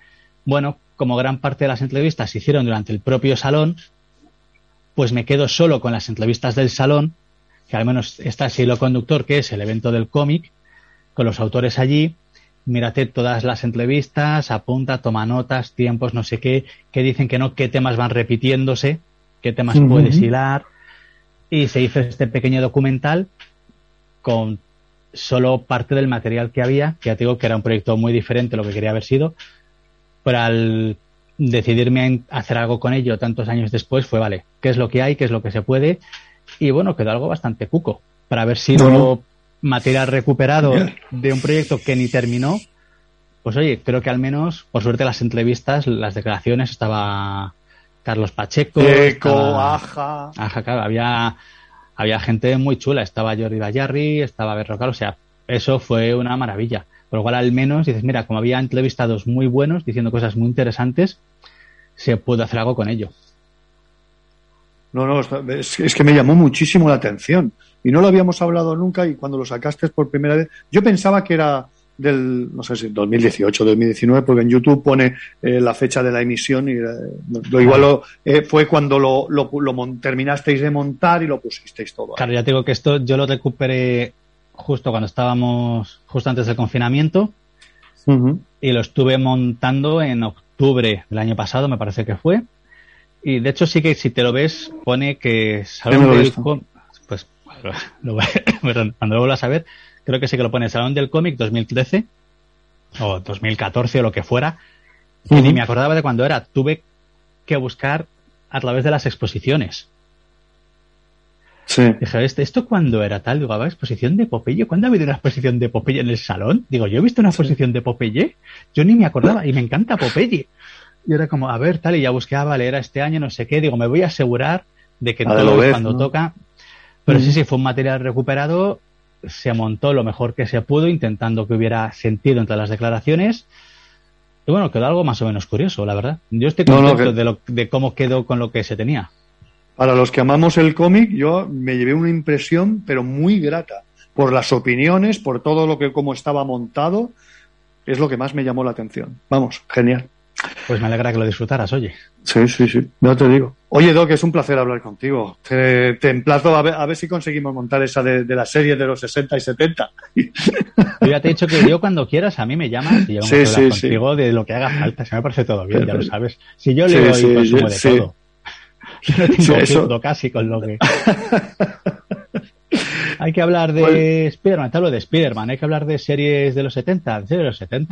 bueno, como gran parte de las entrevistas se hicieron durante el propio salón, pues me quedo solo con las entrevistas del salón, que al menos está ese hilo conductor que es el evento del cómic, con los autores allí, mírate todas las entrevistas, apunta, toma notas, tiempos, no sé qué, qué dicen que no, qué temas van repitiéndose, qué temas puedes hilar, y se hizo este pequeño documental con solo parte del material que había, que ya te digo que era un proyecto muy diferente a lo que quería haber sido, pero al decidirme a hacer algo con ello tantos años después fue, vale, ¿qué es lo que hay? ¿Qué es lo que se puede? Y bueno, quedó algo bastante cuco, para haber sido Bueno. material recuperado de un proyecto que ni terminó, pues oye, creo que al menos, por suerte las entrevistas, las declaraciones, estaba Carlos Pacheco, Eco, estaba- Aja. Ajá, claro, había había gente muy chula. Estaba Jordi Bayarri, estaba Berrocal, o sea, eso fue una maravilla. Por lo cual, al menos dices, mira, como había entrevistados muy buenos diciendo cosas muy interesantes, se pudo hacer algo con ello. No, no, es que me llamó muchísimo la atención. Y no lo habíamos hablado nunca y cuando lo sacaste por primera vez, yo pensaba que era del, no sé si 2018, 2019, porque en YouTube pone eh, la fecha de la emisión y eh, lo igual lo, eh, fue cuando lo, lo, lo mon- terminasteis de montar y lo pusisteis todo. Claro, ya te digo que esto yo lo recuperé justo cuando estábamos, justo antes del confinamiento, y lo estuve montando en octubre del año pasado, me parece que fue. Y de hecho sí que si te lo ves pone que Salón del pues lo perdón, cuando lo vuelvas a ver, creo que sí que lo pone Salón del Cómic 2013 o 2014 o lo que fuera. Y ni me acordaba de cuando era. Tuve que buscar a través de las exposiciones. Sí. Dije, ¿esto, ¿esto cuándo era tal? Digo, ¿había exposición de Popeye? ¿Cuándo ha habido una exposición de Popeye en el salón? Digo, ¿yo he visto una exposición de Popeye? Yo ni me acordaba y me encanta Popeye. Y era como, a ver, tal, y ya busqué, ah, vale, era este año, no sé qué. Digo, me voy a asegurar de que A todo lo vez, cuando ¿no? toca. Pero sí, sí, fue un material recuperado. Se montó lo mejor que se pudo, intentando que hubiera sentido entre las declaraciones. Y bueno, quedó algo más o menos curioso, la verdad. Yo estoy No, no, contento que- de, lo, de cómo quedó con lo que se tenía. Para los que amamos el cómic, yo me llevé una impresión, pero muy grata, por las opiniones, por todo lo que como estaba montado, es lo que más me llamó la atención. Vamos, genial. Pues me alegra que lo disfrutaras, oye. Sí, sí, sí, ya te digo. Oye, Doc, es un placer hablar contigo. Te, te emplazo a ver, a ver si conseguimos montar esa de, de la serie de los 60 y 70. Yo ya te he dicho que yo cuando quieras a mí me llamas y yo Sí, me sí, hablar sí. contigo de lo que haga falta. Se me parece todo bien, ya lo sabes. Si yo Sí, leo sí, y consumo de sí. todo. Yo no tengo Sí, eso- casi con lo que... hay que hablar de Pues- Spider-Man, te hablo de Spider-Man, hay que hablar de series de los 70, de los 70.